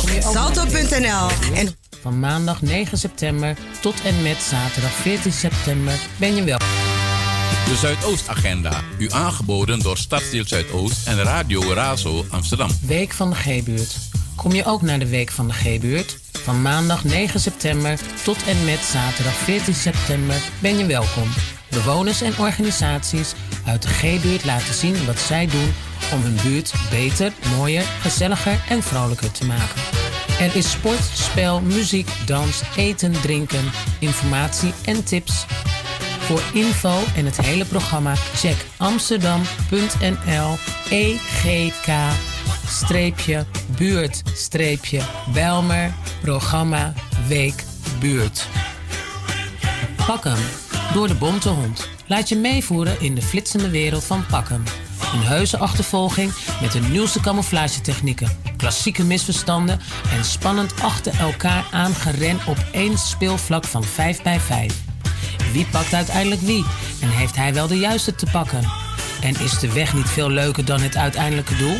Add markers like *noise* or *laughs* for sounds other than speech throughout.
Salto. Salto.nl. En van maandag 9 september tot en met zaterdag 14 september ben je wel. De Zuidoostagenda. U aangeboden door Stadsdeel Zuidoost en Radio Razo Amsterdam. Week van de G-buurt. Kom je ook naar de Week van de G-buurt? Van maandag 9 september tot en met zaterdag 14 september ben je welkom. Bewoners en organisaties uit de G-buurt laten zien wat zij doen om hun buurt beter, mooier, gezelliger en vrolijker te maken. Er is sport, spel, muziek, dans, eten, drinken, informatie en tips. Voor info en het hele programma check amsterdam.nl EGK buurt Belmer programma Week Buurt. Pak hem door de bonte hond. Laat je meevoeren in de flitsende wereld van Pakken. Een heuse achtervolging met de nieuwste camouflagetechnieken, klassieke misverstanden en spannend achter elkaar aangeren op één speelvlak van 5 bij 5. Wie pakt uiteindelijk wie en heeft hij wel de juiste te pakken? En is de weg niet veel leuker dan het uiteindelijke doel?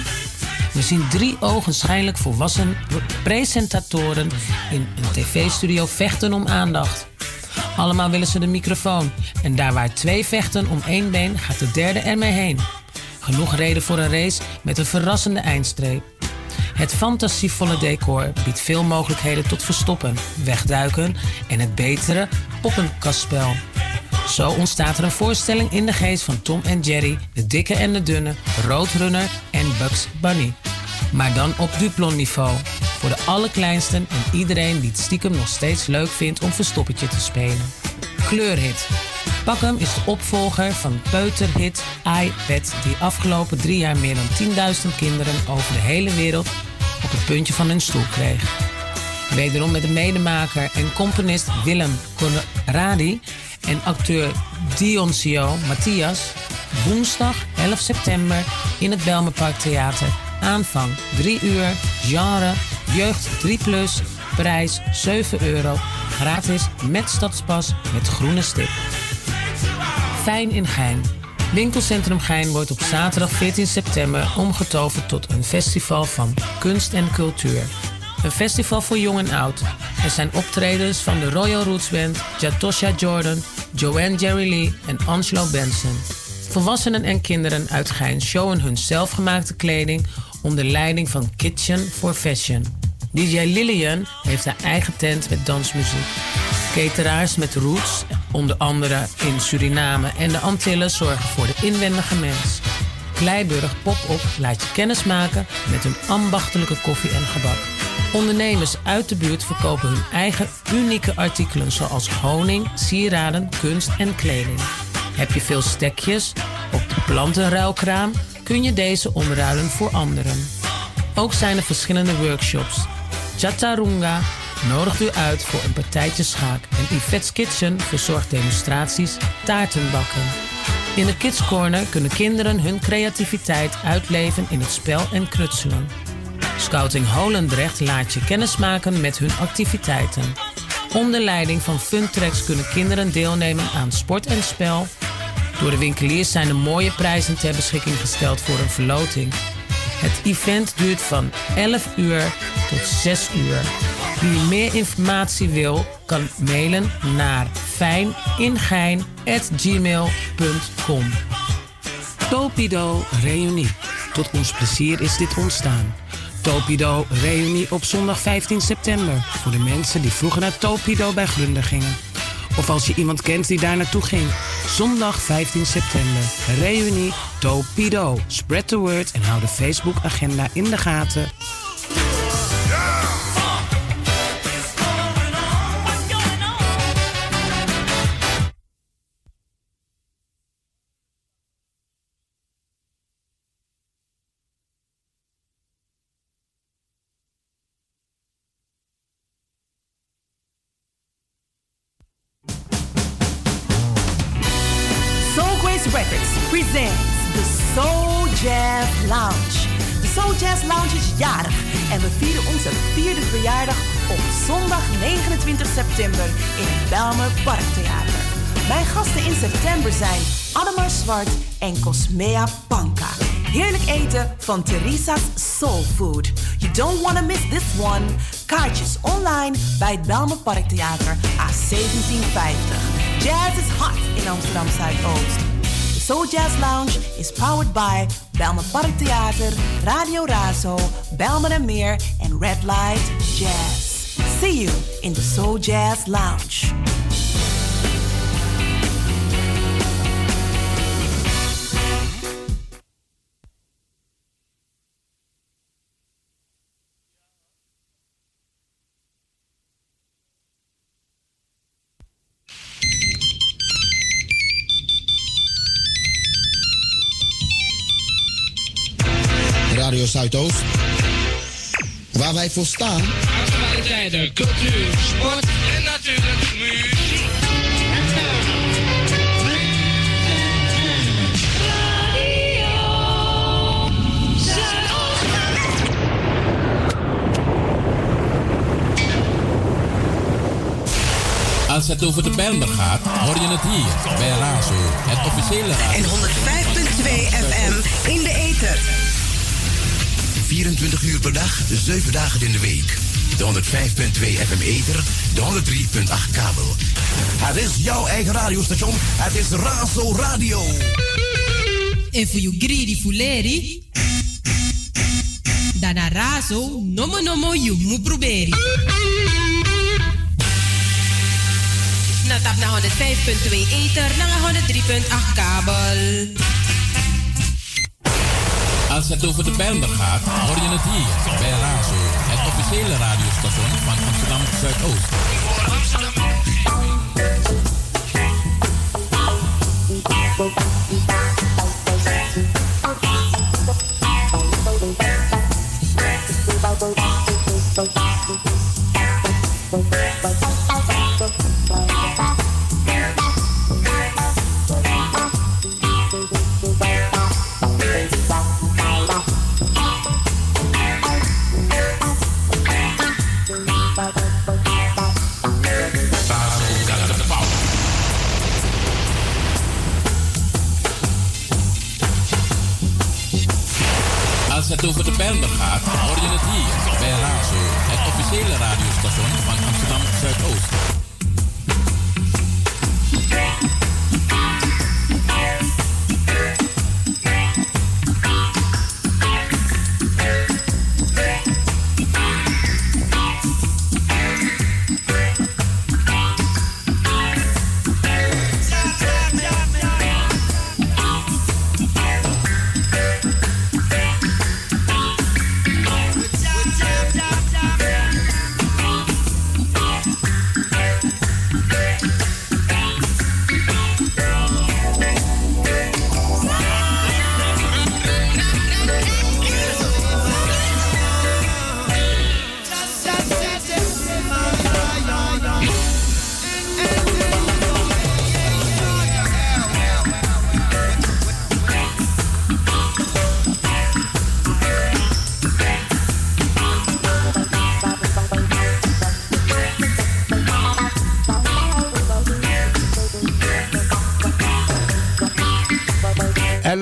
We zien drie ogenschijnlijk volwassen presentatoren in een tv-studio vechten om aandacht. Allemaal willen ze de microfoon. En daar waar twee vechten om één been, gaat de derde ermee heen. Genoeg reden voor een race met een verrassende eindstreep. Het fantasievolle decor biedt veel mogelijkheden tot verstoppen, wegduiken en het betere op een kastspel. Zo ontstaat er een voorstelling in de geest van Tom en Jerry, de dikke en de dunne, Roadrunner en Bugs Bunny. Maar dan op Duplon niveau. Voor de allerkleinsten en iedereen die het stiekem nog steeds leuk vindt om verstoppertje te spelen. Kleurhit. Pakkem is de opvolger van peuterhit iPad die afgelopen drie jaar meer dan 10.000 kinderen over de hele wereld op het puntje van hun stoel kreeg. Wederom met de medemaker en componist Willem Conradi en acteur Dioncio Matthias. Woensdag 11 september in het Belmenpark Theater. Aanvang 3 uur, genre, jeugd 3 plus, prijs 7 euro. Gratis met stadspas met groene stip. Fijn in Gein. Winkelcentrum Gein wordt op zaterdag 14 september omgetoverd tot een festival van kunst en cultuur. Een festival voor jong en oud. Er zijn optredens van de Royal Roots Band, Jatosha Jordan, Joanne Jerry Lee en Angelo Benson. Volwassenen en kinderen uit Gein showen hun zelfgemaakte kleding onder leiding van Kitchen for Fashion. DJ Lillian heeft haar eigen tent met dansmuziek. Cateraars met roots, onder andere in Suriname en de Antillen, zorgen voor de inwendige mens. Kleiburg Pop-up laat je kennis maken met hun ambachtelijke koffie en gebak. Ondernemers uit de buurt verkopen hun eigen unieke artikelen zoals honing, sieraden, kunst en kleding. Heb je veel stekjes op de plantenruilkraam, kun je deze omruilen voor anderen. Ook zijn er verschillende workshops. Chatarunga nodigt u uit voor een partijtje schaak en Yvette's Kitchen verzorgt demonstraties taartenbakken. In de Kids Corner kunnen kinderen hun creativiteit uitleven in het spel en knutselen. Scouting Holendrecht laat je kennismaken met hun activiteiten. Onder leiding van Funtracks kunnen kinderen deelnemen aan sport en spel. Door de winkeliers zijn er mooie prijzen ter beschikking gesteld voor een verloting. Het event duurt van 11 uur tot 6 uur. Wie meer informatie wil, kan mailen naar fijningein.gmail.com Topido Reunie. Tot ons plezier is dit ontstaan. Topido Reunie op zondag 15 september. Voor de mensen die vroeger naar Topido bij Glunder gingen. Of als je iemand kent die daar naartoe ging. Zondag 15 september. Reunie Topido. Spread the word en hou de Facebook agenda in de gaten. En Cosmea Panka. Heerlijk eten van Teresa's Soul Food. You don't want to miss this one. Kaartjes online bij het Belmer Parktheater A1750. Jazz is hot in Amsterdam Zuidoost. De Soul Jazz Lounge is powered by Belmer Parktheater, Radio Razo, Belmer en Meer en Red Light Jazz. See you in the Soul Jazz Lounge. Zuidoost. Waar wij voor staan. Actualiteiten, cultuur, sport en natuurlijk muziek. Als het over de Bijlmer gaat, hoor je het hier bij Razo, het officiële radio. En 105.2 FM in de ether. 24 uur per dag, 7 dagen in de week. De 105.2 FM Ether, de 103.8 kabel. Het is jouw eigen radiostation. Het is Razo Radio. En voor you greedy fuleri. Dana raso, nomo nomo you mu proberi. Na tap na 105.2 ether, na 103.8 kabel. Als het over de Bijlmer gaat, hoor je het hier bij Razo, het officiële radiostation van Amsterdam Zuidoost.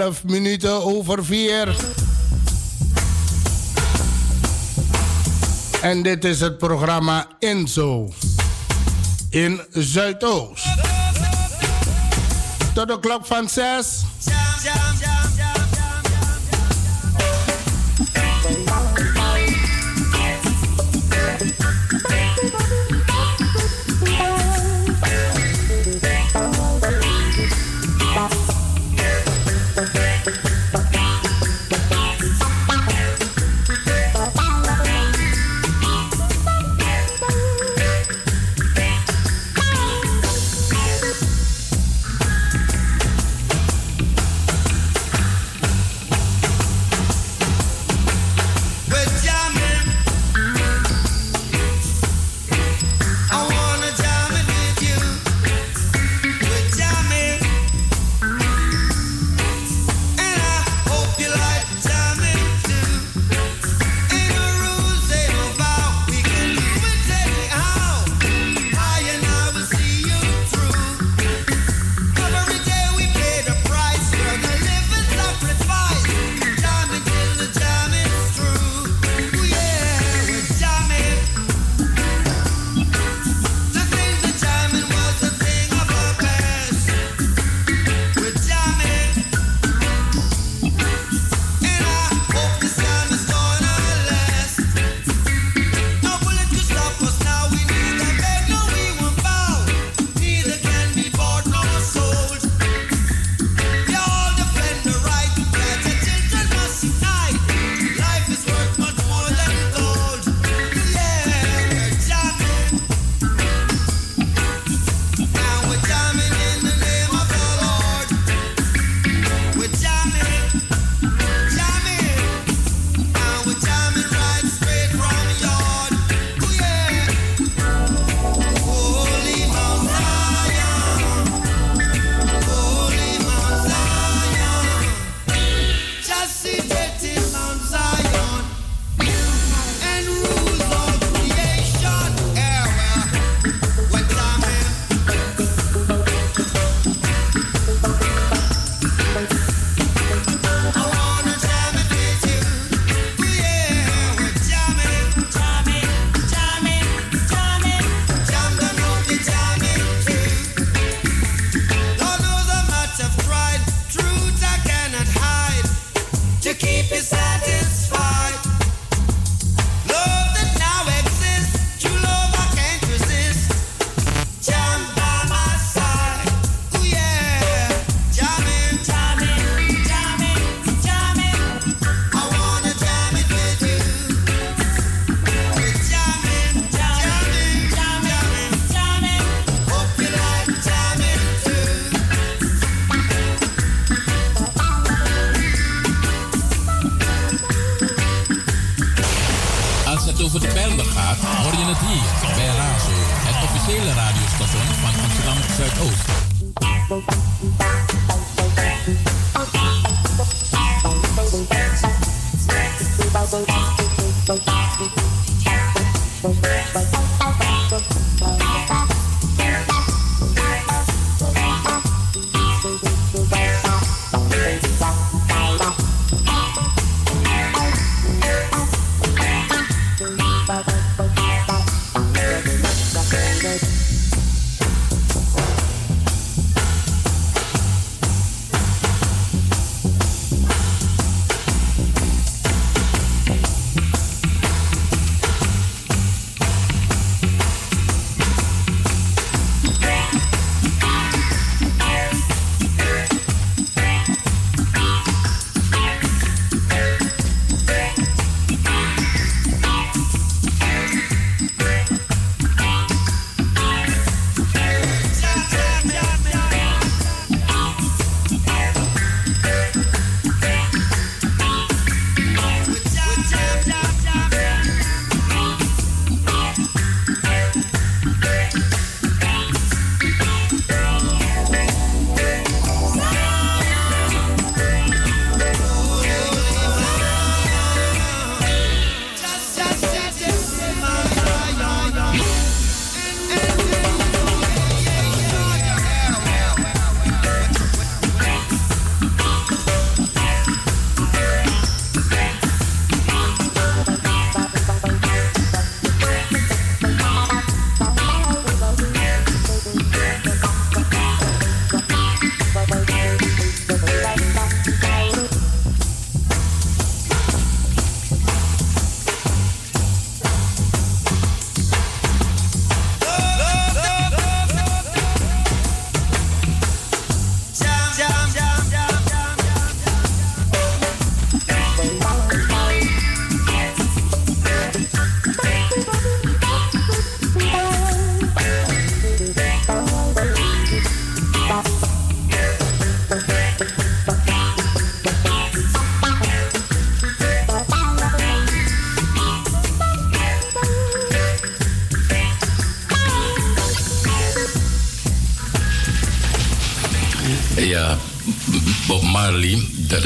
Elf minuten over vier. En dit is het programma Inzo in Zuidoost. Tot de klok van zes.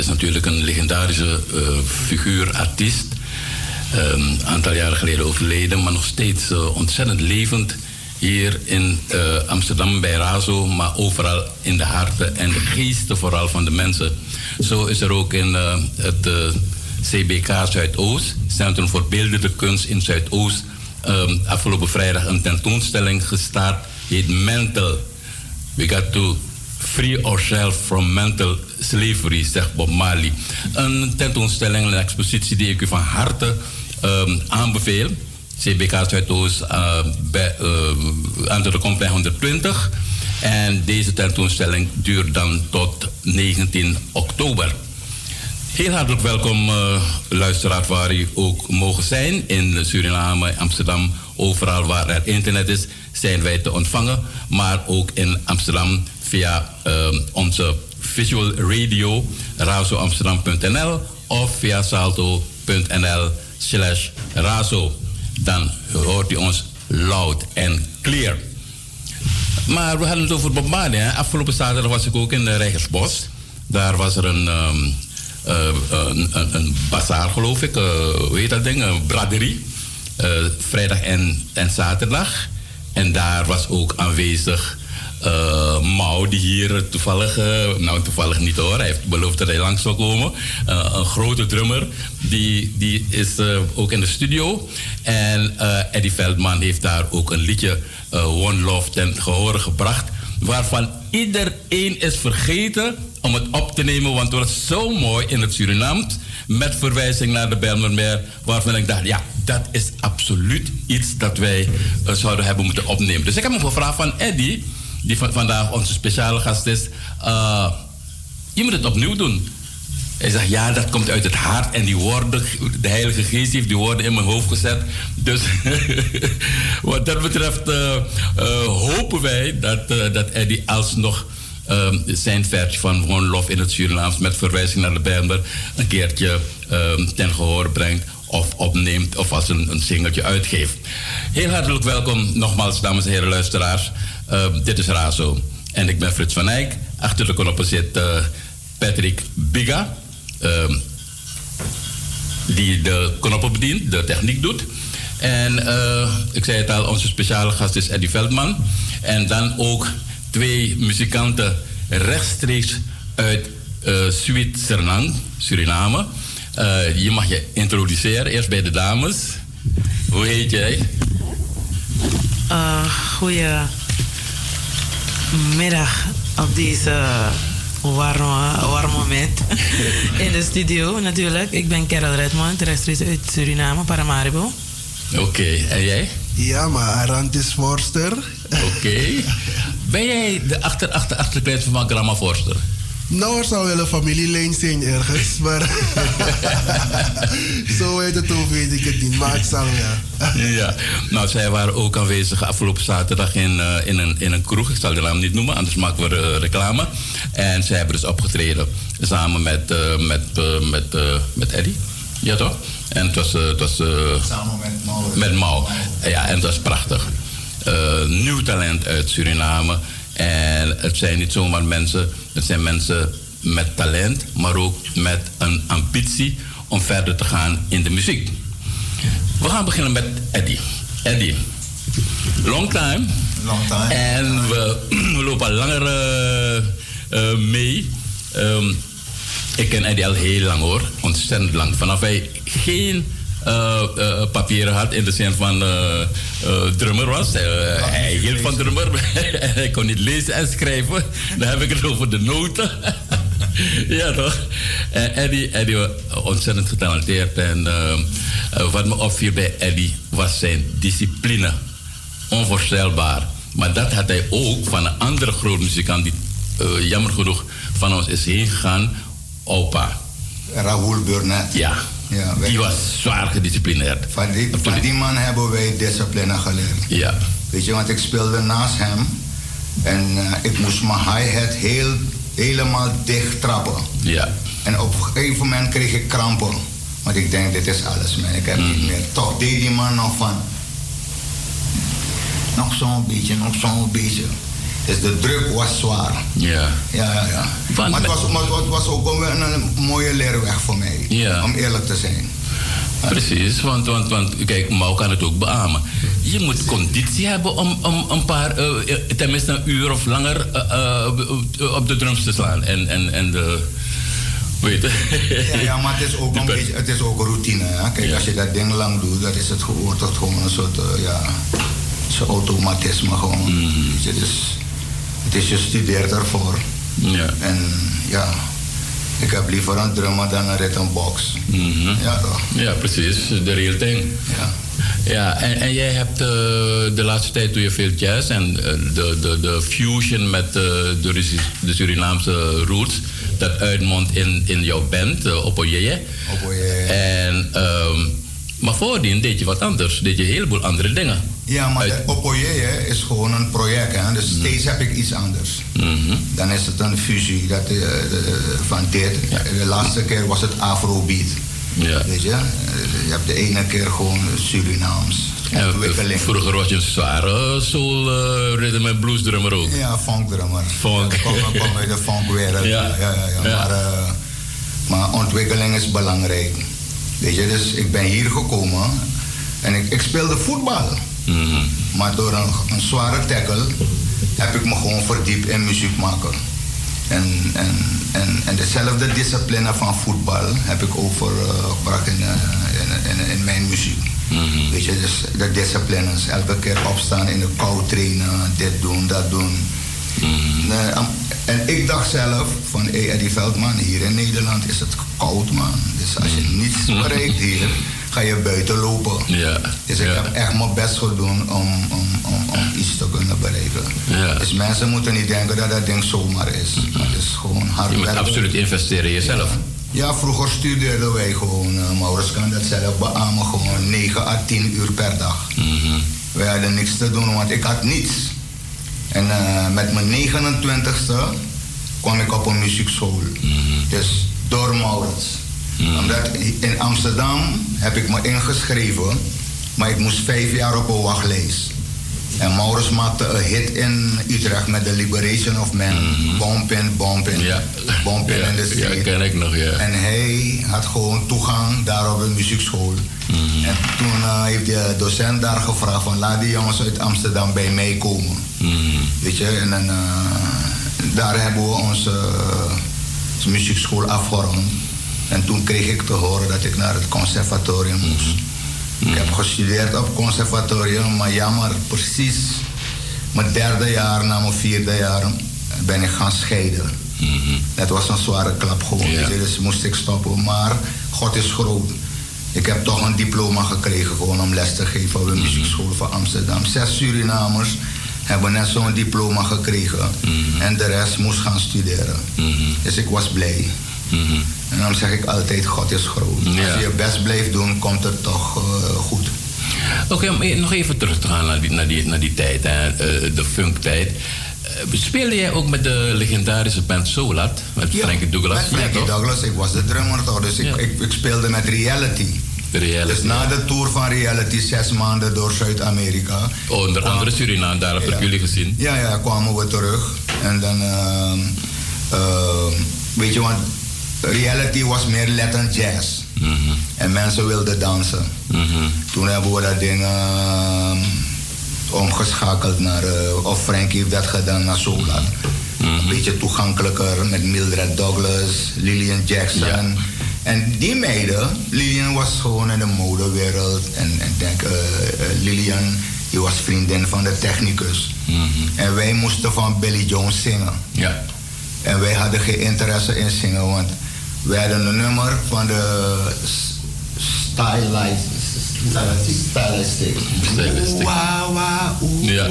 Natuurlijk een legendarische uh, figuur, artiest. Een ehm, aantal jaren geleden overleden, maar nog steeds uh, ontzettend levend. Hier in uh, Amsterdam bij Razo, maar overal in de harten en de geesten vooral van de mensen. Zo is er ook in het CBK Zuidoost, Centrum voor Beeldende Kunst in Zuidoost, um, afgelopen vrijdag een tentoonstelling gestart. Heet Mental. We got to free ourselves from mental slavery, zegt Bob Marley. Een tentoonstelling, een expositie die ik u van harte um, aanbeveel. CBK Zuidoost uh, aan de Complein 120. En deze tentoonstelling duurt dan tot 19 oktober. Heel hartelijk welkom, uh, luisteraar, waar u ook mogen zijn. In Suriname, Amsterdam, overal waar er internet is, zijn wij te ontvangen. Maar ook in Amsterdam via uh, onze visual radio, razoamsterdam.nl of via salto.nl slash razo. Dan hoort u ons loud en clear. Maar we hadden het over Bob Marley. Afgelopen zaterdag was ik ook in de Rijgersbos. Daar was er een, um, een, bazaar, geloof ik. Hoe heet dat ding? Een braderie. Uh, vrijdag en, en zaterdag. En daar was ook aanwezig uh, Mau, die hier toevallig, uh, nou toevallig niet hoor, hij heeft beloofd dat hij langs zou komen. Uh, een grote drummer, die, die is ook in de studio. En Eddie Veldman heeft daar ook een liedje One Love ten gehore gebracht. Waarvan iedereen is vergeten om het op te nemen, want het was zo mooi in het Surinaams. Met verwijzing naar de Bijlmermeer, waarvan ik dacht, ja, dat is absoluut iets dat wij zouden hebben moeten opnemen. Dus ik heb hem gevraagd van Eddie die van, vandaag onze speciale gast is. Uh, je moet het opnieuw doen. Hij zegt, ja, dat komt uit het hart. En die woorden, de Heilige Geest heeft die woorden in mijn hoofd gezet. Dus *laughs* wat dat betreft uh, uh, hopen wij dat, dat Eddie alsnog um, zijn versie van One Love in het Surinaams... met verwijzing naar de Bijbel een keertje um, ten gehoor brengt of opneemt of als een, een singeltje uitgeeft. Heel hartelijk welkom nogmaals, dames en heren luisteraars. Uh, dit is Razo en ik ben Frits van Eyck. Achter de knoppen zit uh, Patrick Biga, uh, die de knoppen bedient, de techniek doet. En uh, ik zei het al, onze speciale gast is Eddie Veldman. En dan ook twee muzikanten rechtstreeks uit uh, Suriname, je mag je introduceren, eerst bij de dames. Hoe heet jij? Uh, goedemiddag op deze warme, warm moment in de studio natuurlijk. Ik ben Carol Redmond, rechtstreeks uit Suriname, Paramaribo. Oké, okay. en jij? Ja, maar Arantis Forster. Oké. Okay. Ben jij de achter, achter, achterkleed van Grandma Forster? Nou, er zou wel een familielijn zijn ergens, maar *laughs* zo heet het ook, weet ik het niet. Maar het zal ja. ja, nou, zij waren ook aanwezig afgelopen zaterdag in, uh, in, een, in een kroeg. Ik zal de naam niet noemen, anders maken we uh, reclame. En zij hebben dus opgetreden samen met, uh, met, met, met Eddie. Ja, toch? En het was... het was samen met Mau. Met Mau. Ja, en het was prachtig. nieuw talent uit Suriname. En het zijn niet zomaar mensen, het zijn mensen met talent, maar ook met een ambitie om verder te gaan in de muziek. We gaan beginnen met Eddie. Eddie, long time. Long time. En we, *clears throat* we lopen al langer uh, uh, mee. Um, ik ken Eddie al heel lang hoor, ontzettend lang. Vanaf hij geen uh, uh, papieren had in de zin van uh, drummer was. hij hield van drummer. *laughs* hij kon niet lezen en schrijven. Dan heb ik het over de noten. *laughs* ja, toch? En Eddie, Eddie was ontzettend getalenteerd. En wat me opviel bij Eddie was zijn discipline. Onvoorstelbaar. Maar dat had hij ook van een andere grote muzikant die jammer genoeg van ons is heen gegaan. Opa. Raoul Burnett. Ja, ja, die was zwaar gedisciplineerd. Van die, van die man hebben wij discipline geleerd. Ja. Weet je, want ik speelde naast hem. En uh, ik moest mijn hi-hat heel, helemaal dicht trappen. Ja. En op een gegeven moment kreeg ik krampen. Want ik denk, dit is alles, man. Ik heb mm. niet meer. Toch deed die man nog van... Nog zo'n beetje, nog zo'n beetje. Dus de druk was zwaar. Ja. Ja, ja, ja. Van, maar, het was, maar het was ook een, een mooie leerweg voor mij. Ja. Om eerlijk te zijn. Precies, want, want, want kijk, Mau kan het ook beamen. Je moet conditie hebben om, om een paar, uh, tenminste een uur of langer uh, op de drums te slaan. En, en, en de. Weet ja, ja, maar het is ook *laughs* een beetje, het is ook routine. Hè? Kijk, ja. als je dat ding lang doet, dat is het gewoon, gewoon een soort, ja, automatisme gewoon. Mm. Dus, het is je studeert ervoor. Ja. En ja, ik heb liever een drummer dan een rhythmbox. Mm -hmm. Ja, toch? Ja, precies. De real thing. Ja. Ja, en, en jij hebt uh, de laatste tijd doe je veel jazz en uh, de, de, de fusion met uh, de, de Surinaamse roots, dat uitmondt in, in jouw band, uh, Opoyeye. Opoyeye. En, um, maar voordien deed je wat anders, deed je een heleboel andere dingen. Ja, maar Uit... Opoyeye is gewoon een project. Hè? Dus mm. steeds heb ik iets anders. Mm -hmm. Dan is het een fusie dat, uh, de, van dit. Ja. De laatste keer was het Afrobeat. Ja. Weet je? Je hebt de ene keer gewoon Surinaams. Ja, vroeger was je een zware soul uh, rhythm en blues drummer ook. Ja, funk drummer. Funk. Ik kom, kom uit de funkwereld. *laughs* Ja. Ja, ja, ja. ja. Maar, uh, maar ontwikkeling is belangrijk. Weet je, dus ik ben hier gekomen en ik, ik speelde voetbal. Mm -hmm. Maar door een, een, zware tackle heb ik me gewoon verdiept in muziek maken. En, en, en, en dezelfde discipline van voetbal heb ik overgebracht in, in, in, in, mijn muziek. Mm -hmm. Weet je, dus de disciplines. Elke keer opstaan in de kou trainen, dit doen, dat doen. Mm -hmm. En ik dacht zelf van, hey, Eddie Veldman, hier in Nederland is het koud man. Dus als je niets bereikt hier, *laughs* ga je buiten lopen. Ja. Dus ik heb echt mijn best gedaan om, om, om, om iets te kunnen bereiken. Ja. Dus mensen moeten niet denken dat dat ding zomaar is. Het is gewoon hard Je moet werken. absoluut investeren in jezelf. Ja. ja vroeger studeerden wij gewoon, uh, Maurits kan dat zelf beamen, gewoon 9 à 10 uur per dag. Mm -hmm. Wij hadden niks te doen, want ik had niets. En uh, met mijn 29ste kwam ik op een muziekschool. Mm -hmm. Dus door Maurits. Omdat in Amsterdam heb ik me ingeschreven, maar ik moest vijf jaar op een wachtlijst. En Maurits maakte een hit in Utrecht met The Liberation of Man. Mm Bompin, Bompin. Ja. Bompin Ja, in de ja, street. ken ik nog, ja. En hij had gewoon toegang daar op een muziekschool. Mhm. En toen eh, heeft de docent daar gevraagd van laat die jongens uit Amsterdam bij mij komen. Mhm. Weet je, en dan, eh, daar hebben we onze, eh, muziekschool afgerond. En toen kreeg ik te horen dat ik naar het conservatorium moest. Ik heb gestudeerd op conservatorium, maar jammer, precies mijn derde jaar, na mijn vierde jaar, ben ik gaan scheiden. Dat was een zware klap gewoon, dus moest ik stoppen. Maar God is groot. Ik heb toch een diploma gekregen gewoon om les te geven op de muziekschool van Amsterdam. Zes Surinamers hebben net zo'n diploma gekregen. En de rest moest gaan studeren. Dus ik was blij. En dan zeg ik altijd, God is groot. Als je je best blijft doen, komt het toch eh, goed. Oké, om nog even terug te gaan naar die, naar die, naar die tijd, hè, eh, de funktijd. Eh, Speelde jij ook met de legendarische band Solat? Met Frankie Douglas? Met Frankie Ja? Douglas, ik was de drummer toch, dus ik, ik, ik speelde met Reality. Reality. Dus na de tour van Reality, zes maanden door Zuid-Amerika. Onder andere Suriname, daar heb ik jullie gezien. Ja, ja, kwamen we terug. En dan, ehm, ehm, weet je, want Reality was meer Latin jazz. Mhm. En mensen wilden dansen. Toen hebben we dat ding ehm, omgeschakeld naar, eh, of Frankie heeft dat gedaan naar Solat. Een beetje toegankelijker met Mildred Douglas, Lillian Jackson. En die meiden, Lillian was gewoon in de modewereld. En en ik denk, eh, eh, Lillian, die was vriendin van de technicus. En wij moesten van Billy Jones zingen. Ja. En wij hadden geen interesse in zingen, want wij hadden een nummer van de Stylized. Stylistic. Stylistic. Wauw, oeh, Ja.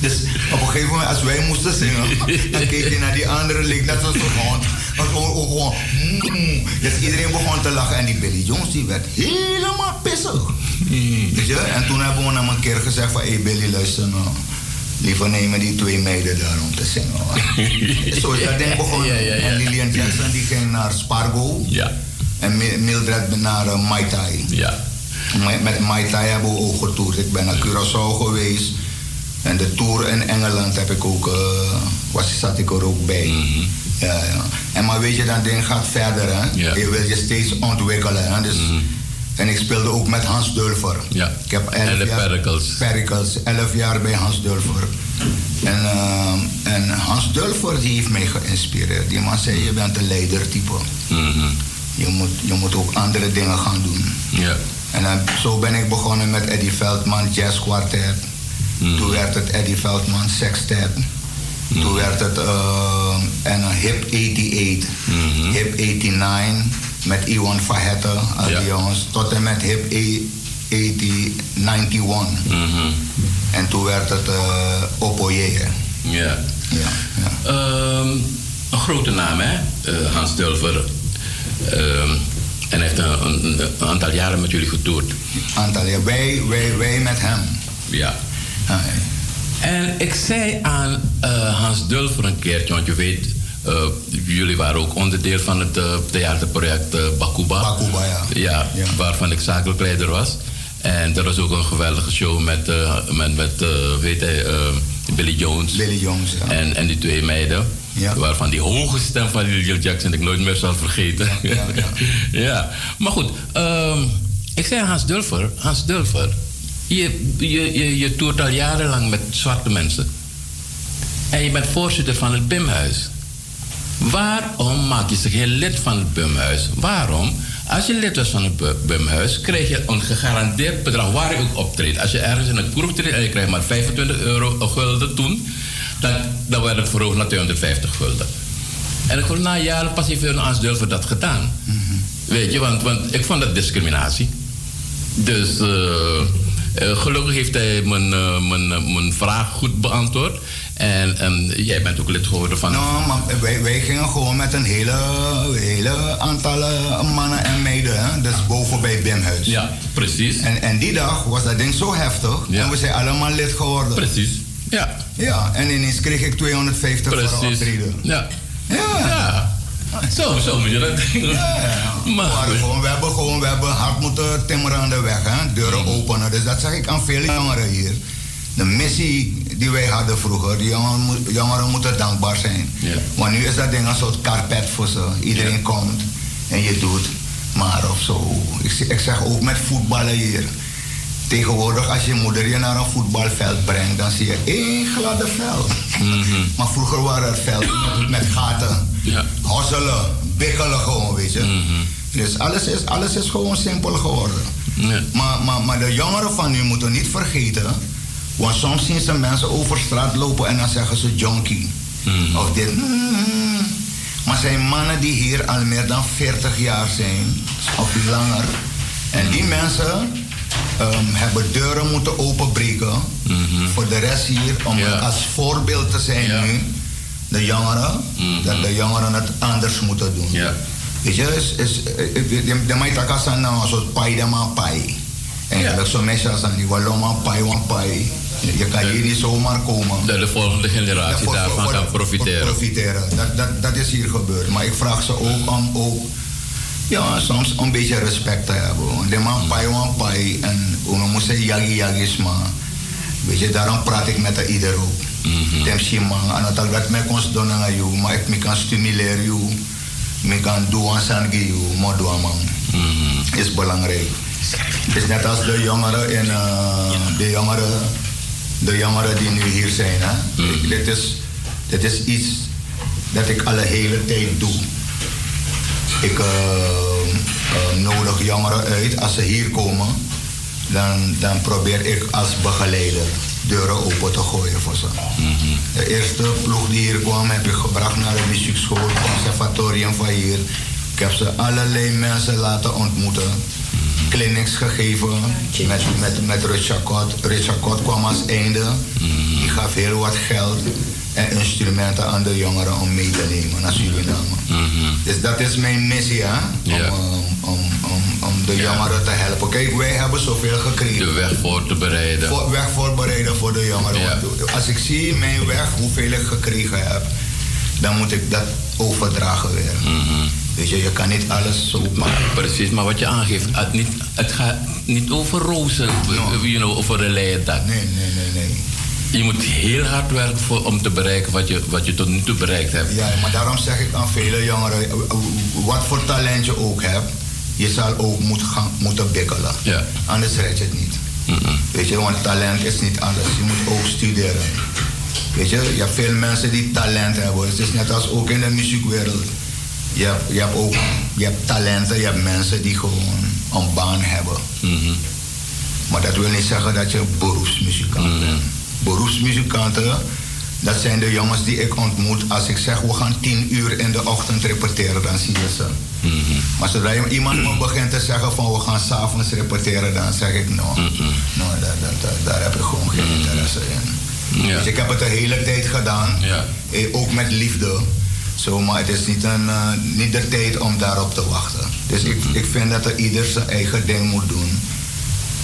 Dus op een gegeven moment, als wij moesten zingen, *laughs* dan keek je naar die andere, leek net als een hond. Maar gewoon, gewoon, mm. Dus iedereen begon te lachen en die Billy Jones die werd helemaal pissig. Weet je? En toen hebben we hem een keer gezegd van, hé hey Billy, luister nou. Liever nemen die twee meiden daar om te zingen. hoor. *laughs* Zo is dat ding begonnen. En Lillian Jackson die ging naar Spargo. Ja. En Mi- Mildred naar uh, Mai Tai. Ja. Met, met Mai Tai hebben we ook getoerd. Ik ben naar Curaçao geweest. En de tour in Engeland heb ik ook, eh, was, zat ik er ook bij. Ja, ja. En maar weet je, dat ding gaat verder. Hè? Ja. Je wil je steeds ontwikkelen. Hè? Dus, En ik speelde ook met Hans Dulfer. Ja. Ik heb elf En de jaar, Pericles. Pericles, elf jaar bij Hans Dulfer. En, ehm, en Hans Dulfer die heeft mij geïnspireerd. Die man zei, je bent een leidertype. Je, moet, je moet ook andere dingen gaan doen. Ja. En dan, zo ben ik begonnen met Eddie Veldman Jazz Quartet. Toen werd het Eddie Veldman Sextet. Toen werd het ehm, en een Hip 88, Hip 89 met Iwan Fahette, al die jongens, tot en met Hip 80, 91. En toen werd het uh, Opoye. Ja. Ja, Ehm, een grote naam, hè? Eh, Hans Dulver. Ehm, en heeft een, een, een aantal jaren met jullie getoerd. Aantal jaar. Wij, wij, wij met hem. Ja. En ik zei aan eh, Hans Dulver een keertje, want je weet, jullie waren ook onderdeel van het eh, theaterproject eh, Bakuba. Bakuba, ja. Ja, waarvan ik zakelijk leider was. En dat was ook een geweldige show met, eh, met, met eh, weet hij, eh, Billy Jones. Billy Jones, ja. En, en die twee meiden. Waarvan die hoge stem van Lil Jackson ik nooit meer zal vergeten. Ja, *laughs* ja. maar goed. ehm, ik zei Hans Dulfer, Hans Dulfer, je, je, je, je toert al jarenlang met zwarte mensen. En je bent voorzitter van het BIM-huis. Waarom maak je zich geen lid van het BIM-huis? Waarom? Als je lid was van het Bu- BIM-huis, krijg je een gegarandeerd bedrag waar je ook optreedt. Als je ergens in een kroeg treedt en je krijgt maar 25 euro gulden toen, dan, dan werd het verhoogd naar 250 gulden. En ik vond na jaren pas heeft een Hans Dulfer dat gedaan. Weet je, want, want ik vond dat discriminatie. Dus eh, eh, gelukkig heeft hij mijn, eh, mijn, mijn vraag goed beantwoord. En ehm, jij bent ook lid geworden van... Nou, maar wij, wij gingen gewoon met een hele, hele aantal eh, mannen en meiden. Hè? Dus boven bij Bimhuis. Ja, precies. En, en die dag was dat ding zo heftig. En we zijn allemaal lid geworden. Precies. Ja. Ja, en ineens kreeg ik 250 voor een Precies. optreden. Ja. Ja. Ja. Zo, zo moet je dat Maar we, waren gewoon, we, hebben gewoon, we hebben hard moeten timmeren aan de weg, hè? deuren openen. Dus dat zeg ik aan veel jongeren hier. De missie die wij hadden vroeger, die jongeren, jongeren moeten dankbaar zijn. Ja. Maar nu is dat ding een soort carpet voor ze. Iedereen komt en je doet maar of zo. Ik, zeg- ik zeg ook met voetballen hier. Tegenwoordig, als je moeder je naar een voetbalveld brengt, dan zie je één gladde veld. *laughs* Maar vroeger waren er velden met, *laughs* gaten. Ja. Hosselen, bikkelen gewoon, weet je. Dus alles is, alles is gewoon simpel geworden. Maar, maar, maar de jongeren van nu moeten niet vergeten. Want soms zien ze mensen over straat lopen en dan zeggen ze junkie. Of dit. mm. Maar zijn mannen die hier al meer dan 40 jaar zijn, of langer. En die mensen ehm, hebben deuren moeten openbreken voor de rest hier, om als voorbeeld te zijn nu. De jongeren, dat de jongeren het anders moeten doen. Weet je, is, is, eh, eh, de, aan nou een soort pai de man pai. En Ja. ja. zo mensen als aan die waloma pai wan pai. Je kan hier niet zomaar komen. Dat de volgende generatie voor- daarvan kan profiteren. profiteren. Dat, dat, dat is hier gebeurd. Maar ik vraag ze ook om ook, ja, soms een beetje respect te hebben. Want De man pai wan pai en we moeten yagi yagis maar. Weet je, daarom praat ik met ieder ook. Dem si man, en dat dat mij kon doen aan jou, maar ik me kan stimuleren jou. Me kan doen aan san gi jou, maar doen man. Is belangrijk. Het is net als de jongeren en eh, de jongeren, de jongeren die nu hier zijn. Hè? Dit, is, dit is iets dat ik al de hele tijd doe. Ik eh, eh, nodig jongeren uit als ze hier komen. Dan, dan probeer ik als begeleider deuren open te gooien voor ze. De eerste ploeg die hier kwam heb ik gebracht naar de muziekschool, conservatorium van hier. Ik heb ze allerlei mensen laten ontmoeten. Clinics gegeven met, met, met Richard Kot. Richard kwam als einde. Die gaf heel wat geld en instrumenten aan de jongeren om mee te nemen naar Suriname. Dus dat is mijn missie, hè? Om, om, om, om de jongeren te helpen. Kijk, wij hebben zoveel gekregen. De weg voor te bereiden. Voor, weg voorbereiden voor de jongeren. Als ik zie mijn weg, hoeveel ik gekregen heb, dan moet ik dat overdragen weer. Weet je, je kan niet alles zo maar. Precies, maar wat je aangeeft, het, niet, het gaat niet over rozen, you know, over de leien dak. Nee, nee, nee, nee. Je moet heel hard werken voor, om te bereiken wat je, wat je tot nu toe bereikt hebt. Ja, maar daarom zeg ik aan vele jongeren, eh, wat voor talent je ook hebt, je zal ook moet gaan, moeten bikkelen. Ja. Anders red je het niet. Weet je, want talent is niet alles. Je moet ook studeren. Weet je, je hebt veel mensen die talent hebben. Het is net als ook in de muziekwereld. Je hebt, je hebt ook je hebt talenten, je hebt mensen die gewoon een baan hebben. Maar dat wil niet zeggen dat je beroepsmuzikant bent. Beroepsmuzikanten, dat zijn de jongens die ik ontmoet. Als ik zeg, we gaan tien uur in de ochtend repeteren, dan zie je ze. Maar zodra je- iemand me begint te zeggen van we gaan s'avonds repeteren, dan zeg ik no. no daar, daar, daar, daar heb ik gewoon geen interesse in. Ja. Dus ik heb het de hele tijd gedaan, Ja. eh, ook met liefde. Zo, maar het is niet, een, eh, niet de tijd om daarop te wachten. Dus ik, ik vind dat er ieder zijn eigen ding moet doen.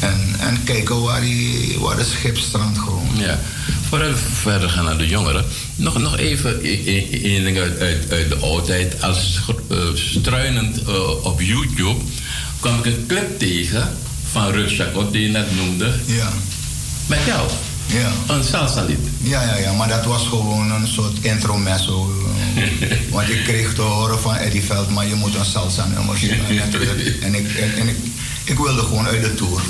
En, en kijken waar, die, waar de schip strandt gewoon. Ja. Voordat we verder gaan naar de jongeren, nog, nog even één ding uit, uit, uit de oudheid. Als eh, struinend eh, op YouTube kwam ik een clip tegen van Rut Chacot, die je net noemde, Ja. met jou. Ja. Een salsa lied. Ja, ja, ja, maar dat was gewoon een soort intermezzo. *laughs* Want ik kreeg te horen van Eddie Veldman, je moet een salsa nummer zingen. En, ik, en, en ik, ik wilde gewoon uit de tour.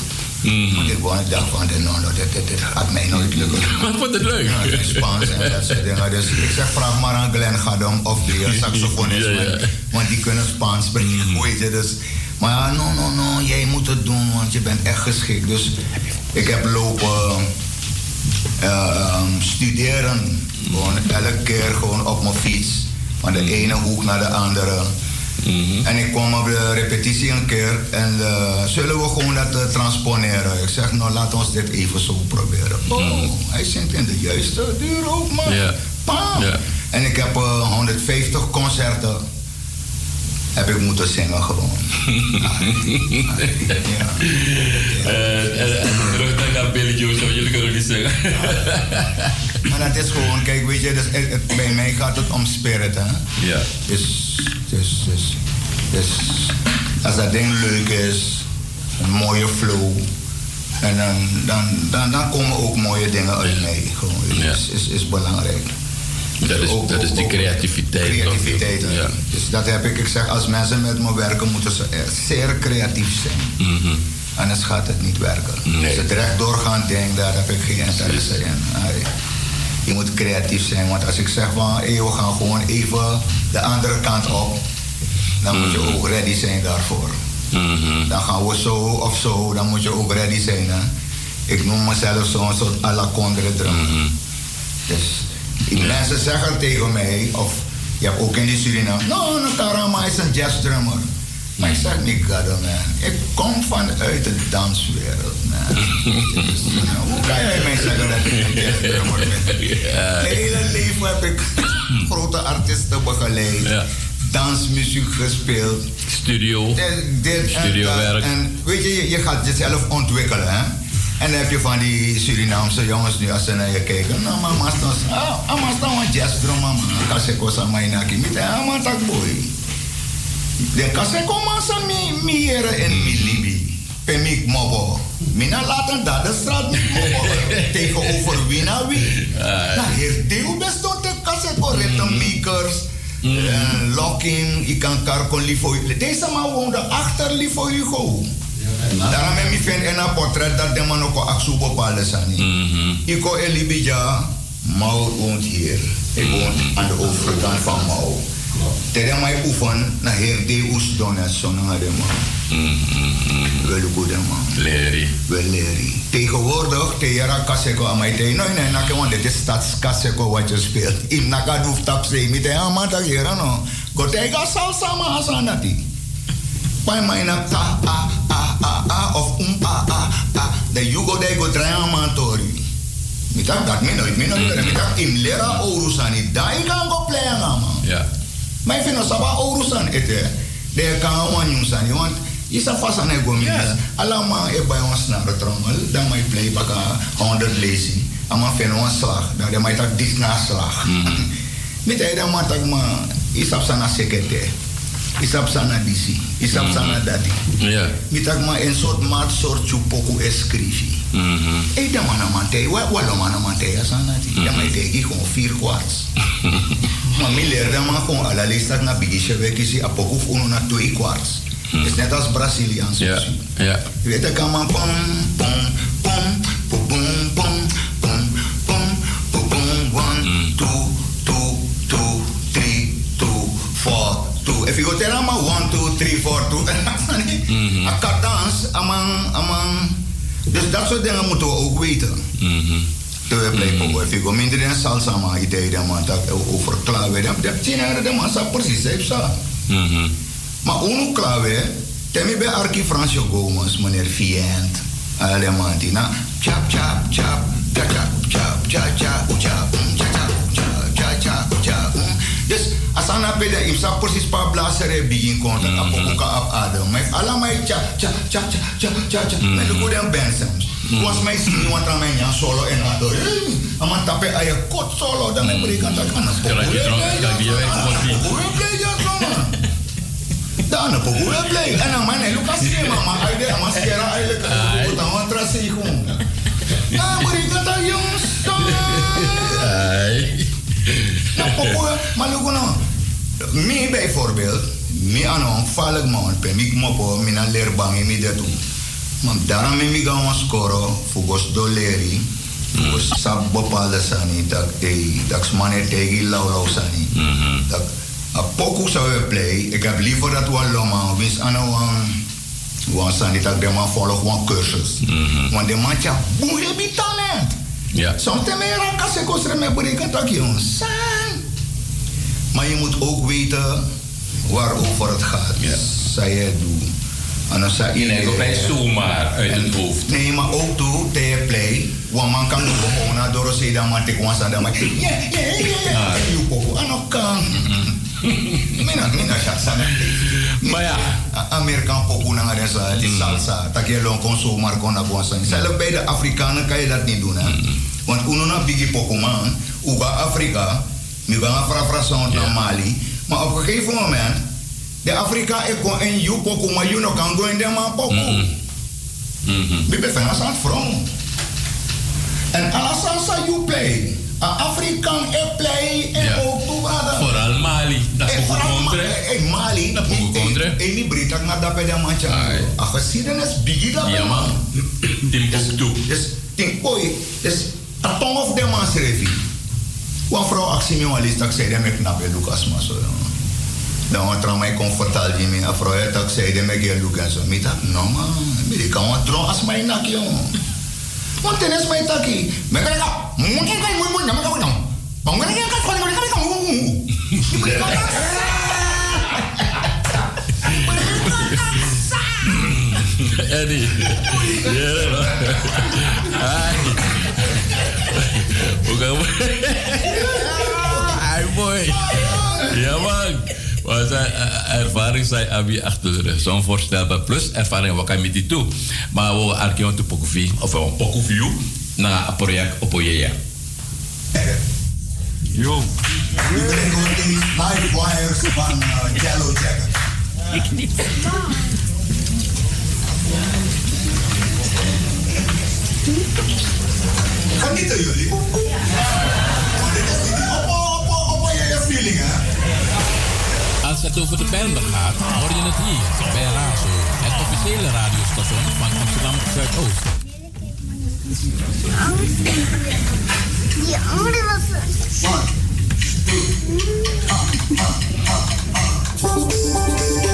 Want ik, dacht van, nou, nou, dit, dit, gaat mij nooit lukken. *laughs* Wat wordt het leuk. Ja, in Spaans en dat soort dingen. Dus ik zeg, vraag maar aan Glenn Gadam of die saxofonist. *laughs* Ja, ja. Want die kunnen Spaans spreken, weet je. Dus, maar ja, no, no, no, jij moet het doen, want je bent echt geschikt. Dus ik heb lopen eh, ehm, studeren. Gewoon elke keer gewoon op mijn fiets. Van de ene hoek naar de andere. En ik kwam op de repetitie een keer en eh, zullen we gewoon dat eh, transponeren? Ik zeg, nou laat ons dit even zo proberen. Oh, hij zingt in de juiste duur ook, man. Ja. En ik heb eh, 150 concerten heb ik moeten zingen gewoon. *laughs* Eh, En terug naar Billy Joe, zo, jullie kunnen niet zeggen. Maar dat is gewoon, kijk, weet je, dus het- het- bij mij gaat het om spirit, hè? Ja. Dus, dus Dus, dus, dus als dat ding leuk is, een mooie flow. En dan, dan, dan, dan komen ook mooie dingen uit mij. Gewoon, is, is, is belangrijk. Dat is, dat is die creativiteit. Creativiteit. Ja. Dus dat heb ik. Ik zeg, als mensen met me werken, moeten ze echt zeer creatief zijn. Mhm. Anders gaat het niet werken. Nee. Als het recht doorgaan denkt, daar heb ik geen interesse in. Je moet creatief zijn, want als ik zeg van hey, we gaan gewoon even de andere kant op, dan moet je ook ready zijn daarvoor. Mhm. Dan gaan we zo of zo, dan moet je ook ready zijn. Hè? Ik noem mezelf zo'n soort à la contre drum. Mhm. Dus die mensen zeggen tegen mij, of je hebt ook in die Suriname, no, Nakarama is een jazz drummer. Maar ik zeg niet, man. Ik kom vanuit de danswereld, man. Dus, nou, hoe kan jij mij zeggen dat ik een jazz drummer ben? Mijn hele leven heb ik grote artiesten begeleid. Dansmuziek gespeeld. Studio. Dit, dit en Studiowerk. En weet je, je gaat jezelf ontwikkelen, hè? En dan heb je van die Surinaamse jongens nu als ze naar je kijken. Nou, mama, staan, ah, mama, staan een jazz drum, mama. Kaseko sa. Met een mama tak boy. De kaseko masa mi mi here en mi libi. Pemik mobo. Mina laten dat de straat niet mobo. *laughs* Tegenover wie na wie. Nou, heer Deo bestond de kaseko rhythm makers. eh, locking, ik kan karkon liefo. Deze man woonde achter liefo Hugo. Daarom heb ik vind een portret dat de man ook actie bepaalde zijn. Ik ko Elibija, Mau woont hier. Ik woon aan de overkant van Mau. Terwijl mij oefen, naar heer Deus Donet, zo'n de man. Wel goede man. Leri. Wel leri. Tegenwoordig, te jara kaseko aan mij te. Nee, nee, nakke, want dit is stadskaseko wat je speelt. Im naka doef tap mi te aan dat hier, no. Gotega salsa ma asanati. Pai mai na ta a a a a of um a a a. De yugo de go draaien man tori. Mi tak dat mi nooit, mi nooit. Mi tak im lera orusani. Dai kan go play aan man. Ja. Maar vind saba orusan ete. De kan wan nyusani want isa fasa na go mis. Alama e bay wan snare trommel, dan mai play baka 100 lazy. Ama fen wan slag, dan de mai tak dik na slag. Mit ay dan matak ma isap sana sekete isap sana disi, isap mm -hmm. sana dadi. Yeah. Mitak ma en sort mat sort chu poku escrivi. Mm -hmm. E eh, da mana mante, wa wa lo mana mante ya sana ti. Mm -hmm. Da kon vier kwarts. *laughs* ma mi da ma kon ala listak na bigi sheve kisi a poku na twee kwarts. Mm -hmm. Is net als Braziliaans. Ja. Yeah. Yeah. Pom pom pom two. If you go tell them one, two, three, four, two, Mhm. a cadans, amang, amang. Dus dat soort dingen moeten we ook weten. Mhm. Terwijl blijft ook, if you go minder dan salsa, maar idee dan man, dat over klaar weer, dat tien jaar de man, dat precies heeft zo. Mhm. Maar uno clave, temi bij Arki Fransjo Gomez, meneer Vient, allemaal die na, chap chap chap, cha chap chap, cha cha chap, cha chap chap, cha cha chap. Dus asana peda im sa precies pa blasere begin konta mm -hmm. apokoka ap adam. Mai ala cha cha cha cha cha cha cha. Mai lugu den bensem was mai sini want a mai solo. En ado ama tape aya solo dan mai mereka tak kana pokok Dan apa gula play? Ana mana lu kasih mama? Ada mascara, ada kalau kau tahu terasa. Maar look nou. Mi bijvoorbeeld, mi ano val ik man, pe mi mopo, mi na leer bang mi dat doen. Maar daarom mi mi gaan scoren, fugos doleri, fugos sab bepaalde sani, dat ei, dat smane tegi lau lau sani. Dat a poku zou we play, ik heb liever dat we loma, wins ano wan, wan sani, dat de man volg wan cursus. Want de man tja, boe je talent. Ja. Soms te aan kassen kosten met berekend dat je ons zijn. Maar je moet ook weten waarover het gaat. Ja. Zij het doen. En dan zei Je ook niet zomaar uit het hoofd. Nee, maar ook toe, te play. Want man kan ook gewoon naar door ze dan maar tik was aan de. Ja, ja, ja, ja. Je popo aan ook kan. *laughs* Mina, mina shasana. Maar ja. Amerikaan popo naar de die salsa. Dat je long kon zomaar kon naar bonsa. Zelfs bij de Afrikanen kan je dat niet doen, hè. Want uno na bigi popo man, uga Afrika, mi banga fra fra sound yeah. Mali. Maar op een gegeven moment, de Afrika is gewoon een you poku, maar you no kan gewoon in de man. Mm -hmm. Mm-hmm. Mi befen as front. En alasansa you play. A Afrikaan ik play en yeah. ook toegada. Vooral Mali. Dat is vooral Mali. Mali. Dat is Een En niet Brit, ik ga dat bij bigga mancha. A geschiedenis begint dat think. man. Timbuktu. *clears throat* Dus, Timbuktu. Dus, dus-, dus-, dus- a tongue of the man's. Wan vrouw actie me wan list, dat zei dat ik nabe Lucas maar zo. Dan wat er mij comfortabel die me, a vrouw het dat zei dat ik je Lucas zo. Mij dat, no man, ik kan wat trouw als mij nak jongen. Want ten is mij taki. Maar kan ik, moet ik kan moet moet, moet moet, moet. Maar moet ik kan kan moet ik kan moet. Eddie. Ja, man. Hoe gaan we? Ai, boy. Ja, man. Zijn eh, ervaring zijn Abi achter de rug. Zo'n voorstelbaar. Plus ervaring wat kan je met die toe. Maar we arkeon te pokofi. Of een pokofi. Na een project op Ojeja. Yo. We brengen gewoon die live wires van uh, Yellow Jacket. Ik niet. Genieten jullie? Want dit is niet op, op, op, op je feeling, hè? Als het over de banden gaat, hoor je het hier bij Razo, het officiële radiostation van Amsterdam Zuidoost. Die andere was Eddie,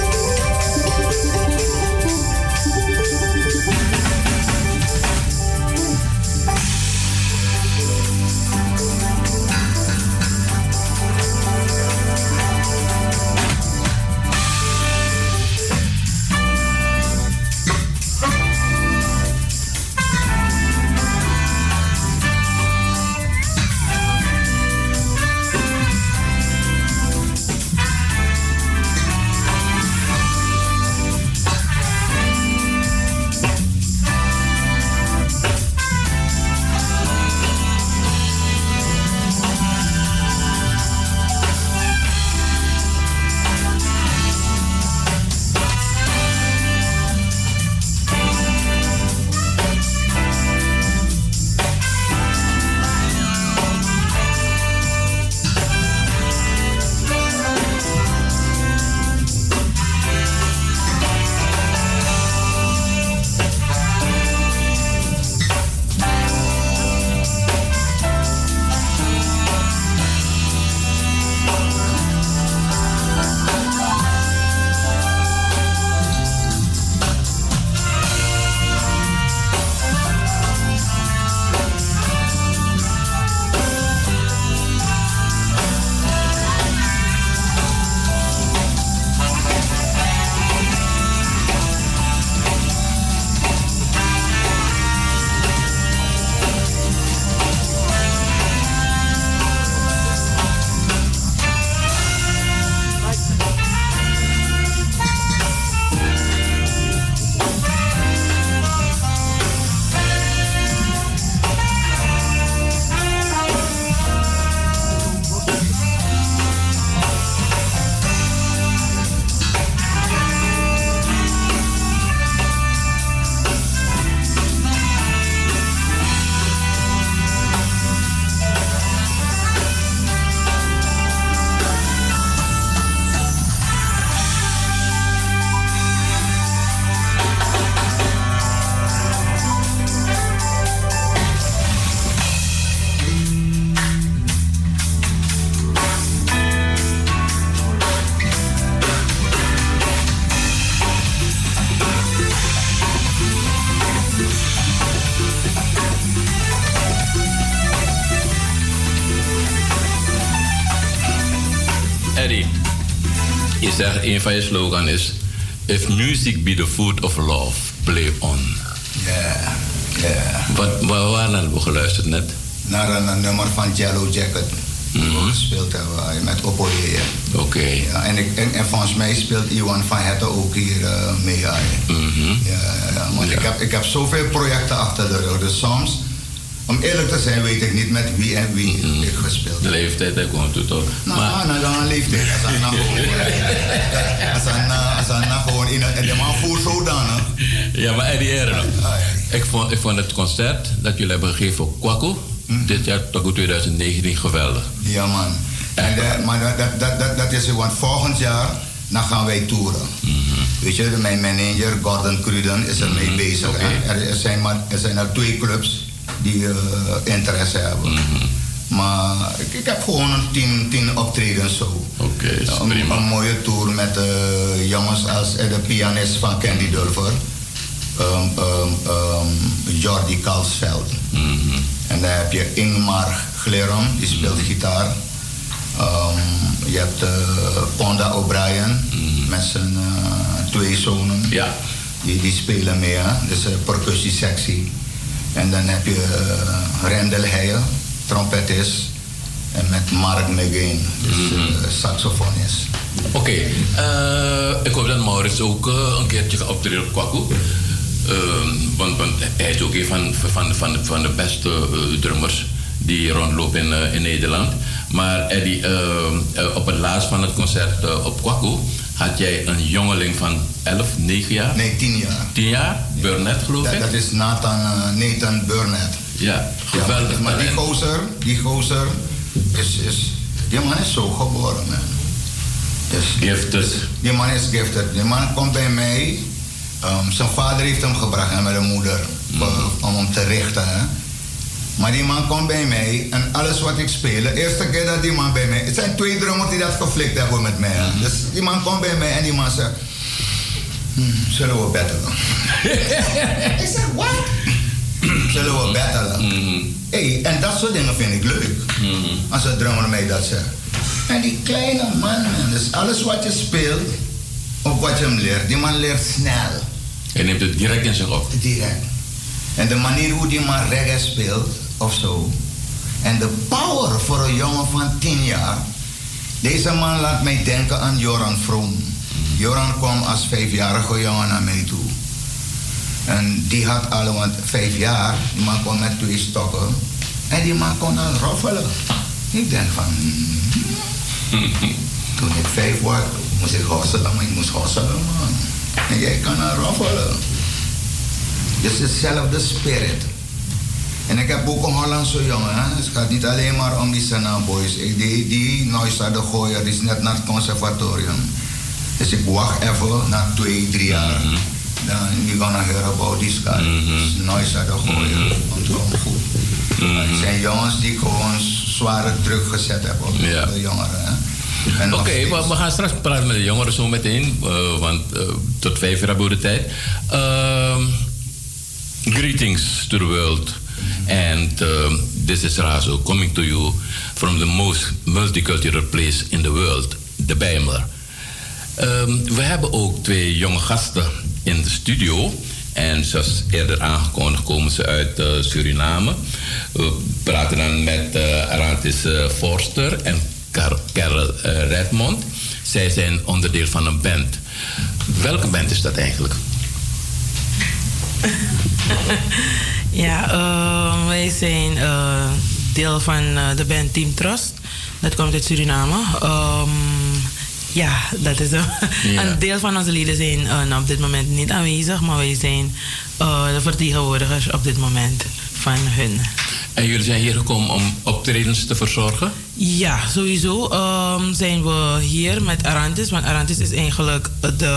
een van je slogan is: If music be the food of love, play on. Ja, ja. Wat, waar waar hebben we geluisterd net? Naar een, een nummer van Yellow Jacket. Mhm. we gespeeld hebben met Opoye. Oké. Ja, en, ik, en, en volgens mij speelt Iwan van Hetten ook hier eh, mee. Ja, Mhm. ja, ja, want Ik, heb, ik heb zoveel projecten achter de rug. Dus soms Om eerlijk te zijn weet ik niet met wie en wie ik gespeeld heb. De leeftijd, daar komt het toch. Nou, maar, nou, dan een leeftijd. Als dat nou gewoon... *laughs* Als nou- nou gewoon in de man voert zodanig. Ja, maar Eddie Eren, ik vond, ik vond het concert dat jullie hebben gegeven voor Kwaku, dit jaar Kwaku 2019, geweldig. Ja, man. En de- maar dat, dat, dat, dat, is want volgend jaar dan gaan wij toeren. Weet je, mijn manager Gordon Cruden is er mee bezig. Er, er, zijn maar, er zijn er twee clubs die eh, interesse hebben. Maar ik, ik heb gewoon een tien, tien optredens zo. Oké, een, een mooie tour met eh, jongens als eh, de pianist van Candy Dulfer. ehm, ehm, ehm, Jordi Kalsveld. En dan heb je Ingmar Glerum, die speelt gitaar. Ehm, je hebt eh, Ponda O'Brien met zijn twee zonen. Ja. Die, die spelen mee, hè? dus een percussiesectie. En dan heb je uh, Rendel Heijen, trompetist. En met Mark McGain, dus eh, saxofonist. Oké, eh, ik hoop dat Maurits ook eh, een keertje gaat optreden op Kwaku. Want, want hij is ook een van, van, van, van de beste eh, drummers die rondlopen in, eh, in Nederland. Maar Eddie, ehm, eh, op het laatst van het concert eh, op Kwaku had jij een jongeling van 11, 9 jaar? Nee, 10 jaar. 10 jaar? Burnett geloof ik? dat is Nathan, eh, Nathan Burnett. Ja, geweldig. Ja, maar die gozer, die gozer is, is, die man is zo geboren, man. Dus, Gifted. Die man is gifted. Die man komt bij mij. ehm, zijn vader heeft hem gebracht en met een moeder voor- om hem te richten. Hè. Maar die man komt bij mij en alles wat ik speel, de eerste keer dat die man bij mij. Het zijn twee drummers die dat geflikt hebben met mij. hè. Dus die man komt bij mij en die man zegt. "Hmm, zullen we battelen? *laughs* ik zeg, wat? *clears throat* zullen we battelen? Hey, en dat soort dingen vind ik leuk. Als een drummer mij dat zegt. En die kleine man, man, dus alles wat je speelt, of wat je hem leert, die man leert snel. Hij neemt het direct in zich op. Direct. En de manier hoe die man reggae speelt, of zo. En de power voor een jongen van 10 jaar. Deze man laat mij denken aan Joran Vroom. Joran kwam als vijfjarige jongen naar mij toe. En die had al, vijf jaar, die man kwam met twee stokken. En die man kon dan roffelen. Ik denk van, hmm. toen ik vijf was, moest ik hosselen, maar ik moest hosselen, man. En jij kan dan roffelen. Dus hetzelfde spirit. En ik heb ook een Hollandse jongen. Hè? Dus het gaat niet alleen maar om die Sena Boys. Ik, die die Noisa de Gooier die is net naar het conservatorium. Dus ik wacht even na twee, drie jaar. Dan you gonna hear about this guy. Dus Noisa de Gooier. Ontkom goed. Het zijn jongens die gewoon zware druk gezet hebben op de jongeren. Hè? Oké, we, we gaan straks praten met de jongeren zo meteen, eh, want eh, tot vijf uur hebben we de tijd. Ehm, greetings to the world. And um, this is Razo coming to you from the most multicultural place in the world, de Bijmler. Ehm, we hebben ook twee jonge gasten in de studio. En zoals eerder aangekondigd komen ze uit eh, Suriname. We praten dan met eh Arantis eh, Forster en Car- Carol Redmond. Zij zijn onderdeel van een band. Welke band is dat eigenlijk? *laughs* Ja, eh, wij zijn eh, deel van eh, de band Team Trust. Dat komt uit Suriname. Ehm, ja, dat is Ja. *laughs* een deel van onze leden zijn eh, op dit moment niet aanwezig, maar wij zijn de vertegenwoordigers op dit moment van hun. En jullie zijn hier gekomen om optredens te verzorgen? Ja, sowieso ehm, zijn we hier met Arantis. Want Arantis is eigenlijk de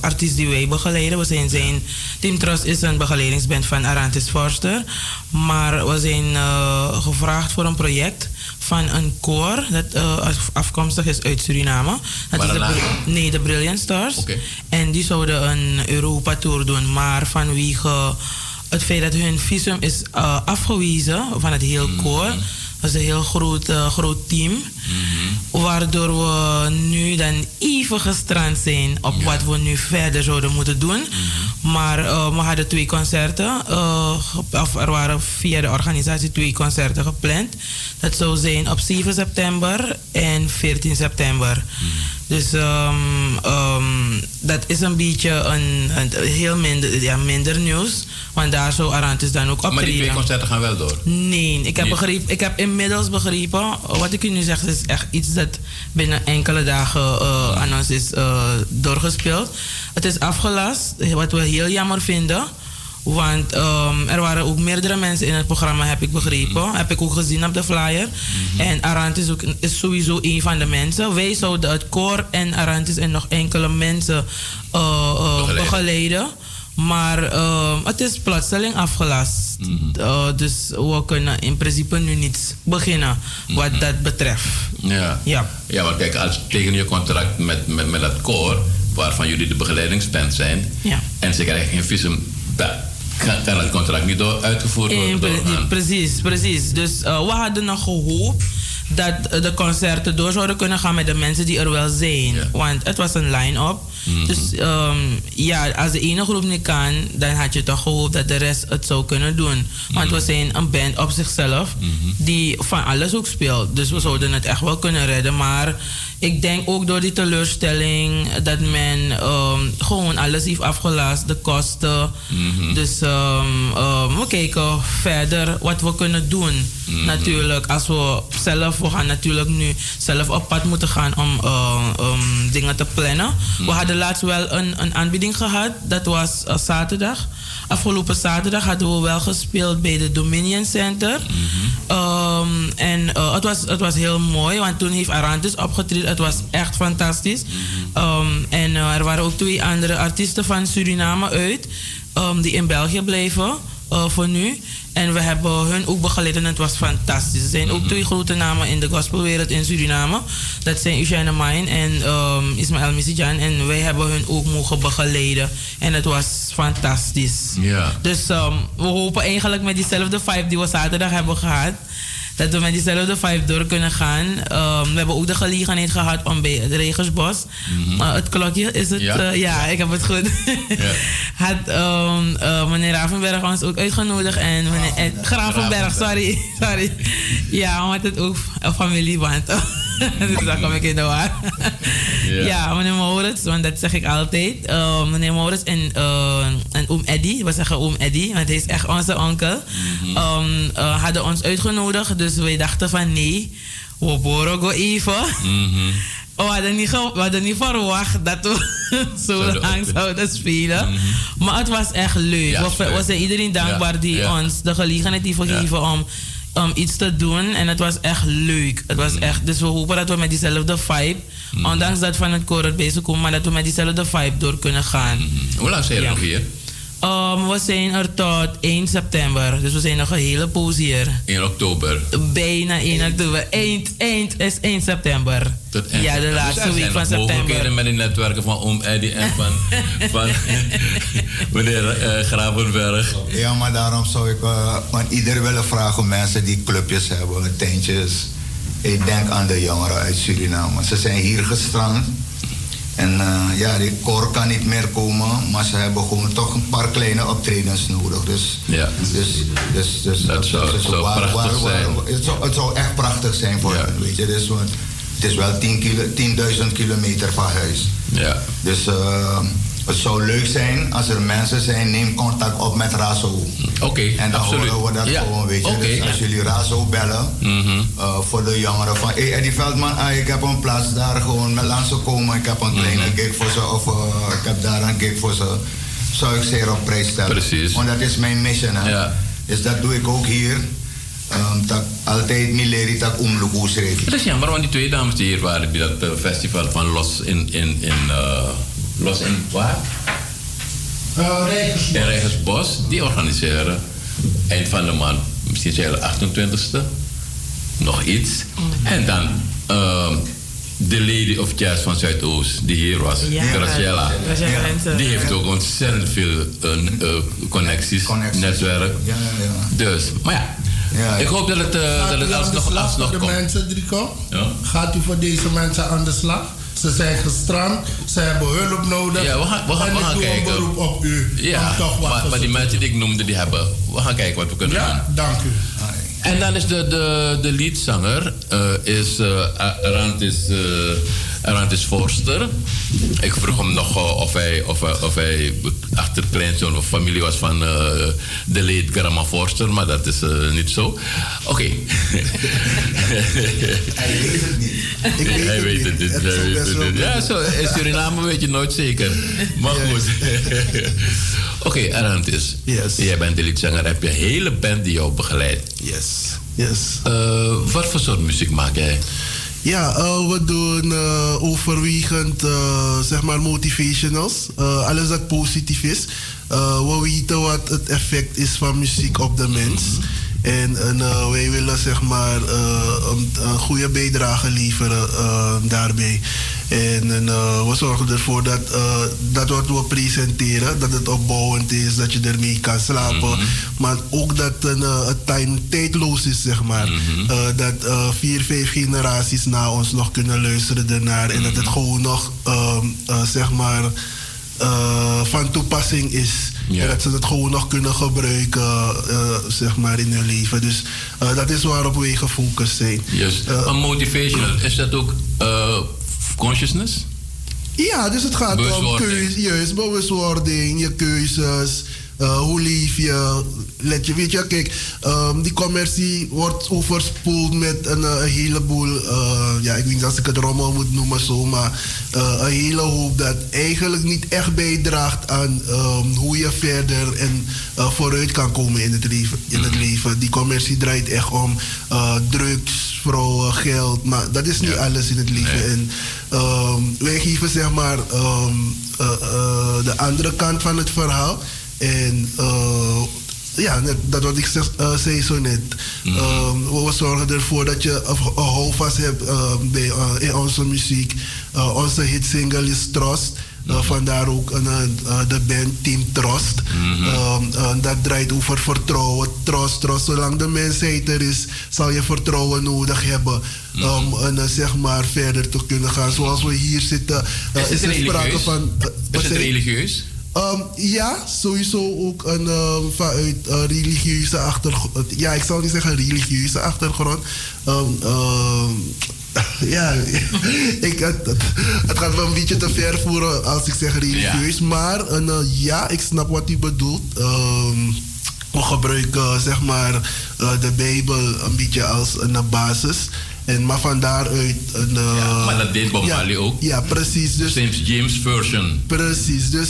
artiest die wij begeleiden. We zijn zijn, Team Trust is een begeleidingsband van Arantis Forster. Maar we zijn eh, gevraagd voor een project van een koor dat eh, af- afkomstig is uit Suriname. Dat is de, nee, de Brilliant Stars. Oké. En die zouden een Europa-tour doen. Maar vanwege het feit dat hun visum is eh, afgewezen van het heel koor. Dat is een heel groot, eh, groot team. Waardoor we nu dan even gestrand zijn op wat we nu verder zouden moeten doen. Maar eh, we hadden twee concerten. ge- of er waren via de organisatie twee concerten gepland. Dat zou zijn op 7 september en 14 september. Dus ehm, ehm, dat is een beetje een, een heel minder, ja, minder nieuws. Want daar zou Arantis dan ook optreden. Maar die twee concerten gaan wel door? Nee, ik heb, begrepen, ik heb inmiddels begrepen... Wat ik u nu zeg is echt iets dat binnen enkele dagen eh, aan ons is eh, doorgespeeld. Het is afgelast, wat we heel jammer vinden. Want ehm, er waren ook meerdere mensen in het programma, heb ik begrepen. Heb ik ook gezien op de flyer. En Arantis is, ook, is sowieso een van de mensen. Wij zouden het koor en Arantis en nog enkele mensen eh, eh, Begeleiden. begeleiden. Maar ehm, het is plotseling afgelast. Eh, dus we kunnen in principe nu niet beginnen wat dat betreft. Ja. Ja. Ja, want kijk, als tegen je contract met, met, met dat koor, waarvan jullie de begeleidingsband zijn, Ja. en ze krijgen geen visum, kan het contract niet door, uitgevoerd worden. pre- doorgaan. precies, precies. Dus eh, we hadden nog gehoopt dat eh, de concerten door zouden kunnen gaan met de mensen die er wel zijn. Want het was een line-up. Mhm. Dus ehm, ja, als de ene groep niet kan, dan had je toch gehoopt dat de rest het zou kunnen doen. Want Mhm. we zijn een band op zichzelf die van alles ook speelt. Dus we zouden het echt wel kunnen redden. Maar ik denk ook door die teleurstelling dat men ehm, gewoon alles heeft afgelast, de kosten. Mhm. Dus ehm, we kijken verder wat we kunnen doen. Mhm. Natuurlijk, als we zelf, we gaan natuurlijk nu zelf op pad moeten gaan om eh, dingen te plannen. Mhm. We hadden laatst wel een, een aanbieding gehad, dat was eh, zaterdag. Afgelopen zaterdag hadden we wel gespeeld bij de Dominion Center. Ehm, en eh, het, was, het was heel mooi, want toen heeft Arantis opgetreden. Het was echt fantastisch. Ehm, en eh, er waren ook twee andere artiesten van Suriname uit, ehm, die in België bleven voor nu. En we hebben hun ook begeleid en het was fantastisch. Er zijn ook twee grote namen in de gospelwereld in Suriname. Dat zijn Eugène Main en ehm, Ismaël Misijan. En wij hebben hun ook mogen begeleiden. En het was fantastisch. Ja. Dus ehm, we hopen eigenlijk met diezelfde vibe die we zaterdag hebben gehad. Dat we met diezelfde vibe door kunnen gaan. Ehm, we hebben ook de gelegenheid gehad om bij het Regensbos. eh, het klokje is het. Ja. Ja, ja ik heb het goed. *laughs* Had ehm, eh, meneer Ravenberg ons ook uitgenodigd. En meneer eh, Gravenberg, sorry. *laughs* sorry. Ja, omdat het ook familieband *laughs* Dus daar kom ik in de war. *laughs* Ja. ja. meneer Maurits, want dat zeg ik altijd. Eh, meneer Maurits en, eh, en oom Eddy, we zeggen oom Eddy, want hij is echt onze onkel. Ehm, eh, hadden ons uitgenodigd, dus wij dachten van nee, we boren go even. Mhm. *laughs* We hadden, niet we hadden niet verwacht dat we zo Zouden lang zouden spelen. Maar het was echt leuk. Ja, we, we zijn iedereen dankbaar Ja, die ja. ons de gelegenheid heeft gegeven om, om iets te doen. En het was echt leuk. Het was echt, dus we hopen dat we met diezelfde vibe, ondanks dat van het koor het bezig komt, maar dat we met diezelfde vibe door kunnen gaan. Hoe lang zijn nog hier? Um, we zijn er tot 1 september. Dus we zijn nog een hele poos hier. In oktober. Bijna 1 oktober. Eind, eind is 1 september. Tot eind ja, de september. laatste Dus week van september. met die netwerken van Oom Eddy en van, *laughs* van meneer eh, Gravenberg. Ja, maar daarom zou ik eh, aan ieder willen vragen, mensen die clubjes hebben, tentjes. Ik denk aan de jongeren uit Suriname. Ze zijn hier gestrand. En eh, ja, die koor kan niet meer komen, maar ze hebben gewoon toch een paar kleine optredens nodig. Dus, Ja. dus, dus, dus Dat zou- dus zou prachtig zijn. het, zou, het zou echt prachtig zijn voor hen, weet je. Dus, het is wel 10 kilo- 10.000 kilometer van huis. Ja. Dus eh, het zou leuk zijn als er mensen zijn, neem contact op met Razo. Oké, En dan absoluut. horen we dat Ja, gewoon, weet je. Dus als jullie Razo bellen Mhm. eh, voor de jongeren van... Hé, Eddie Veldman, ah, ik heb een plaats daar gewoon met langs komen. Ik heb een kleine Mhm. gig voor ze of eh, ik heb daar een gig voor ze. Zou ik zeer op prijs stellen. Precies. Want dat is mijn mission, hè. Ja. Dus dat doe ik ook hier. Ehm, dat altijd mileri tak umlukus Het is jammer, want die twee dames die hier waren, die dat eh, festival van Los in, in, in Los in waar? In Rijgersbos, die organiseren eind van de maand, misschien zijn de 28e, nog iets. En dan ehm, de Lady of Jazz van Zuidoost, die hier was, Ja. Graciela. Die heeft ook ontzettend veel eh, eh, connecties, netwerk. Ja, ja, ja. Dus, maar ja, Ja, ik hoop dat het, eh, Gaat dat het u aan de alsnog, slag alsnog voor de komt. mensen, Drico? Ja. Gaat u voor deze mensen aan de slag? Ze zijn gestrand, ze hebben hulp nodig. Ja, we gaan, we gaan, en we ik gaan doe kijken. een beroep op u. Ja, om toch wat maar, maar die mensen die ik noemde, die hebben. We gaan kijken wat we kunnen doen. Ja, dank u. En dan is de, de, de leadzanger, eh, is, uh, eh, is voorster. Ik vroeg hem nog eh, of, hij, of, of hij achterkleinzoon of familie was van eh, de late grandma Forster, maar dat is eh, niet zo. Oké. *laughs* Hij weet het niet. Ik weet Hij het weet niet. het niet. Het hij zou weet best het wel niet. Ja, zo, in Suriname weet je nooit zeker. Maar goed. *laughs* Oké, Arantis. Yes. Jij bent de liedzanger. Heb je een hele band die jou begeleidt? Yes. Yes. Eh, wat voor soort muziek maak jij? Ja, eh, we doen eh, overwegend zeg maar motivationals. Alles dat positief is. We weten wat het effect is van muziek op de mens. En, en, eh, wij willen zeg maar eh, een, een goede bijdrage leveren eh, daarbij. En, en, we zorgen ervoor dat, dat wat we presenteren, dat het opbouwend is, dat je ermee kan slapen. Maar ook dat een, eh, het time tijdloos is, zeg maar. Eh, dat vier, vijf generaties na ons nog kunnen luisteren ernaar. En dat het gewoon nog, ehm, eh, zeg maar, eh, van toepassing is. Ja. En dat ze het gewoon nog kunnen gebruiken, eh, zeg maar, in hun leven. Dus eh, dat is waarop wij gefocust zijn. Eh, maar motivational, is dat ook consciousness? Ja, dus het gaat om keuze, bewustwording, je keuzes, eh, hoe leef je. Let je, weet je, kijk, ehm, die commercie wordt overspoeld met een, eh, een heleboel, eh, ja, ik weet niet als ik het rommel moet noemen zo, maar een hele hoop dat eigenlijk niet echt bijdraagt aan ehm, hoe je verder en vooruit kan komen in het leven. In het leven. Die commercie draait echt om drugs, vrouwen, geld, maar dat is niet alles in het leven. En ehm, wij geven zeg maar de andere kant van het verhaal. En eh, ja, net dat wat ik zeg, eh, zei zo net. Ehm, we zorgen ervoor dat je een houvast hebt eh, bij, in onze muziek. Onze hitsingle is Trust. Eh, vandaar ook de band Team Trust. Ehm, eh, dat draait over vertrouwen, trust, trust. Zolang de mensheid er is, zal je vertrouwen nodig hebben om eh, zeg maar verder te kunnen gaan. Zoals we hier zitten, Is er sprake van. Is het religieus? Ehm, ja, sowieso ook een, ehm, vanuit eh, religieuze achtergrond. Ja, ik zou niet zeggen religieuze achtergrond. Ehm, *laughs* ja, *laughs* ik, het, gaat wel een beetje te ver voeren als ik zeg religieus. Maar een, eh, ja, ik snap wat u bedoelt. We gebruiken zeg maar eh, de Bijbel een beetje als een basis. En, maar van daaruit een. eh, Maar dat deed Bob ja, Marley ook. Ja, precies. Dus, St. James Version. Precies, dus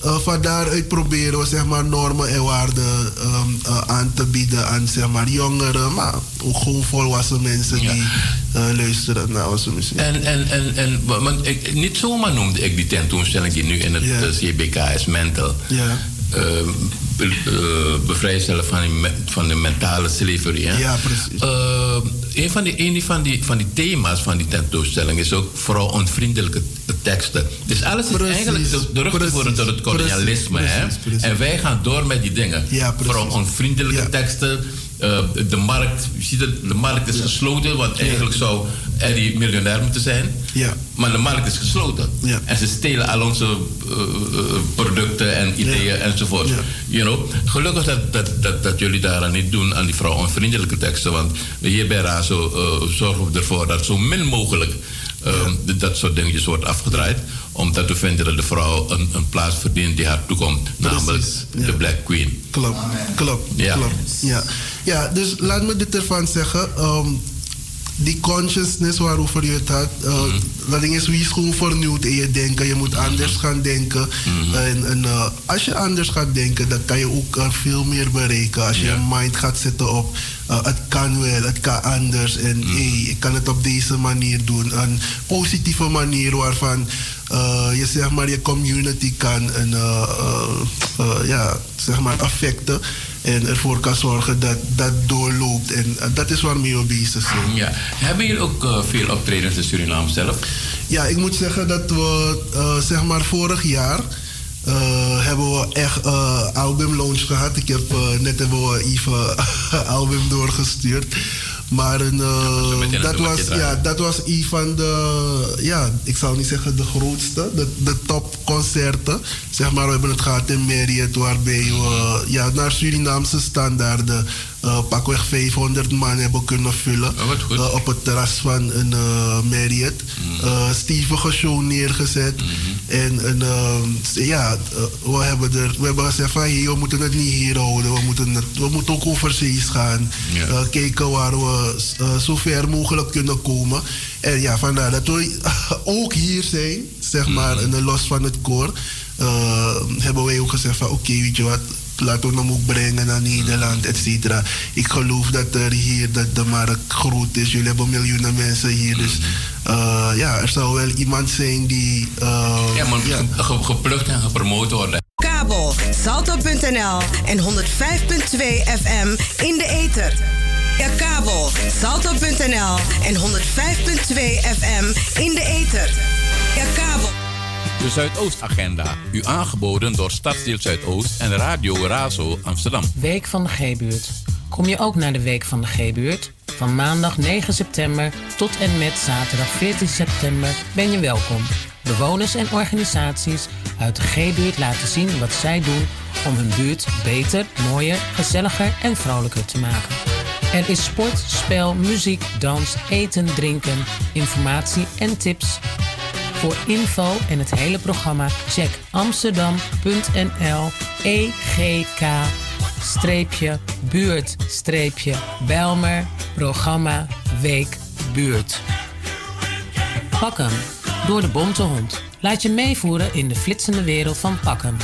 van daaruit proberen we zeg maar, normen en waarden ehm, eh, aan te bieden aan zeg maar, jongeren, maar ook gewoon volwassen mensen die luisteren naar onze muziek. En, en, en, en want ik, niet zomaar noemde ik die tentoonstelling die nu in het Ja. CBK is, Mental. Ja. Eh, eh, bevrijstellen van, die me- van de mentale slavery. Hè? Ja, precies. Eh, een van, die, een van, die, van die thema's van die tentoonstelling is ook vooral onvriendelijke teksten. Dus alles is Precies, eigenlijk de- terug te voeren tot het kolonialisme. precies, hè? precies. En wij gaan door met die dingen. Ja, vooral onvriendelijke teksten. Eh, de markt, je ziet het, de markt is gesloten, want eigenlijk zou Eddie miljonair moeten zijn. Ja. Maar de markt is gesloten. Ja. En ze stelen al onze eh, eh, producten en ideeën enzovoort. You know? Gelukkig dat, dat, dat, dat jullie daaraan niet doen, aan die vrouwonvriendelijke teksten. Want hier bij RAZO zorgen we ervoor dat zo min mogelijk eh, dat soort dingetjes wordt afgedraaid. Omdat we vinden dat de vrouw een, een plaats verdient die haar toekomt. Namelijk de Black Queen. Klopt, klopt, Ja. klopt. Ja. ja, dus laat me dit ervan zeggen. ehm, die consciousness waarover je het had, eh, dat ding is wie is gewoon vernieuwd in je denken. Je moet anders gaan denken. En, en eh, als je anders gaat denken, dan kan je ook eh, veel meer bereiken. Als je je mind gaat zetten op het kan wel, het kan anders. En hey, ik kan het op deze manier doen. Een positieve manier waarvan je zeg maar je community kan en, ja, zeg maar affecten. En ervoor kan zorgen dat dat doorloopt. En eh, dat is waarmee we bezig zijn. Ja. Hebben jullie ook eh, veel optredens in Suriname zelf? Ja, ik moet zeggen dat we eh, zeg maar vorig jaar hebben we echt album launch gehad. Ik heb net hebben we even *laughs* album doorgestuurd. Maar een, eh, dat, was, ja, dat was een van de, ja, ik zou niet zeggen de grootste, de, de topconcerten. Zeg maar, we hebben het gehad in Marriott, waarbij we ja, naar Surinaamse standaarden uh, pakweg 500 man hebben kunnen vullen. Oh, op het terras van een Marriott. Mm. stevige show neergezet. Mm-hmm. En, ja, we hebben, er, we hebben gezegd van hey, we moeten het niet hier houden. We moeten, het, we moeten ook overzees gaan. kijken waar we zo ver mogelijk kunnen komen. En ja, vandaar dat we *laughs* ook hier zijn, zeg maar, mm. en los van het koor. hebben wij ook gezegd van oké, okay, weet je wat laten we hem ook brengen naar Nederland, et cetera. Ik geloof dat er hier dat de markt groot is. Jullie hebben miljoenen mensen hier. Dus uh, ja, er zou wel iemand zijn die. Uh, ja, maar ja. geplukt en gepromoot worden. Kabel, salto.nl en 105.2 FM in de ether. Ja, kabel, salto.nl en 105.2 FM in de ether. Ja, kabel. De Zuidoostagenda. U aangeboden door Stadsdeel Zuidoost en Radio Razo Amsterdam. Week van de G-buurt. Kom je ook naar de Week van de G-buurt? Van maandag 9 september tot en met zaterdag 14 september ben je welkom. Bewoners en organisaties uit de G-buurt laten zien wat zij doen om hun buurt beter, mooier, gezelliger en vrolijker te maken. Er is sport, spel, muziek, dans, eten, drinken, informatie en tips voor info en het hele programma check amsterdam.nl EGK buurt Bijlmer programma Week Buurt. Pak hem door de bonte hond. Laat je meevoeren in de flitsende wereld van Pakken.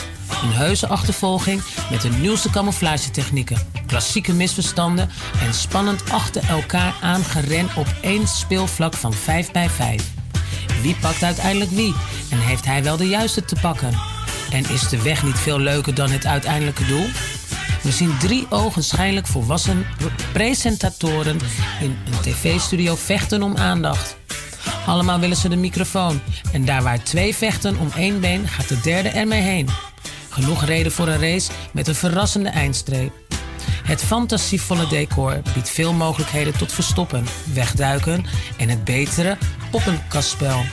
Een heuse achtervolging met de nieuwste camouflagetechnieken, klassieke misverstanden en spannend achter elkaar aangeren op één speelvlak van 5 bij 5. Wie pakt uiteindelijk wie? En heeft hij wel de juiste te pakken? En is de weg niet veel leuker dan het uiteindelijke doel? We zien drie ogenschijnlijk volwassen presentatoren in een tv-studio vechten om aandacht. Allemaal willen ze de microfoon. En daar waar twee vechten om één been, gaat de derde ermee heen. Genoeg reden voor een race met een verrassende eindstreep. Het fantasievolle decor biedt veel mogelijkheden tot verstoppen, wegduiken en het betere poppenkastspel.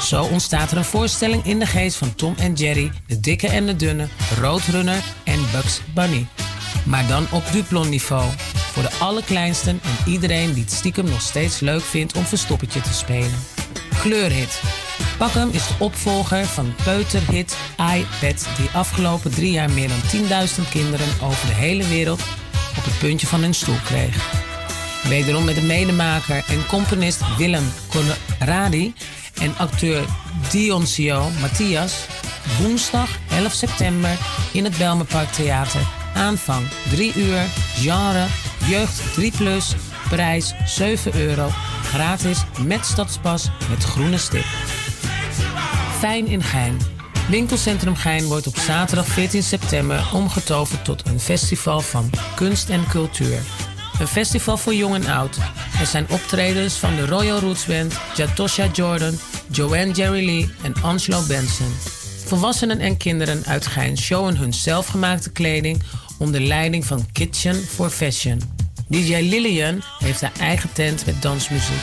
Zo ontstaat er een voorstelling in de geest van Tom en Jerry, de dikke en de dunne, Roadrunner en Bugs Bunny. Maar dan op Duplon niveau. Voor de allerkleinsten en iedereen die het stiekem nog steeds leuk vindt om verstoppertje te spelen. Kleurhit. Pakkem is de opvolger van peuterhit iPad die afgelopen drie jaar meer dan 10.000 kinderen over de hele wereld op het puntje van hun stoel kreeg. Wederom met de medemaker en componist Willem Conradi en acteur Dioncio Matthias woensdag 11 september in het Belmenpark Theater. Aanvang 3 uur, genre, jeugd 3 plus, prijs 7 euro, gratis met stadspas met groene stip. Fijn in Gein. Winkelcentrum Gein wordt op zaterdag 14 september omgetoverd tot een festival van kunst en cultuur. Een festival voor jong en oud. Er zijn optredens van de Royal Roots Band, Jatosha Jordan, Joanne Jerry Lee en Angelo Benson. Volwassenen en kinderen uit Gein showen hun zelfgemaakte kleding onder leiding van Kitchen for Fashion. DJ Lillian heeft haar eigen tent met dansmuziek.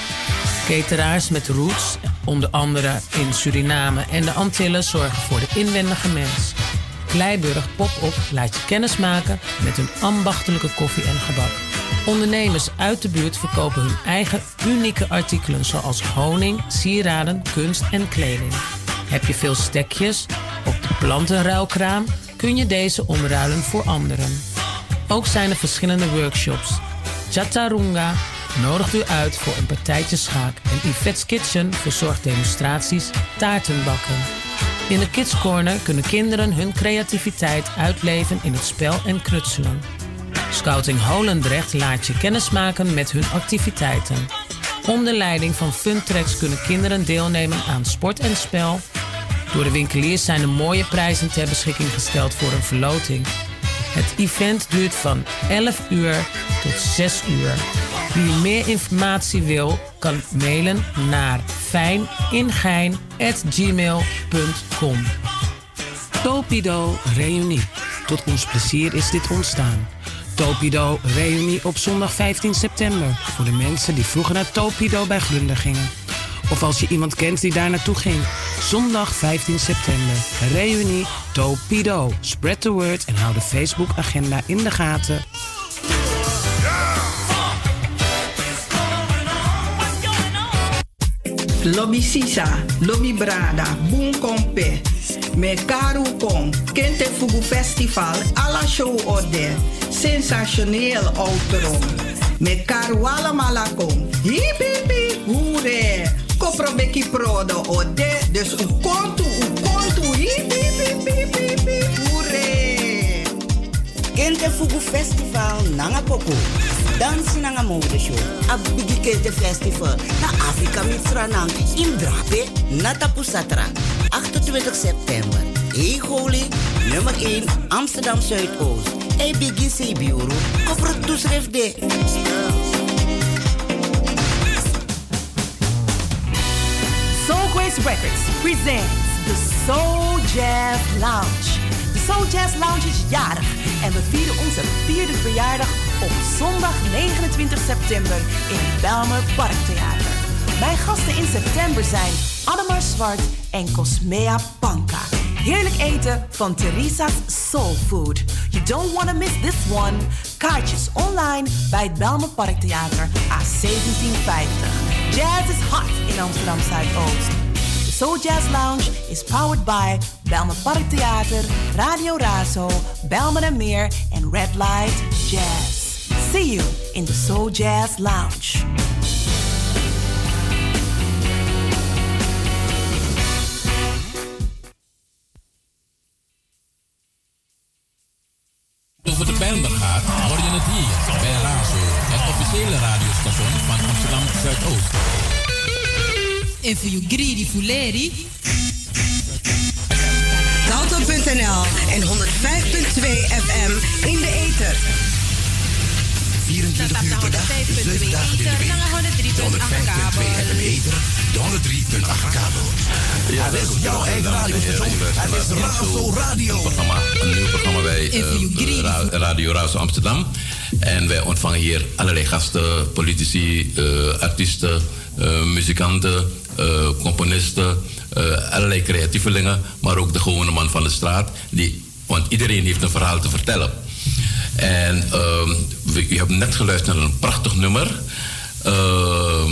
Cateraars met roots, onder andere in Suriname en de Antillen, zorgen voor de inwendige mens. Kleiburg Pop-up laat je kennis maken met hun ambachtelijke koffie en gebak. Ondernemers uit de buurt verkopen hun eigen unieke artikelen zoals honing, sieraden, kunst en kleding. Heb je veel stekjes op de plantenruilkraam, kun je deze omruilen voor anderen. Ook zijn er verschillende workshops. Chatarunga nodigt u uit voor een partijtje schaak en Yvette's Kitchen verzorgt demonstraties taartenbakken. In de Kids Corner kunnen kinderen hun creativiteit uitleven in het spel en knutselen. Scouting Holendrecht laat je kennismaken met hun activiteiten. Onder leiding van Funtracks kunnen kinderen deelnemen aan sport en spel. Door de winkeliers zijn er mooie prijzen ter beschikking gesteld voor een verloting. Het event duurt van 11 uur tot 6 uur. Wie meer informatie wil, kan mailen naar fijningein.gmail.com Topido Reunie. Tot ons plezier is dit ontstaan. Topido reunie op zondag 15 september. Voor de mensen die vroeger naar Topido bij Glunder gingen. Of als je iemand kent die daar naartoe ging. Zondag 15 september. Reunie Topido. Spread the word en hou de Facebook-agenda in de gaten. Lobby Sisa, Lobby Brada, Boom me Karu Kong, Kente Fugu Festival, alla show orde. Sensationeel outro. Me Karuala Malakong. Hip hip hip, hoere. Kopro beki prodo ode. Dus u kontu, u kontu. Hip hip hip hip hip hoere. Kente Fugu Festival nanga poco. Dans nanga mode show. A bigi Kente Festival. Na Afrika Mitsranang. In Drape. Na Tapusatra. 28 september. Holy. Nummer 1 Amsterdam Zuidoost. Hey bigi Sebiuru. Kopro toeschrift de. Soul Grace Records presents the Soul Jazz Lounge. De Soul Jazz Lounge is jarig en we vieren onze vierde verjaardag op zondag 29 september in het Belmer Parktheater. Mijn gasten in september zijn Ademar Zwart en Cosmea Panka. Heerlijk eten van Teresa's Soul Food. You don't want to miss this one. Kaartjes online bij het Belmer Parktheater A1750. Jazz is hot in Amsterdam Zuidoost. Soul Jazz Lounge is powered by Belmer Parktheater, Radio Razo, Belmer en Meer en Red Light Jazz. See you in the Soul Jazz Lounge. over de Bijlmer gaat, hoor je het hier bij Razo, het officiële radiostation van Amsterdam Zuidoost. En voor you greedy fuleri. Salto.nl en 105.2 FM in de ether. 24 uur per dag, 7 dagen in de week. De 105.2 FM de 103.8 kabel. Ja, dat is jouw eigen radiostation. Het is Razo Radio. Een, nieuw programma bij eh, Ra- Radio Razo Amsterdam. En wij ontvangen hier allerlei gasten, politici, eh, artiesten, eh, muzikanten, eh, componisten, eh, allerlei creatievelingen, maar ook de gewone man van de straat. Die, want iedereen heeft een verhaal te vertellen. En ehm, u hebt net geluisterd naar een prachtig nummer. Ehm,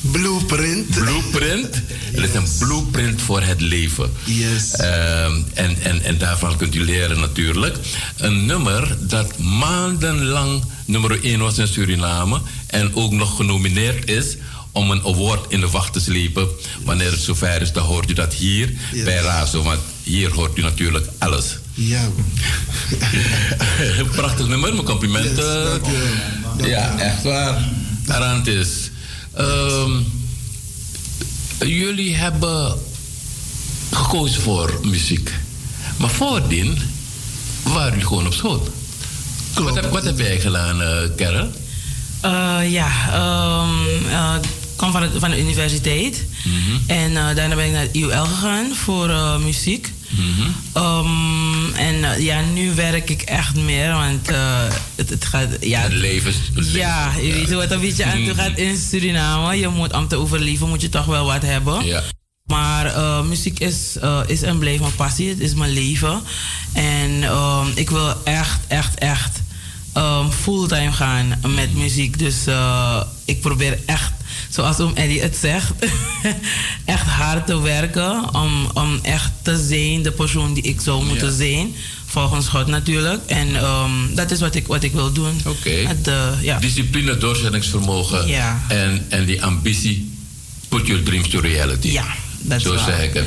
Blueprint. Blueprint. Het is een blueprint voor het leven. Yes. Ehm, en, en, en daarvan kunt u leren natuurlijk. Een nummer dat maandenlang nummer 1 was in Suriname. En ook nog genomineerd is om een award in de wacht te slepen. Wanneer het zover is, dan hoort u dat hier Yes. bij Razo. Want hier hoort u natuurlijk alles. Ja. *laughs* Prachtig nummer, mijn complimenten. ja, echt waar. Arantis. Ehm jullie hebben gekozen voor muziek. Maar voordien waren jullie gewoon op school. Wat heb, wat heb jij gedaan, eh Karel? Eh, ja, ehm, eh, ik kwam van, het, van de universiteit. En eh, daarna ben ik naar het IUL gegaan voor eh, muziek. Ehm, en eh, ja, nu werk ik echt meer, want het, het gaat... Ja, Het leven is- Ja, je weet hoe het een beetje aan toe gaat in Suriname. Je moet, om te overleven moet je toch wel wat hebben. Ja. Maar muziek is, is en blijft mijn passie. Het is mijn leven. En ehm, ik wil echt, echt, echt ehm, fulltime gaan met muziek. Dus ik probeer echt, zoals oom Eddie het zegt, *laughs* echt hard te werken. Om, om echt te zijn de persoon die ik zou moeten Ja. zijn. Volgens God natuurlijk. En ehm, dat is wat ik, wat ik wil doen. Oké. Eh, ja. Discipline, doorzettingsvermogen Ja. en, en die ambitie. Put your dreams to reality. Ja, dat is Zo waar, zeg ik het.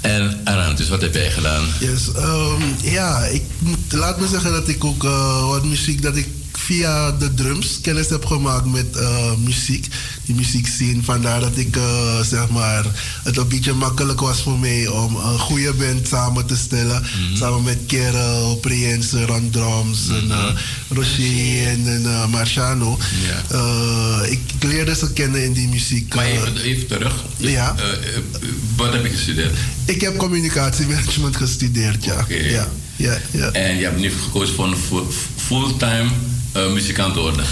En Arantis, wat heb jij gedaan? Yes, ehm, ja, ik moet, laat me zeggen dat ik ook eh, wat muziek, dat ik via de drums kennis heb gemaakt met eh, muziek. Die muziek zien. Vandaar dat ik eh, zeg maar, het een beetje makkelijk was voor mij om een goede band samen te stellen. Samen met Kerel, Priense, Ron Drums en uh, Rocher en, en Marciano. Ik, leerde ze kennen in die muziek. Maar even, even terug. Ja. Wat heb je gestudeerd? ik heb communicatiemanagement gestudeerd, ja. ja, ja, ja. En je hebt nu gekozen voor een fu- fulltime muzikant worden.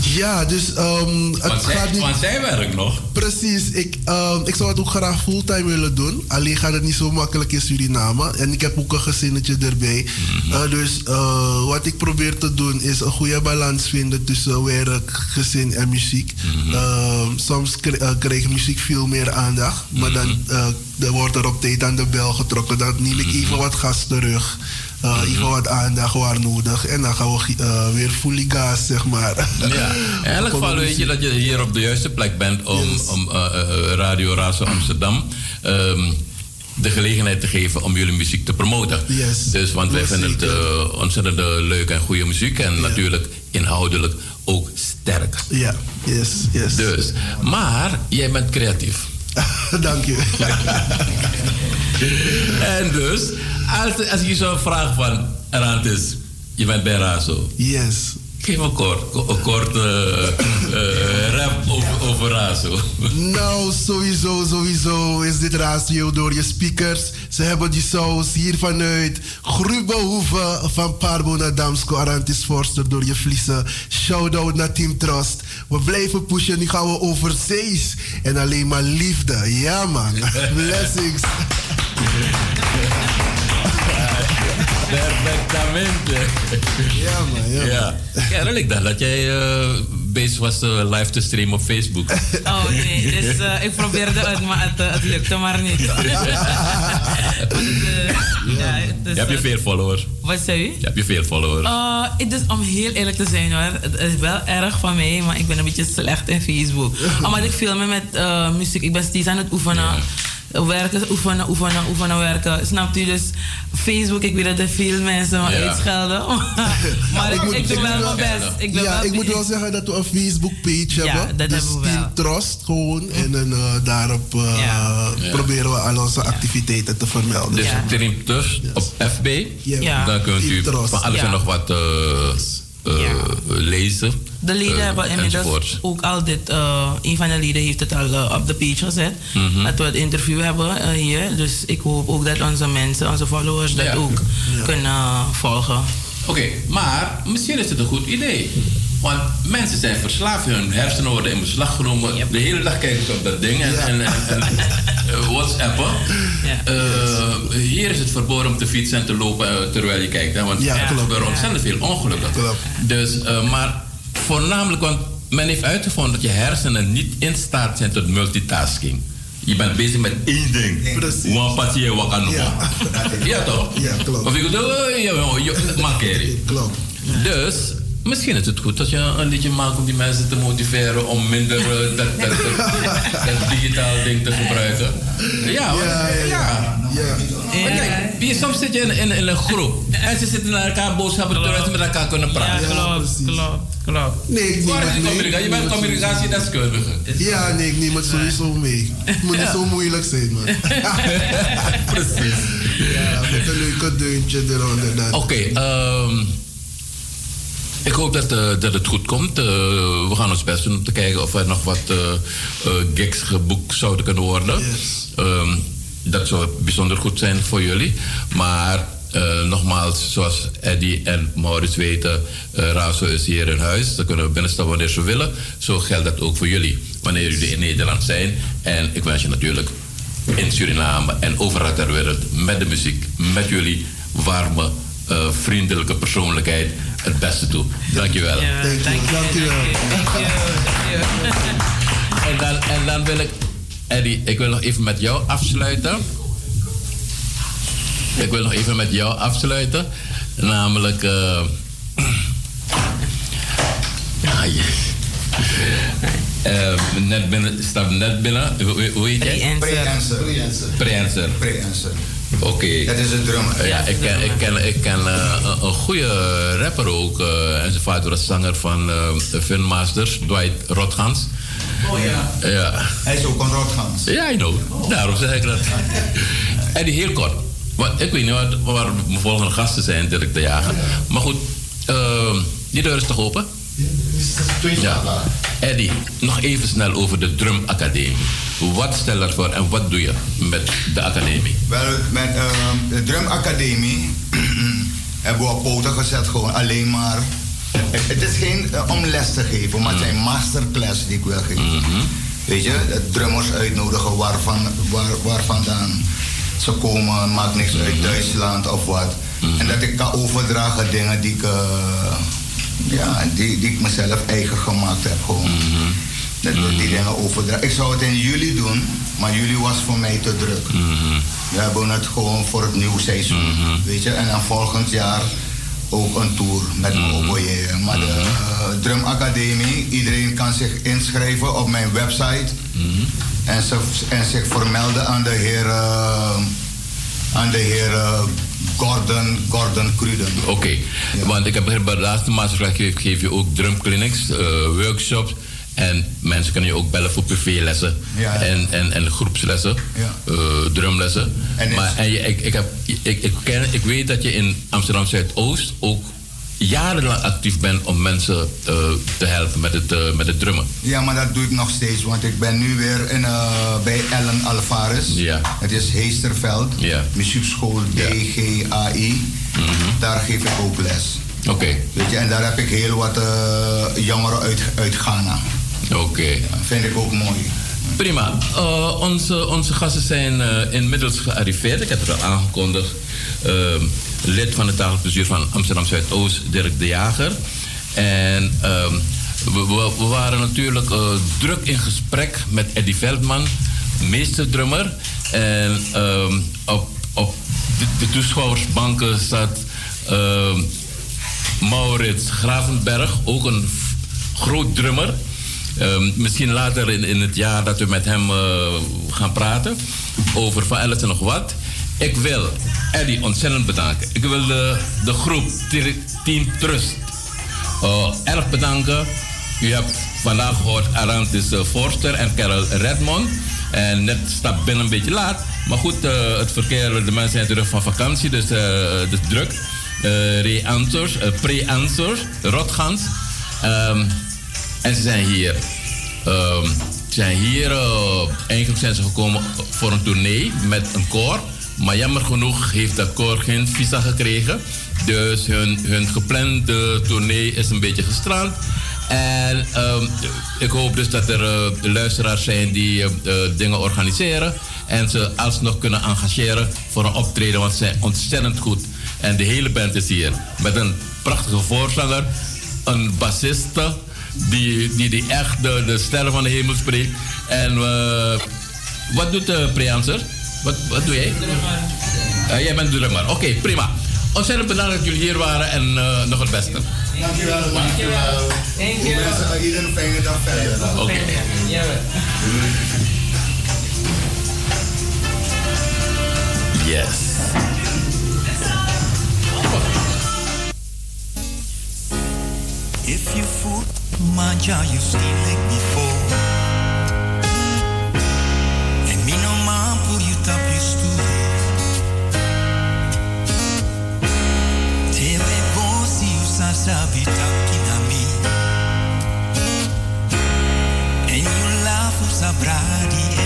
Ja, dus um, het Want zij, gaat niet... want zij werkt nog. Precies, ik, ehm, ik zou het ook graag fulltime willen doen. Alleen gaat het niet zo makkelijk in Suriname. En ik heb ook een gezinnetje erbij. Eh, dus eh, wat ik probeer te doen is een goede balans vinden tussen werk, gezin en muziek. Ehm, soms kri- eh, krijgt muziek veel meer aandacht. Maar dan eh, er wordt er op tijd aan de bel getrokken. Dan neem ik even wat gas terug. Eh, Even wat aandacht waar nodig. En dan gaan we eh, weer fully gas, zeg maar. Ja, *laughs* in elk geval weet je dat je hier op de juiste plek bent om, om eh, Radio Razo Amsterdam ehm, de gelegenheid te geven om jullie muziek te promoten. Yes. Dus, want wij vinden het ontzettend leuke en goede muziek en natuurlijk inhoudelijk ook sterk. Ja, yes, yes. Dus, maar jij bent creatief. *laughs* Dank je. *laughs* en dus, als, als je zou vragen van, Rantis, je bent bij Razo. Yes. Geef een kort, een kort eh, eh, rap over, over. Nou, sowieso, sowieso is dit radio door je speakers. Ze hebben die saus hier vanuit Grubbehoeve van Parbo naar Damsko, Arantis Forster door je vliezen. Shout-out naar Team Trust. We blijven pushen, nu gaan we over zees. En alleen maar liefde. Ja man, *laughs* blessings. Perfectamente. Ja, man. Ja, ja. Kerel, ik dacht dat jij eh, bezig was eh, live te streamen op Facebook. Oh nee, dus eh, ik probeerde het, maar het, het lukte maar niet. *laughs* Het, ja, het is, Heb je veel followers? Wat zei u? Heb je veel followers? Uh, het is om heel eerlijk te zijn hoor. Het is wel erg van mij, maar ik ben een beetje slecht in Facebook. *laughs* Omdat ik filmen met eh, muziek. Ik ben steeds aan het oefenen. Werken, oefenen, oefenen, oefenen, werken. Snapt u? Dus Facebook, ik weet dat er veel mensen me Ja. uitschelden. *laughs* maar ik, ik, doe wel mijn best. Ik ja, wel ik moet wel zeggen dat we een Facebook page Ja, hebben. dat dus hebben we Team Trust gewoon. En dan, eh, daarop eh, Ja. proberen we al onze activiteiten te vermelden. Dus Team Trust op FB. Ja. Dan kunt u van alles Ja. en nog wat eh, eh, lezen. De leden Eh, hebben inmiddels enzovoort. ook al dit. eh, een van de leden heeft het al eh, op de page gezet. Mhm. Dat we het interview hebben eh, hier. Dus ik hoop ook dat onze mensen, onze followers, dat Ja. ook kunnen eh, volgen. Oké, maar misschien is het een goed idee. Want mensen zijn verslaafd, hun hersenen worden in beslag genomen. De hele dag kijken ze op dat ding en, en, en, eh. Eh, hier is het verboden om te fietsen en te lopen eh, terwijl je kijkt. Hè? Want Ja, er gebeuren ontzettend veel ongelukken. Dus, eh, maar voornamelijk, want men heeft uitgevonden dat je hersenen niet in staat zijn tot multitasking. Je bent bezig met één ding. Precies. One patje, wat kan ja. ja toch? Ja, klopt. Of ik bedoel, eh, ja, makkeri. Klopt. Dus misschien is het goed dat je een liedje maakt om die mensen te motiveren om minder eh, *laughs* dat, dat, dat, dat digitaal ding te gebruiken. Ja, want- Ja, ja, ja. Maar kijk, wie- soms zit je in, in, in een groep en ze zitten naar elkaar boodschappen terwijl ze met elkaar kunnen praten. Ja, klopt, klopt, klopt. Nee, ik neem Waar is het? Je bent communicatiedeskundige. Ja, nee, ik neem het sowieso mee. Het moet niet zo moeilijk zijn, man. *laughs* Precies. Ja, met een leuke deuntje eronder. Oké, ehm, ik hoop dat, eh, dat het goed komt. Eh, we gaan ons best doen om te kijken of er nog wat eh, gigs geboekt zouden kunnen worden. Ehm, dat zou bijzonder goed zijn voor jullie. Maar nogmaals, zoals Eddie en Maurits weten, eh Razo is hier in huis. Dan kunnen we binnenstappen wanneer ze willen. Zo geldt dat ook voor jullie, wanneer jullie in Nederland zijn. En ik wens je natuurlijk in Suriname en overal ter wereld met de muziek, met jullie warme, vriendelijke persoonlijkheid het beste toe. Dankjewel. Dank je, dank je wel. En dan, en dan wil ik, Eddie, ik wil nog even met jou afsluiten. Ik wil nog even met jou afsluiten. Namelijk. eh *clears throat* ah, yes. Eh, net binnen, stap net binnen. Hoe, hoe heet jij? Pre-answer. Pre-answer. Pre-answer. Oké. Dat is een drummer. Ja, ik ken, ik ken, ik ken eh, een, een goede rapper ook. en zijn vader was zanger van eh de Funmasters, Dwight Rotgans. Oh ja. Ja. Hij is ook een rotgans. Ja, I know. Daarom zeg ik dat. *laughs* En die heel kort. Want ik weet niet wat, waar mijn volgende gasten zijn, direct te jagen. Maar goed, die deur is toch open? Ja. Eddie, nog even snel over de Drum Academie. Wat stel er voor en wat doe je met de academie? Wel, met ehm, de Drum Academie *clears throat* hebben we op poten gezet. Gewoon alleen maar het, het is geen eh, om les te geven, maar het zijn masterclass die ik wil geven. Weet je, drummers uitnodigen waarvan, waar, waar vandaan ze komen, maakt niks uit Duitsland of wat. En dat ik kan overdragen dingen die ik, eh, ja, die, die ik mezelf eigen gemaakt heb. Gewoon. Dat, dat die dingen overdragen. Ik zou het in juli doen, maar juli was voor mij te druk. We hebben het gewoon voor het nieuwe seizoen. Weet je, en dan volgend jaar ook een tour met mijn oboe. Maar de Drum Academie, iedereen kan zich inschrijven op mijn website. En, ze, en zich vermelden aan de heer, eh, aan de heer Gordon, Gordon Cruden. Oké, want ik heb begrepen bij de laatste masterclass geef, geef je ook drumclinics, eh, workshops. En mensen kunnen je ook bellen voor privélessen Ja, ja. En, en, en groepslessen, Ja. eh, drumlessen. En maar en je, ik, ik, heb, ik, ik, ken, ik weet dat je in Amsterdam Zuidoost ook jarenlang actief bent om mensen eh, te helpen met het, eh, met het drummen. Ja, maar dat doe ik nog steeds, want ik ben nu weer in, eh, bij Ellen Alvarez. Ja. Het is Heesterveld, Ja. muziekschool DGAI. Daar geef ik ook les. Oké. Weet je, en daar heb ik heel wat jongeren uit, uit Ghana. Oké. vind ik ook mooi. Prima. Eh, onze, onze gasten zijn eh, inmiddels gearriveerd. Ik heb het al aangekondigd. Ehm, lid van het dagelijks bestuur van Amsterdam Zuidoost, Dirk de Jager. En ehm, we, we- we waren natuurlijk eh, druk in gesprek met Eddie Veldman, meesterdrummer. En ehm, op, op de, de toeschouwersbanken zat Maurits Gravenberg, ook een groot drummer. Ehm, misschien later in, in het jaar dat we met hem eh, gaan praten over van alles en nog wat. Ik wil Eddie ontzettend bedanken. Ik wil de, de groep Te- Team Trust eh, erg bedanken. U hebt vandaag gehoord Arantis Forster en Carol Redmond. En net staat binnen een beetje laat. Maar goed, eh, het verkeer, de mensen zijn terug van vakantie, dus eh, het is druk. Eh Re-answers, eh, pre-answers, Rotgans. Ehm, en ze zijn hier. Ehm, ze zijn hier, eigenlijk zijn ze gekomen voor een tournee met een koor. Maar jammer genoeg heeft dat koor geen visa gekregen. Dus hun, hun geplande tournee is een beetje gestrand. En ehm, ik hoop dus dat er eh, luisteraars zijn die eh, eh, dingen organiseren. En ze alsnog kunnen engageren voor een optreden, want ze zijn ontzettend goed. En de hele band is hier. Met een prachtige voorzanger, een bassiste, die, die, die echt de, de sterren van de hemel spreekt. En eh, wat doet de Preanser? Wat, wat doe jij? Eh, jij bent drummer. Oké, prima. Ontzettend bedankt dat jullie hier waren en eh, nog het beste. Dankjewel, dankjewel. You. Mensen, iedereen een fijne dag verder. Oké. Yes. If you fool manja, you still like before. And me no man put you top you stool. Tebe bosi you sasa bitaki na me. And you laugh. Lobby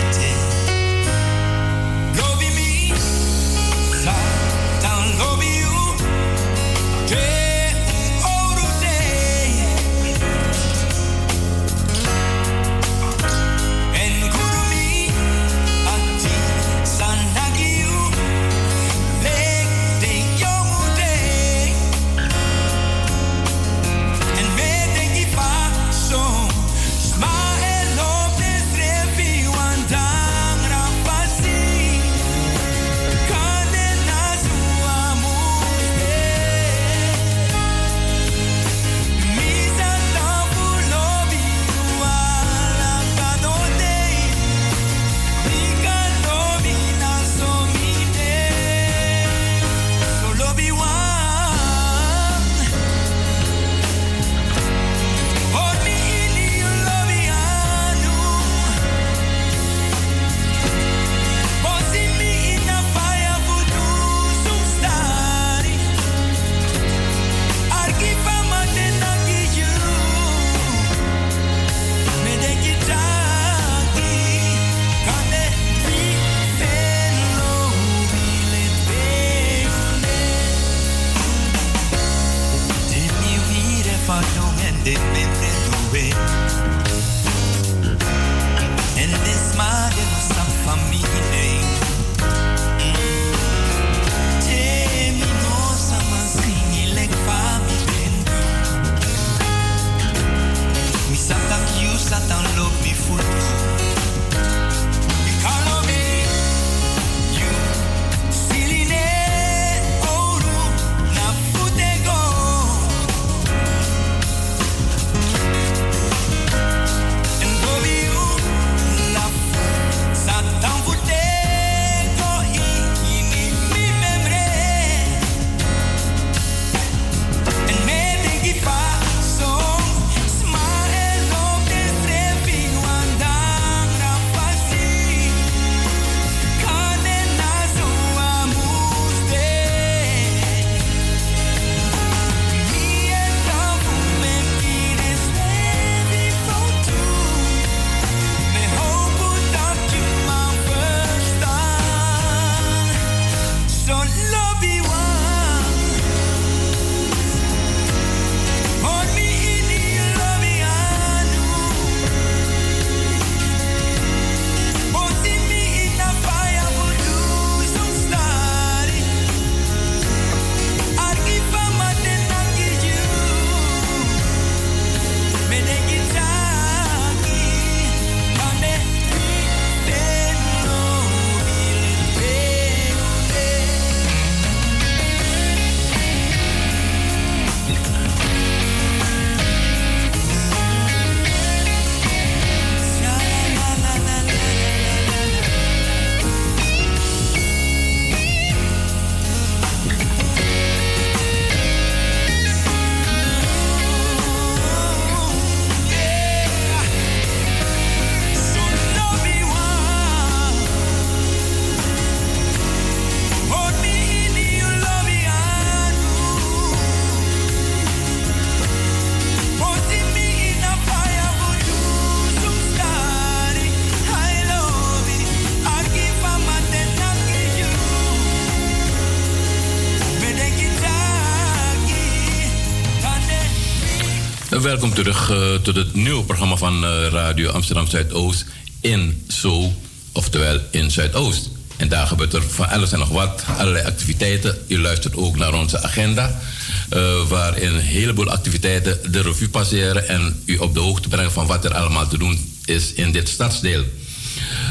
Welkom terug eh, tot het nieuwe programma van eh, Radio Amsterdam Zuidoost in Zo, oftewel in Zuidoost. En daar gebeurt er van alles en nog wat, allerlei activiteiten. U luistert ook naar onze agenda, eh, waarin een heleboel activiteiten de revue passeren en u op de hoogte brengen van wat er allemaal te doen is in dit stadsdeel.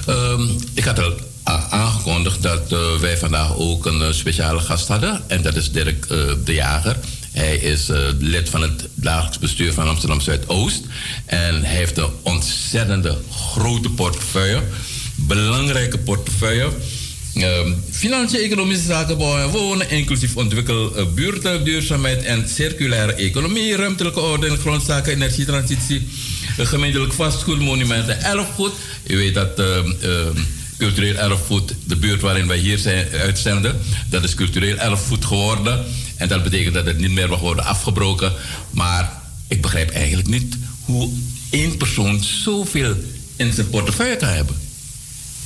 Ehm, ik had al aangekondigd dat wij vandaag ook een speciale gast hadden. En dat is Dirk de Jager. Hij is eh, lid van het dagelijks bestuur van Amsterdam Zuidoost. En hij heeft een ontzettende grote portefeuille. Belangrijke portefeuille. Ehm, Financiën, economische zaken, bouwen en wonen, inclusief ontwikkel uh, buurten, duurzaamheid en circulaire economie, ruimtelijke orde en grondzaken, energietransitie, gemeentelijk vastgoed, monumenten, erfgoed. U weet dat ehm, ehm, cultureel erfgoed, de buurt waarin wij hier zijn, uitzenden, dat is cultureel erfgoed geworden. En dat betekent dat het niet meer mag worden afgebroken. Maar ik begrijp eigenlijk niet hoe één persoon zoveel in zijn portefeuille kan hebben.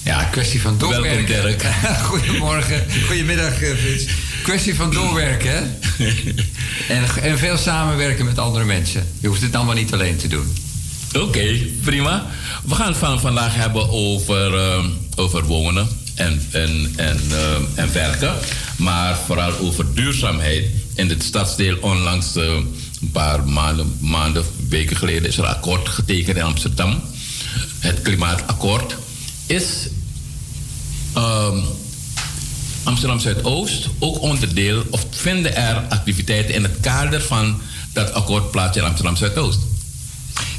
Ja, kwestie van doorwerken. Welkom Dirk. *laughs* Goedemorgen, goedemiddag eh, Frits. Kwestie van doorwerken, hè? *laughs* en, en veel samenwerken met andere mensen. Je hoeft het allemaal niet alleen te doen. Oké, prima. We gaan het van vandaag hebben over, eh, over wonen en, en, en, eh, en werken. Maar vooral over duurzaamheid. In het stadsdeel onlangs, eh, een paar maanden, maanden, weken geleden, is er een akkoord getekend in Amsterdam. Het klimaatakkoord is ehm, Amsterdam Zuidoost ook onderdeel, of vinden er activiteiten in het kader van dat akkoord plaats in Amsterdam Zuidoost?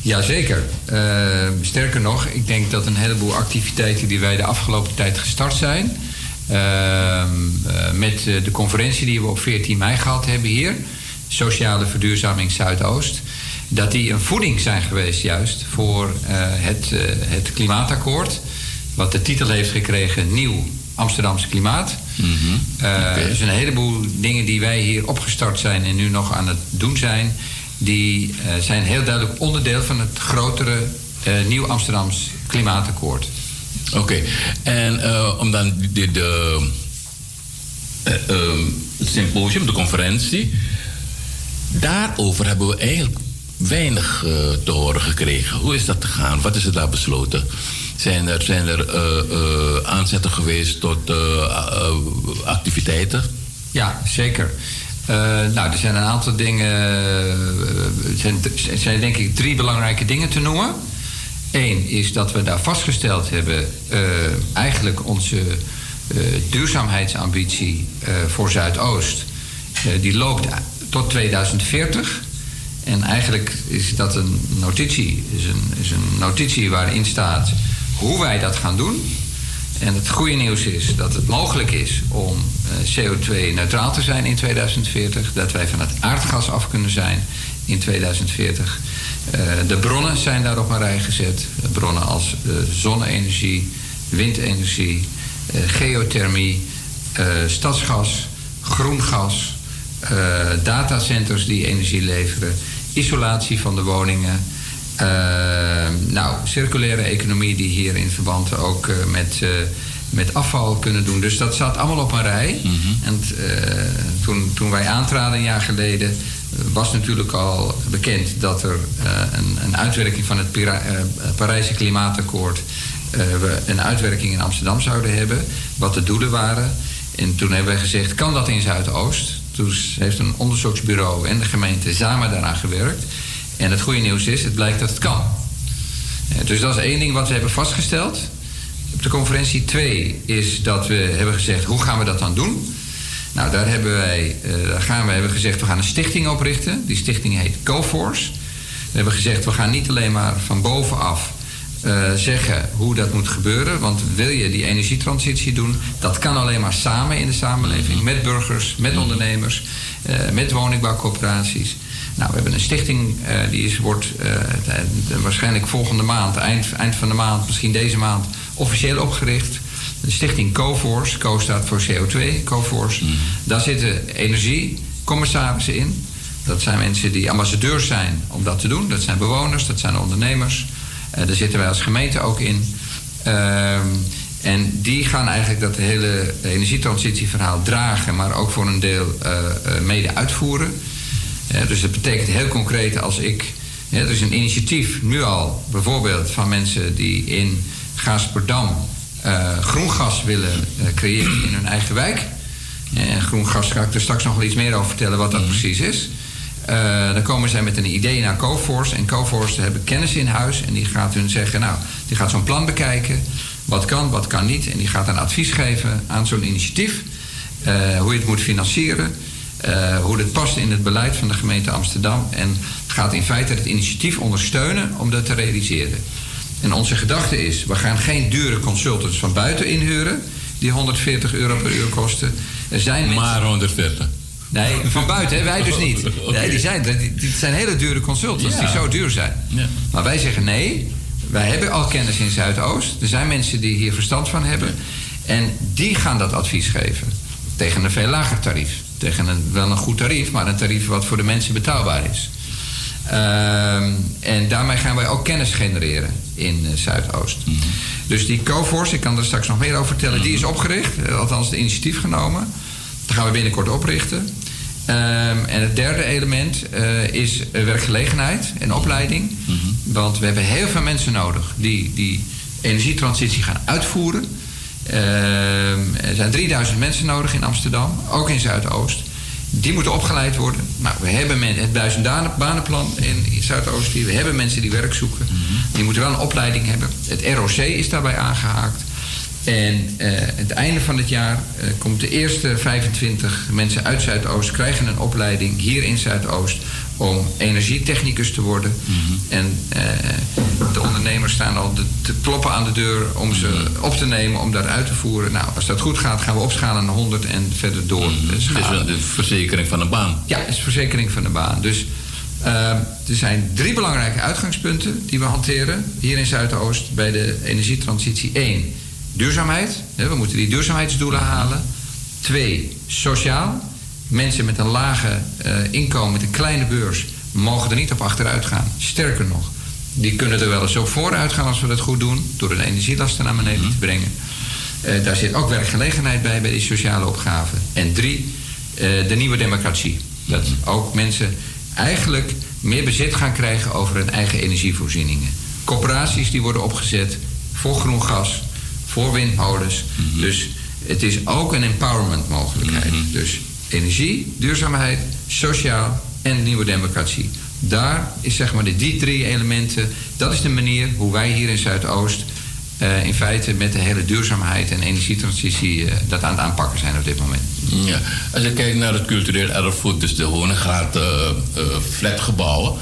Jazeker. Uh, sterker nog, ik denk dat een heleboel activiteiten die wij de afgelopen tijd gestart zijn. Uh, uh, met de conferentie die we op 14 mei gehad hebben hier, Sociale Verduurzaming Zuidoost. Dat die een voeding zijn geweest juist voor het, het klimaatakkoord. Wat de titel heeft gekregen Nieuw Amsterdamse Klimaat. Mm-hmm. Okay. Dus een heleboel dingen die wij hier opgestart zijn en nu nog aan het doen zijn die uh, zijn heel duidelijk onderdeel van het grotere uh, Nieuw Amsterdams Klimaatakkoord. Oké, okay. en uh, om dan de, de symposium, de conferentie, daarover hebben we eigenlijk weinig eh, te horen gekregen. Hoe is dat gegaan? Wat is er daar besloten? Zijn er, zijn er eh, eh, aanzetten geweest tot eh, eh, activiteiten? Ja, zeker. Eh, nou, er zijn een aantal dingen. eh, Er zijn, zijn denk ik drie belangrijke dingen te noemen. Eén is dat we daar vastgesteld hebben, eh, eigenlijk onze duurzaamheidsambitie voor Zuidoost. die loopt tot 2040. En eigenlijk is dat een notitie, is een, is een notitie waarin staat hoe wij dat gaan doen. En het goede nieuws is dat het mogelijk is om eh, CO2-neutraal te zijn in 2040. Dat wij van het aardgas af kunnen zijn in 2040. Eh, de bronnen zijn daar op een rij gezet. Bronnen als eh, zonne-energie, windenergie, eh, geothermie, eh, stadsgas, groen gas, eh, datacenters die energie leveren, isolatie van de woningen. Eh, nou, circulaire economie die hier in verband ook eh, met, eh, met afval kunnen doen. Dus dat zat allemaal op een rij. En eh, toen, toen wij aantraden een jaar geleden, was natuurlijk al bekend dat er een, een uitwerking van het Pira- Parijse Klimaatakkoord. we een uitwerking in Amsterdam zouden hebben, wat de doelen waren. En toen hebben wij gezegd: kan dat in Zuidoost? Toen heeft een onderzoeksbureau en de gemeente samen daaraan gewerkt. En het goede nieuws is, het blijkt dat het kan. Eh, Dus dat is één ding wat we hebben vastgesteld. Op de conferentie 2 is dat we hebben gezegd, hoe gaan we dat dan doen? Nou, daar hebben wij, eh, daar gaan we hebben gezegd, we gaan een stichting oprichten. Die stichting heet GoForce. We hebben gezegd, we gaan niet alleen maar van bovenaf eh, zeggen hoe dat moet gebeuren. Want wil je die energietransitie doen, dat kan alleen maar samen in de samenleving. Met burgers, met ondernemers, met woningbouwcorporaties. Nou, we hebben een stichting eh, die is, wordt eh, de- waarschijnlijk volgende maand, eind, eind van de maand, misschien deze maand, officieel opgericht. De stichting CoForce, Co staat voor CO2, CoForce. Daar zitten energiecommissarissen in. Dat zijn mensen die ambassadeurs zijn om dat te doen. Dat zijn bewoners, dat zijn ondernemers. Eh, daar zitten wij als gemeente ook in. Ehm, en die gaan eigenlijk dat hele energietransitieverhaal dragen, maar ook voor een deel eh, eh, mede uitvoeren. Eh, dus dat betekent heel concreet als ik. Er is een initiatief nu al, bijvoorbeeld van mensen die in Gaasperdam eh groen gas willen eh, creëren in hun eigen wijk. En groen gas ga ik er straks nog wel iets meer over vertellen wat dat precies is. Eh, dan komen zij met een idee naar Coforce. En Coforce hebben kennis in huis. En die gaat hun zeggen, nou, die gaat zo'n plan bekijken. Wat kan, wat kan niet. En die gaat een advies geven aan zo'n initiatief. hoe je het moet financieren. Eh, hoe dit past in het beleid van de gemeente Amsterdam. En gaat in feite het initiatief ondersteunen om dat te realiseren. En onze gedachte is, we gaan geen dure consultants van buiten inhuren... die 140 euro per uur kosten. Er zijn Maar 140. Nee, van buiten, wij dus niet. *laughs* Nee, die, zijn, die, die zijn hele dure consultants Ja. die zo duur zijn. Maar wij zeggen nee, wij hebben al kennis in Zuidoost. Er zijn mensen die hier verstand van hebben. En die gaan dat advies geven. Tegen een veel lager tarief. Tegen een, wel een goed tarief, maar een tarief wat voor de mensen betaalbaar is. Ehm, en daarmee gaan wij ook kennis genereren in eh, Zuidoost. Dus die Coforce, ik kan er straks nog meer over vertellen, die is opgericht, eh, althans de initiatief genomen. Dat gaan we binnenkort oprichten. Ehm, en het derde element eh, is werkgelegenheid en opleiding. Want we hebben heel veel mensen nodig die die energietransitie gaan uitvoeren. Ehm, er zijn 3000 mensen nodig in Amsterdam, ook in Zuidoost. Die moeten opgeleid worden. Nou, we hebben men, het duizend banenplan in Zuidoost. We hebben mensen die werk zoeken. Die moeten wel een opleiding hebben. Het ROC is daarbij aangehaakt. En eh, het einde van het jaar eh, komt de eerste 25 mensen uit Zuidoost krijgen een opleiding hier in Zuidoost om energietechnicus te worden. En eh, de ondernemers staan al de- te kloppen aan de deur om ze op te nemen, om dat uit te voeren. Nou, als dat goed gaat, gaan we opschalen naar 100 en verder door. Het is schalen. wel de verzekering van de baan. Ja, het is verzekering van de baan. Dus er zijn drie belangrijke uitgangspunten die we hanteren hier in Zuidoost bij de energietransitie. Eén, duurzaamheid. We moeten die duurzaamheidsdoelen halen. Twee, sociaal. Mensen met een lage eh, inkomen, met een kleine beurs, mogen er niet op achteruit gaan. Sterker nog, die kunnen er wel eens op vooruit gaan als we dat goed doen, door de energielasten naar beneden te brengen. Eh, daar zit ook werkgelegenheid bij, bij die sociale opgaven. En drie, eh, de nieuwe democratie. Dat ook mensen eigenlijk meer bezit gaan krijgen over hun eigen energievoorzieningen. Corporaties die worden opgezet voor groen gas, voor windmolens. Dus het is ook een empowerment mogelijkheid. Dus energie, duurzaamheid, sociaal en nieuwe democratie. Daar is zeg maar de, die drie elementen, dat is de manier hoe wij hier in Zuidoost eh, in feite met de hele duurzaamheid en energietransitie eh, dat aan het aanpakken zijn op dit moment. Ja, als je kijkt naar het cultureel erfgoed, dus de Honegraat uh, uh, flatgebouwen,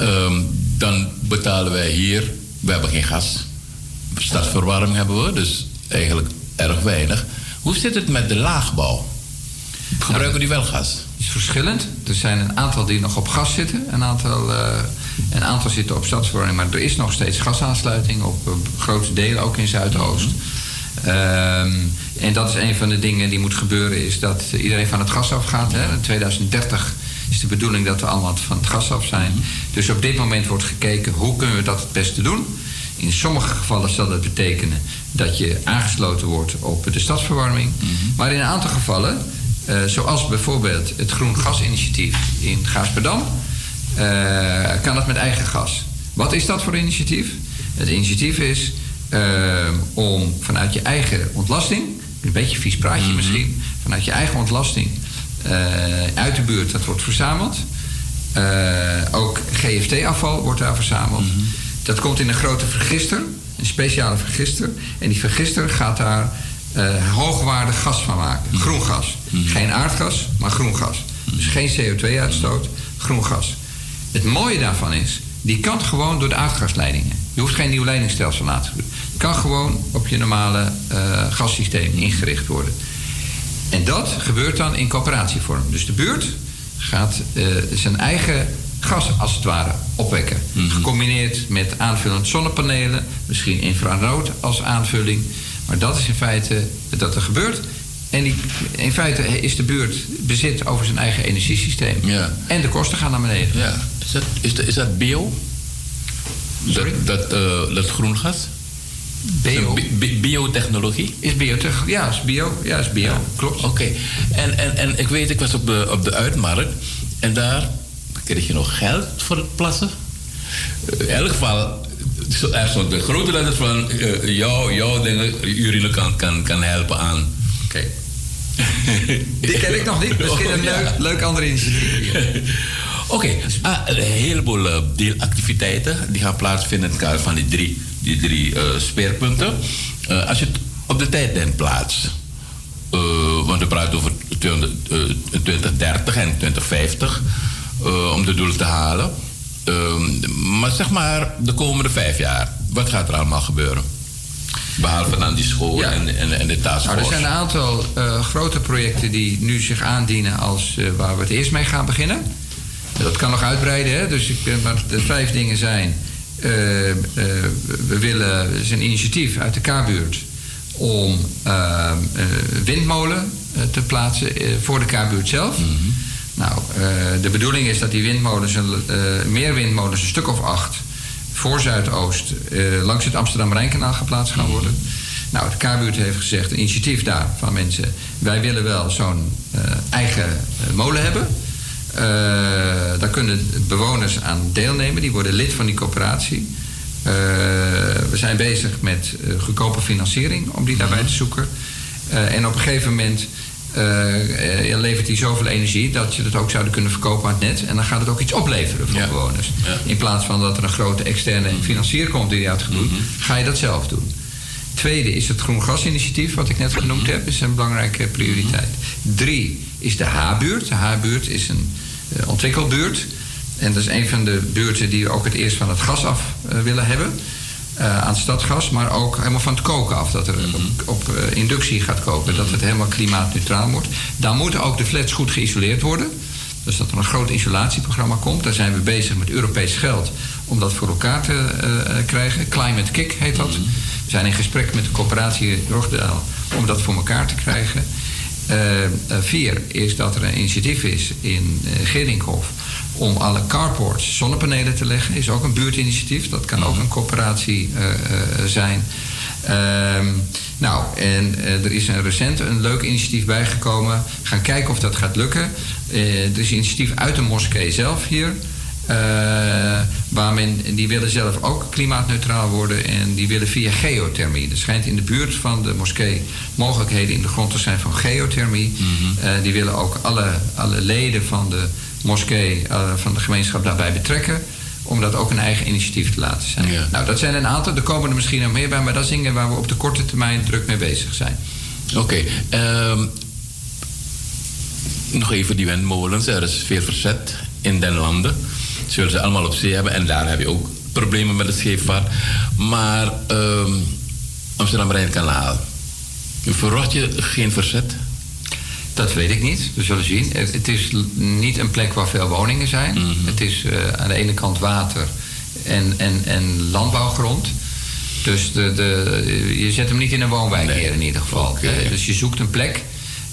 um, dan betalen wij hier, we hebben geen gas. Stadsverwarming hebben we, dus eigenlijk erg weinig. Hoe zit het met de laagbouw? Gebruiken die wel gas? is verschillend. Er zijn een aantal die nog op gas zitten, een aantal, uh, een aantal zitten op stadsverwarming, maar er is nog steeds gasaansluiting op grote delen, ook in Zuidoost. Um, en dat is een van de dingen die moet gebeuren, is dat iedereen van het gas afgaat. Hè. In 2030 is de bedoeling dat we allemaal van het gas af zijn. Dus op dit moment wordt gekeken hoe kunnen we dat het beste doen. In sommige gevallen zal dat betekenen dat je aangesloten wordt op de stadsverwarming. Maar in een aantal gevallen uh, zoals bijvoorbeeld het Groen Gasinitiatief in Gaasperdam, uh, kan het met eigen gas. Wat is dat voor initiatief? Het initiatief is uh, om vanuit je eigen ontlasting, een beetje vies praatje mm -hmm. misschien, vanuit je eigen ontlasting uit de buurt, dat wordt verzameld. ook GFT-afval wordt daar verzameld. Mm -hmm. Dat komt in een grote vergister, een speciale vergister. En die vergister gaat daar uh, hoogwaardig gas van maken. Groen gas. Geen aardgas, maar groen gas. Dus geen CO2-uitstoot, groen gas. Het mooie daarvan is, die kan gewoon door de aardgasleidingen. Je hoeft geen nieuw leidingsstelsel na te doen. Het kan gewoon op je normale uh, gassysteem ingericht worden. En dat gebeurt dan in coöperatievorm. Dus de buurt gaat uh, zijn eigen gas als het ware opwekken. -hmm. Gecombineerd met aanvullend zonnepanelen, misschien infrarood als aanvulling. Maar dat is in feite dat er gebeurt. En die, in feite is de buurt bezit over zijn eigen energiesysteem. Ja. En de kosten gaan naar beneden. Ja. Is, dat, is, dat, is dat bio? Sorry? Dat, dat, uh, dat groen gas? Bio? Bi biotechnologie? Is biotech, ja, is bio. Ja, is bio, ja. klopt. Oké. Okay. En, en, en ik weet, ik was op de, op de uitmarkt en daar kreeg je nog geld voor het plassen. In elk geval, er stond de grote letters van uh, jouw, jouw dingen, urine kan, kan, kan helpen aan. Okay. *laughs* Die ken ik nog niet. Misschien een leuk, leuk ander initiatief. Oké, okay. ah, een heleboel uh, deelactiviteiten die gaan plaatsvinden in het kader van die drie, die drie uh, speerpunten. Uh, als je het op de tijdlijn plaatst, want we praten over 20, 2030 en 2050 om de doelen te halen. maar zeg maar de komende vijf jaar, wat gaat er allemaal gebeuren? Behalve dan die school ja. en, en, en, de taskforce. Nou, er zijn een aantal uh, grote projecten die nu zich aandienen als uh, waar we het eerst mee gaan beginnen. Dat kan nog uitbreiden, hè? dus ik, maar de vijf dingen zijn. Uh, we willen, er is een initiatief uit de K-buurt om windmolen te plaatsen voor de K-buurt zelf. Mm -hmm. Nou, de bedoeling is dat die windmolens, meer windmolens, een stuk of acht, voor Zuidoost uh, langs het Amsterdam-Rijnkanaal geplaatst gaan worden. Nou, de K-buurt heeft gezegd, een initiatief daar van mensen. Wij willen wel zo'n eigen molen hebben. daar kunnen bewoners aan deelnemen. Die worden lid van die coöperatie. we zijn bezig met goedkope financiering om die daarbij te zoeken. en op een gegeven moment uh, levert hij zoveel energie dat je het ook zouden kunnen verkopen aan het net. En dan gaat het ook iets opleveren voor ja. bewoners. Ja. In plaats van dat er een grote externe financier komt die dat gaat doen, mm -hmm. ga je dat zelf doen. Tweede is het groen gasinitiatief, wat ik net genoemd heb, is een belangrijke prioriteit. Drie is de H-buurt. De H-buurt is een uh, ontwikkelbuurt. En dat is een van de buurten die ook het eerst van het gas af uh, willen hebben. Uh, aan stadgas, maar ook helemaal van het koken af. Dat er mm -hmm. op, op uh, inductie gaat koken, dat het helemaal klimaatneutraal wordt. Dan moeten ook de flats goed geïsoleerd worden. Dus dat er een groot isolatieprogramma komt. Daar zijn we bezig met Europees geld om dat voor elkaar te uh, krijgen. Climate Kick heet dat. Mm -hmm. We zijn in gesprek met de coöperatie Rogdaal om dat voor elkaar te krijgen. vier is dat er een initiatief is in Gerinkhof om alle carports zonnepanelen te leggen. Is ook een buurtinitiatief. Dat kan ook een coöperatie uh, uh, zijn. Um, nou, en uh, er is een recent een leuk initiatief bijgekomen. Gaan kijken of dat gaat lukken. er is een initiatief uit de moskee zelf hier. Eh, waar men, die willen zelf ook klimaatneutraal worden en die willen via geothermie. Er schijnt in de buurt van de moskee mogelijkheden in de grond te zijn van geothermie. Eh, die willen ook alle, alle leden van de moskee, eh, van de gemeenschap daarbij betrekken. Om dat ook een eigen initiatief te laten zijn. Nou, dat zijn een aantal. Er komen er misschien nog meer bij, maar dat is dingen waar we op de korte termijn druk mee bezig zijn. Oké. ehm, nog even die windmolens. Er is veel verzet in den landen. Zullen ze allemaal op zee hebben. En daar heb je ook problemen met de scheepvaart. Maar ehm Amsterdam-Rijnkanaal. Verwacht je geen verzet? Dat weet ik niet. We zullen zien. Het, is niet een plek waar veel woningen zijn. Het is eh, aan de ene kant water en, en, en landbouwgrond. Dus de, de, je zet hem niet in een woonwijk neer in ieder geval. Dus je zoekt een plek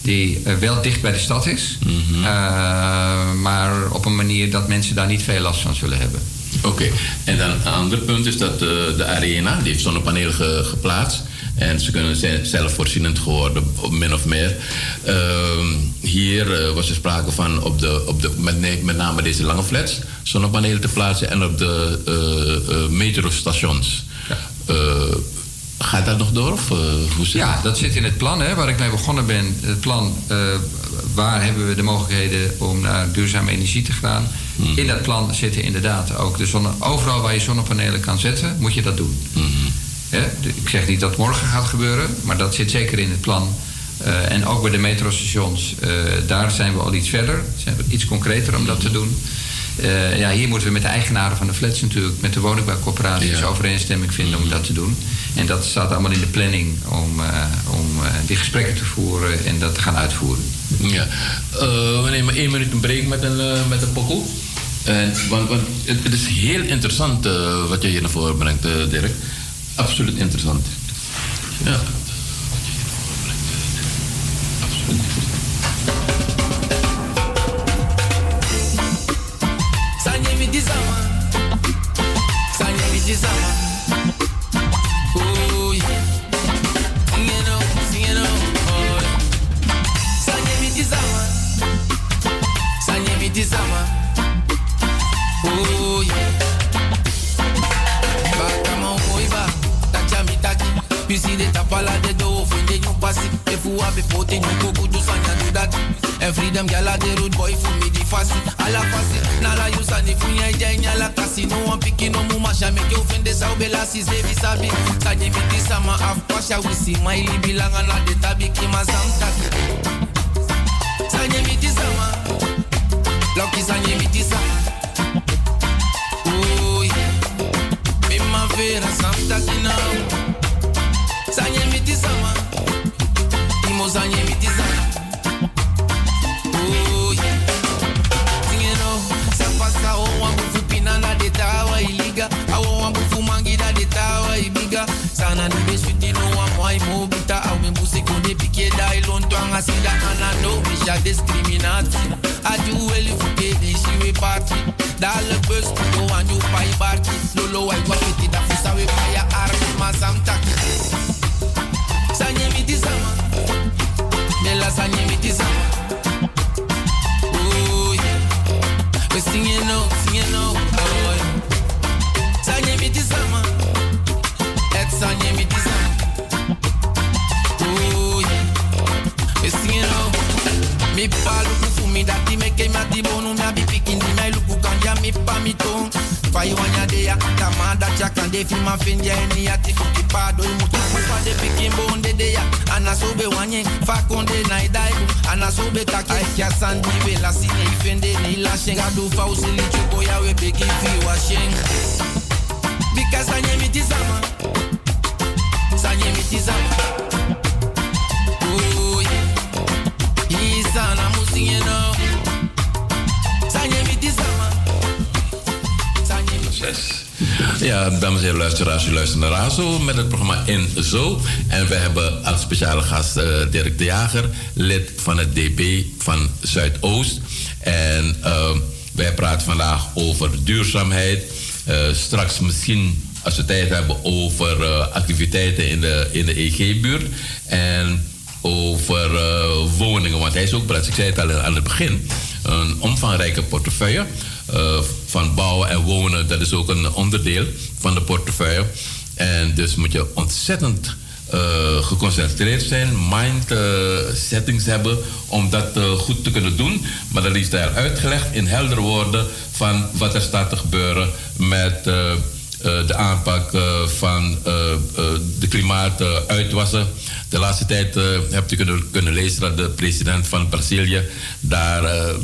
die eh, wel dicht bij de stad is. Mhm. eh, maar op een manier dat mensen daar niet veel last van zullen hebben. Oké, en dan een ander punt is dat de arena, die heeft zonnepanelen ge- geplaatst. En ze kunnen zijn zelfvoorzienend geworden, min of meer. Ehm, hier eh, was er sprake van op de, op de, met, met name deze lange flats zonnepanelen te plaatsen en op de eh, eh, metrostations. Gaat dat nog door? Of, hoe zit Ja, dat zit in het plan hè, waar ik mee begonnen ben. Het plan, waar hebben we de mogelijkheden om naar duurzame energie te gaan. In dat plan zitten inderdaad ook de zonne... Overal waar je zonnepanelen kan zetten, moet je dat doen. De- ik zeg niet dat het morgen gaat gebeuren, maar dat zit zeker in het plan. Eh, en ook bij de metrostations, eh, daar zijn we al iets verder. Zijn we iets concreter om dat te doen. Eh, ja, hier moeten we met de eigenaren van de flats natuurlijk, met de woningbouwcorporaties overeenstemming vinden om dat te doen. En dat staat allemaal in de planning om, om die gesprekken te voeren en dat te gaan uitvoeren. Ja. We nemen één minuut een break met een, met een pokoe. En, want want het, het is heel interessant wat je hier naar voren brengt, Dirk. Absoluut interessant. Ja. Nala you sani fu nya ija nya la kasi. No one picking no mu masha Make you fin de sa ubela si zevi sabi Sanye mi di sama af pasha wisi Maili bilanga na de tabi kima zamtaki Sanye mi di sama Lucky sanye mi di sama Oh yeah. Primavera zamtaki now. Sanye mi di sama Imo sanye mi Sana ni beswiti no wa moi mobita Au me busi konde pike da ilon twanga sida Ana no misha discriminatie Adu eli fuke de shiwe party. Dale bus anju pai barki Lolo wai kwa fiti da fusa we paya armi masam taki. Sanye mi disama Nella sanye mi disama Mi pa luku fu dati meke mi ati bonu mi abi pikin di luku kanja mi pa mi tong Fai wanya de ya Dama da cha kan de fi ma fin ya ni ati fuki pa fa de pikin bon de de ya. Ana so be wanye fa na Ana so be taki ai kya sandi we la si ne ifende ni la shenga do fa usili chuko ya we begi fi wa sheng. Because anye mi tizama Sanye mi Ja, dames en heren luisteraars, u luistert naar Razo met het programma In Zo. En we hebben als speciale gast eh, Dirk de Jager, lid van het DB van Zuidoost. En eh, wij praten vandaag over duurzaamheid. Eh, straks misschien, als we tijd hebben, over activiteiten in de, in de EG-buurt. En over eh, woningen, want hij is ook bereid, ik zei het al aan het begin, een omvangrijke portefeuille. eh, van bouwen en wonen, dat is ook een onderdeel van de portefeuille. En dus moet je ontzettend eh, geconcentreerd zijn, mind settings hebben om dat goed te kunnen doen. Maar dat is daar uitgelegd in heldere woorden van wat er staat te gebeuren met de aanpak eh, van eh, eh, de klimaatuitwassen. De laatste tijd eh, hebt u kunnen, kunnen lezen dat de president van Brazilië daar eh, eh,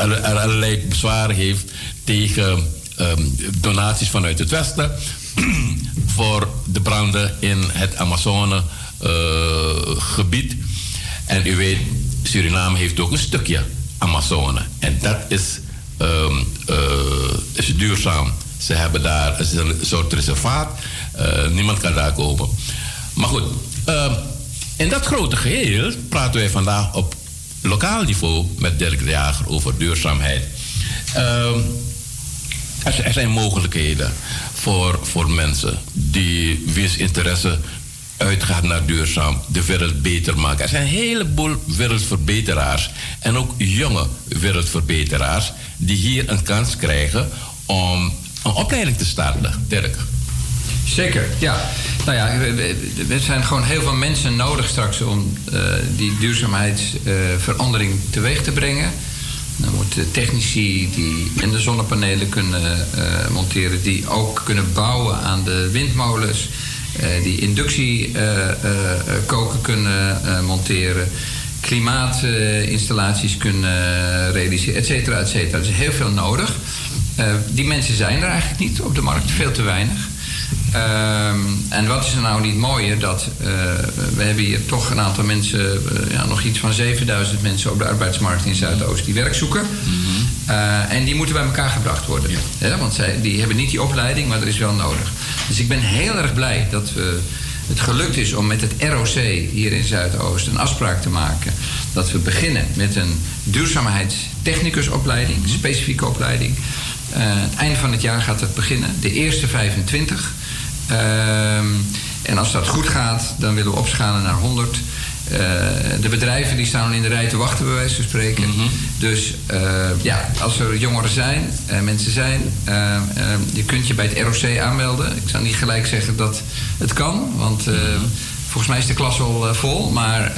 alle- allerlei bezwaren heeft tegen ehm, donaties vanuit het Westen *clears throat* voor de branden in het Amazone-gebied. en u weet, Suriname heeft ook een stukje Amazone. En dat is, ehm, eh, is duurzaam. Ze hebben daar een soort reservaat. Eh, niemand kan daar komen. Maar goed, ehm, in dat grote geheel praten wij vandaag op lokaal niveau met Dirk de Jager over duurzaamheid. Ehm, er, er zijn mogelijkheden voor, voor mensen die wiens interesse uitgaat naar duurzaam, de wereld beter maken. Er zijn een heleboel wereldverbeteraars en ook jonge wereldverbeteraars die hier een kans krijgen om een opleiding te starten. Dirk. Zeker, ja. Nou ja, er zijn gewoon heel veel mensen nodig straks om eh, die duurzaamheidsverandering teweeg te brengen. Dan moeten technici die in de zonnepanelen kunnen eh, monteren, die ook kunnen bouwen aan de windmolens, eh, die inductie eh, eh, eh, koken kunnen monteren, klimaatinstallaties kunnen realiseren, et cetera, et cetera. Er is heel veel nodig. Eh, die mensen zijn er eigenlijk niet op de markt, veel te weinig. Ehm, en wat is er nou niet mooier? Dat eh, we hebben hier toch een aantal mensen, eh, ja, nog iets van 7000 mensen op de arbeidsmarkt in Zuidoost die werk zoeken. Eh, en die moeten bij elkaar gebracht worden. Hè, want zij, die hebben niet die opleiding, maar dat is wel nodig. Dus ik ben heel erg blij dat we, het gelukt is om met het ROC hier in Zuidoost een afspraak te maken. Dat we beginnen met een duurzaamheidstechnicusopleiding, specifieke opleiding. Eh, het einde van het jaar gaat het beginnen, de eerste 25. Ehm, en als dat goed gaat, dan willen we opschalen naar 100. Eh, de bedrijven die staan in de rij te wachten, bij wijze van spreken. Dus eh, ja, als er jongeren zijn, mensen zijn, je kunt je bij het ROC aanmelden. Ik zou niet gelijk zeggen dat het kan, want eh, volgens mij is de klas al vol. Maar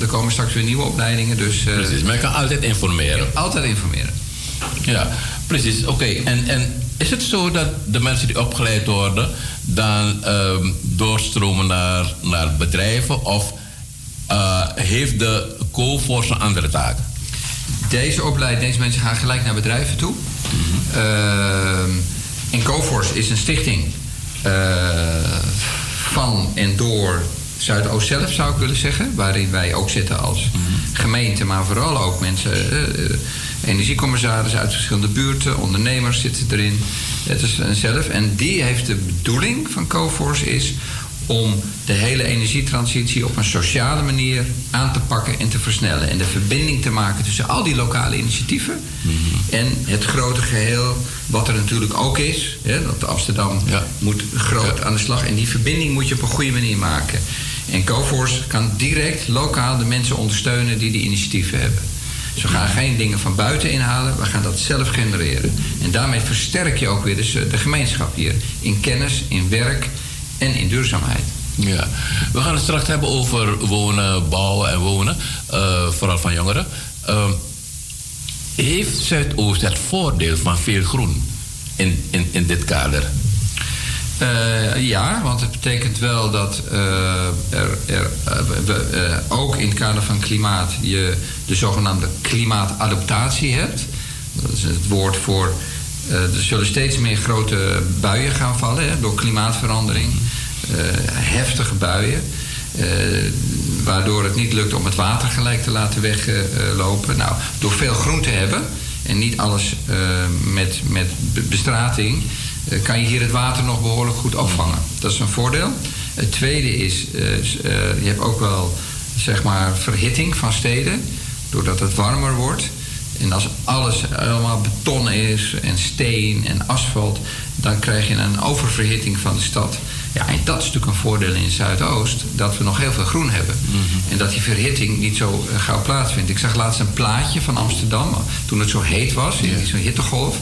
er komen straks weer nieuwe opleidingen. Dus, Precies, maar je kan altijd informeren. Altijd informeren. Ja, precies. Oké, en, en is het zo dat de mensen die opgeleid worden dan ehm, doorstromen naar, naar bedrijven of eh, heeft de COFORS een andere taak? Deze opleiding, deze mensen gaan gelijk naar bedrijven toe. Ehm, en Coforce is een stichting eh, van en door Zuidoost zelf, zou ik willen zeggen. Waarin wij ook zitten als gemeente, maar vooral ook mensen, eh, eh, energiecommissaris uit verschillende buurten, ondernemers zitten erin. Het is een zelf. En die heeft de bedoeling van Coforce is om de hele energietransitie op een sociale manier aan te pakken en te versnellen. En de verbinding te maken tussen al die lokale initiatieven en het grote geheel, wat er natuurlijk ook is. Hè, dat Amsterdam moet groot aan de slag. En die verbinding moet je op een goede manier maken. En Coforce kan direct lokaal de mensen ondersteunen die die initiatieven hebben. We gaan geen dingen van buiten inhalen, we gaan dat zelf genereren. En daarmee versterk je ook weer dus de gemeenschap hier. In kennis, in werk en in duurzaamheid. Ja, we gaan het straks hebben over wonen, bouwen en wonen, eh, vooral van jongeren. Ehm, heeft Zuidoost het voordeel van veel groen in, in, in dit kader? Eh, ja, want het betekent wel dat eh, er, er eh, ook in het kader van klimaat je de zogenaamde klimaatadaptatie hebt. Dat is het woord voor. er zullen steeds meer grote buien gaan vallen hè, door klimaatverandering. Heftige buien. waardoor het niet lukt om het water gelijk te laten weglopen. nou, door veel groen te hebben en niet alles met, met be- bestrating, kan je hier het water nog behoorlijk goed opvangen. Dat is een voordeel. Het tweede is, eh, eh, je hebt ook wel zeg maar verhitting van steden, doordat het warmer wordt. En als alles allemaal beton is en steen en asfalt, dan krijg je een oververhitting van de stad. Ja, en dat is natuurlijk een voordeel in Zuidoost, dat we nog heel veel groen hebben. En dat die verhitting niet zo eh, gauw plaatsvindt. Ik zag laatst een plaatje van Amsterdam, toen het zo heet was, in zo'n hittegolf.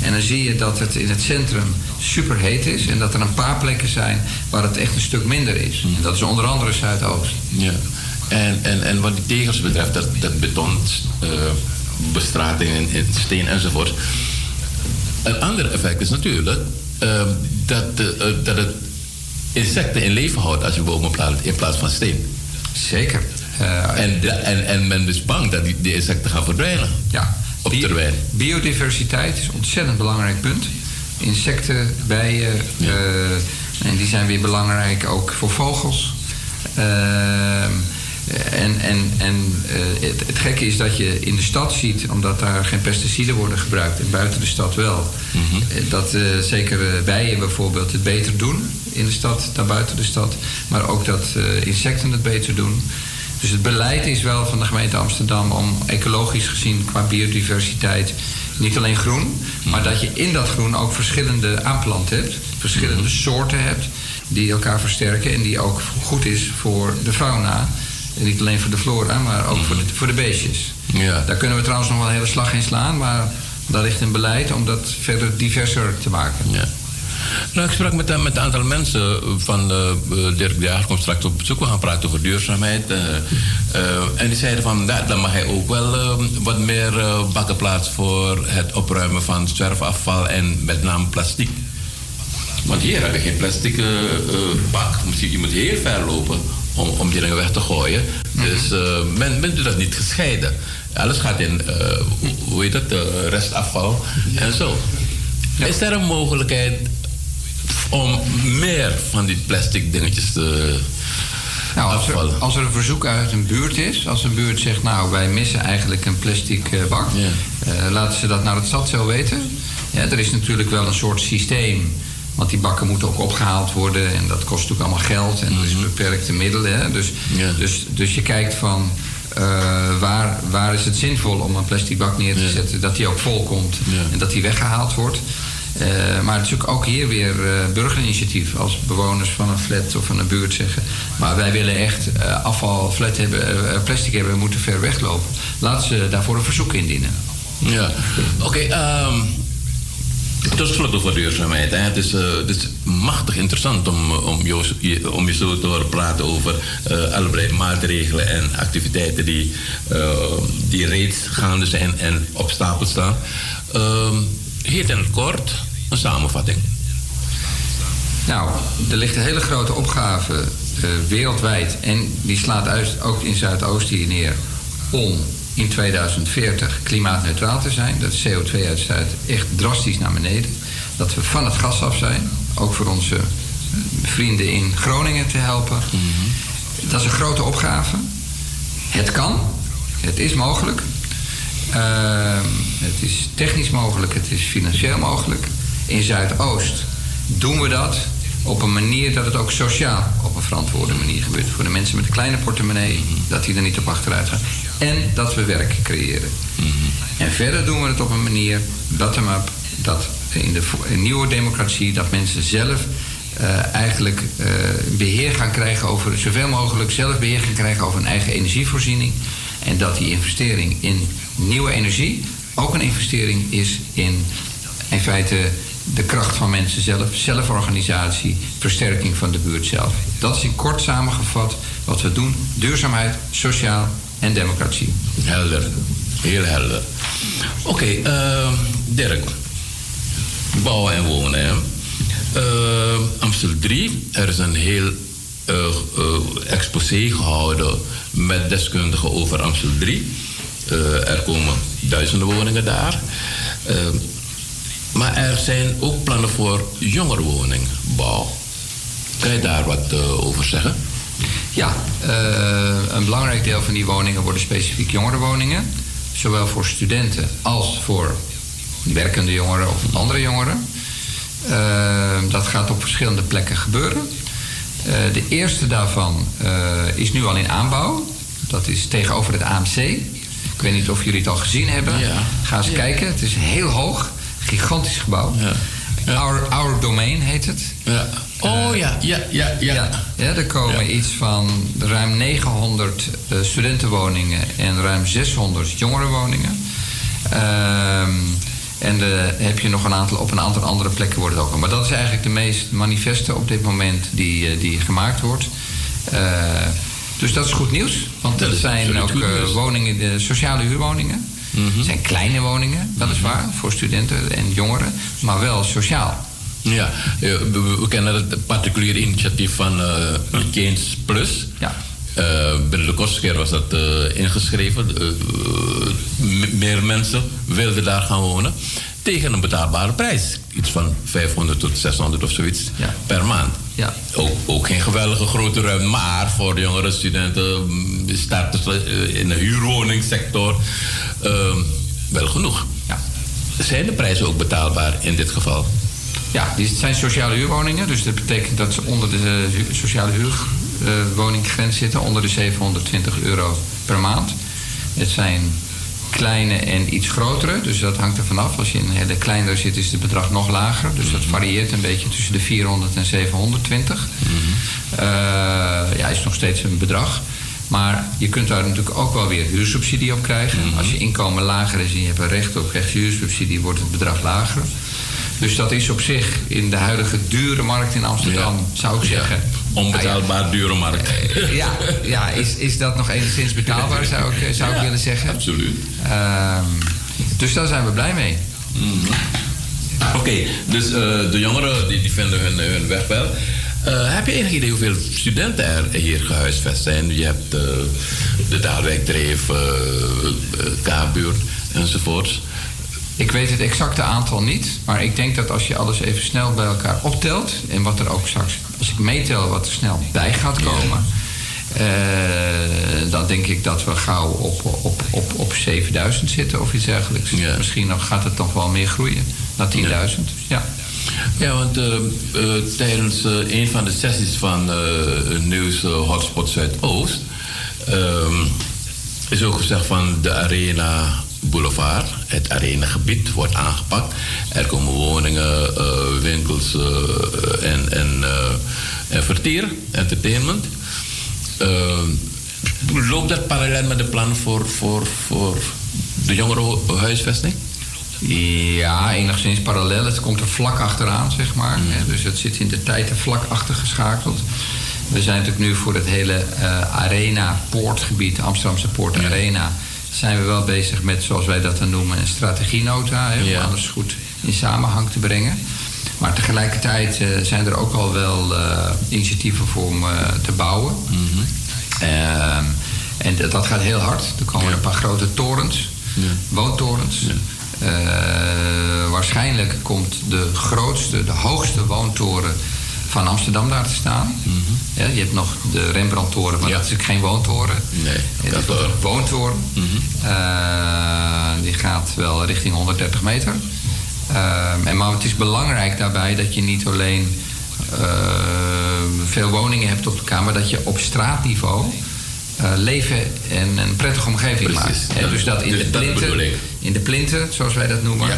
En dan zie je dat het in het centrum super heet is en dat er een paar plekken zijn waar het echt een stuk minder is. En dat is onder andere Zuidoost. Ja. En, en, en wat die tegels betreft, dat, dat beton, eh, bestrating en, en steen enzovoort. Een ander effect is natuurlijk eh, dat, eh, eh, dat het insecten in leven houdt als je bomen plaatst in plaats van steen. Zeker. en, de- en, en men is bang dat die, die insecten gaan verdwijnen. Ja. Op termijn. Biodiversiteit is een ontzettend belangrijk punt. Insecten, bijen, eh, en die zijn weer belangrijk ook voor vogels. Ehm, en en, en eh, het, het gekke is dat je in de stad ziet, omdat daar geen pesticiden worden gebruikt, en buiten de stad wel, eh, dat eh, zeker bijen bijvoorbeeld het beter doen in de stad dan buiten de stad, maar ook dat insecten het beter doen. Dus het beleid is wel van de gemeente Amsterdam om ecologisch gezien qua biodiversiteit niet alleen groen, maar dat je in dat groen ook verschillende aanplant hebt, verschillende soorten hebt die elkaar versterken en die ook goed is voor de fauna. Niet alleen voor de flora, maar ook voor, de, voor de beestjes. Ja. Daar kunnen we trouwens nog wel een hele slag in slaan, maar daar ligt een beleid om dat verder diverser te maken. Ja. Nou, ik sprak met, een- met een aantal mensen van de uh, Dirk de Jager komt straks op bezoek. We gaan praten over duurzaamheid. eh, eh, en die zeiden van, ja, dan mag hij ook wel eh, wat meer eh, bakken plaatsen voor het opruimen van zwerfafval en met name plastic. Want hier heb je geen plastic eh, eh, bak. Je moet heel ver lopen om, om die dingen weg te gooien. Dus eh, men, men doet dat niet gescheiden. Alles gaat in, eh, hoe- heet dat, eh, restafval en zo. Is er een mogelijkheid om meer van die plastic dingetjes te Nou, als er, als er een verzoek uit een buurt is, als een buurt zegt, nou wij missen eigenlijk een plastic bak, laten ze dat naar het stadscel weten. Ja, er is natuurlijk wel een soort systeem, want die bakken moeten ook opgehaald worden en dat kost natuurlijk allemaal geld en er is beperkte middelen. Hè? Dus, dus, dus je kijkt van eh, waar, waar is het zinvol om een plastic bak neer te zetten, dat die ook vol komt en dat die weggehaald wordt. Eh, maar het is natuurlijk ook hier weer eh, burgerinitiatief. Als bewoners van een flat of van een buurt zeggen... maar wij willen echt afval, flat hebben, plastic hebben... we moeten ver weglopen. Laten ze daarvoor een verzoek indienen. Ja, oké. Ehm, tot slot over duurzaamheid. Hè. Het, is, eh, het is machtig interessant om, eh, om, je, om je zo te horen praten over eh allerlei maatregelen en activiteiten die, eh, die reeds gaande zijn en op stapel staan. Ehm heet het kort een samenvatting. Nou, er ligt een hele grote opgave eh, wereldwijd... en die slaat uit, ook in Zuidoost hier neer... om in 2040 klimaatneutraal te zijn. Dat de CO2-uitstoot echt drastisch naar beneden. Dat we van het gas af zijn. Ook voor onze eh, vrienden in Groningen te helpen. Dat is een grote opgave. Het kan. Het is mogelijk. Ehm, het is technisch mogelijk. Het is financieel mogelijk. In Zuidoost doen we dat op een manier dat het ook sociaal op een verantwoorde manier gebeurt. Voor de mensen met een kleine portemonnee, dat die er niet op achteruit gaan. En dat we werk creëren. En verder doen we het op een manier, bottom-up, dat in de in nieuwe democratie, dat mensen zelf eh, eigenlijk eh, beheer gaan krijgen over, zoveel mogelijk zelf beheer gaan krijgen over hun eigen energievoorziening. En dat die investering in nieuwe energie ook een investering is in, in feite, de kracht van mensen zelf, zelforganisatie, versterking van de buurt zelf. Dat is in kort samengevat wat we doen: duurzaamheid, sociaal en democratie. Helder. Heel helder. Oké, ehm, Dirk. Bouwen en wonen. Ehm, Amstel 3, er is een heel eh, exposé gehouden met deskundigen over Amstel 3. Eh, er komen duizenden woningen daar. Maar er zijn ook plannen voor jongerenwoningbouw. Kan je daar wat eh, over zeggen? Ja, eh, een belangrijk deel van die woningen worden specifiek jongerenwoningen. Zowel voor studenten als voor werkende jongeren of andere jongeren. Eh, dat gaat op verschillende plekken gebeuren. De eerste daarvan is nu al in aanbouw. Dat is tegenover het AMC. Ik weet niet of jullie het al gezien hebben. Ga eens kijken. Het is heel hoog. Gigantisch gebouw. Our, Our Domain heet het. Ja. Oh ja. Ja, ja, ja. ja er komen iets van ruim 900 eh, studentenwoningen en ruim 600 jongerenwoningen. Ehm, en de, heb je nog een aantal, op een aantal andere plekken wordt het ook. Maar dat is eigenlijk de meest manifeste op dit moment die, eh, die gemaakt wordt. Eh, dus dat is goed nieuws. Want Dat zijn ook eh, woningen, de sociale huurwoningen. Het zijn kleine woningen, weliswaar, voor studenten en jongeren. Maar wel sociaal. Ja, eh, we, kennen het particuliere initiatief van Keynes Plus. Ja. Eh, binnen de kortste keer was dat ingeschreven. Meer mensen wilden daar gaan wonen. Tegen een betaalbare prijs. Iets van 500 tot 600 of zoiets per maand. Ja. Ook, ook geen geweldige grote ruimte. Maar voor jongere studenten, mm, starters eh, in de huurwoningssector, eh, wel genoeg. Ja. Zijn de prijzen ook betaalbaar in dit geval? Ja, het zijn sociale huurwoningen. Dus dat betekent dat ze onder de hu- sociale huurwoninggrens zitten. Onder de 720 euro per maand. Het zijn kleine en iets grotere. Dus dat hangt er vanaf. Als je in een hele kleinere zit, is het bedrag nog lager. Dus dat varieert een beetje tussen de 400 en 720. Eh, ja, is nog steeds een bedrag. Maar je kunt daar natuurlijk ook wel weer huursubsidie op krijgen. Als je inkomen lager is en je hebt een recht op rechtshuursubsidie, wordt het bedrag lager. Dus dat is op zich in de huidige dure markt in Amsterdam, zou ik zeggen. Onbetaalbaar dure markt. Eh, Ja, ja is, is dat nog enigszins betaalbaar, zou ik, zou ik willen zeggen. Absoluut. Ehm, dus daar zijn we blij mee. Oké, dus eh, de jongeren die, die vinden hun, hun weg wel. Eh, heb je enig idee hoeveel studenten er hier gehuisvest zijn? Je hebt eh, de Daalwijkdreef, eh eh, K-buurt enzovoorts. Ik weet het exacte aantal niet, maar ik denk dat als je alles even snel bij elkaar optelt en wat er ook straks, als ik meetel, wat er snel bij gaat komen, eh, dan denk ik dat we gauw op, op, op, op 7000 zitten of iets dergelijks. Misschien nog, gaat het nog wel meer groeien, naar 10.000. Ja. Ja, want eh, eh, tijdens een van de sessies van Nieuws Hotspot Zuidoost ehm, is ook gezegd van de Arena Boulevard, het arenagebied, wordt aangepakt. Er komen woningen, eh, winkels eh, en, en, eh, en vertier, entertainment. Loopt dat parallel met de plannen voor, voor, voor de jongerenhuisvesting? Ja, enigszins parallel. Het komt er vlak achteraan, zeg maar. Hè, Dus het zit in de tijd er vlak achter geschakeld. We zijn natuurlijk nu voor het hele eh, Arena-poortgebied, Amsterdamse Poort Arena, zijn we wel bezig met, zoals wij dat dan noemen, een strategienota. Hè, om alles goed in samenhang te brengen. Maar tegelijkertijd eh, zijn er ook al wel eh, initiatieven voor om eh, te bouwen. Ehm, en dat- dat gaat heel hard. Er komen een paar grote torens, woontorens. Eh, waarschijnlijk komt de grootste, de hoogste woontoren van Amsterdam daar te staan. ja, je hebt nog de Rembrandttoren, maar dat is natuurlijk geen woontoren. Nee, Het is een woontoren. Eh, die gaat wel richting 130 meter. Ehm, en, maar het is belangrijk daarbij dat je niet alleen eh, veel woningen hebt op elkaar, maar dat je op straatniveau eh, leven en een prettige omgeving Precies, maakt. Dat- dus dat in de dat plinten, in de plinten, zoals wij dat noemen,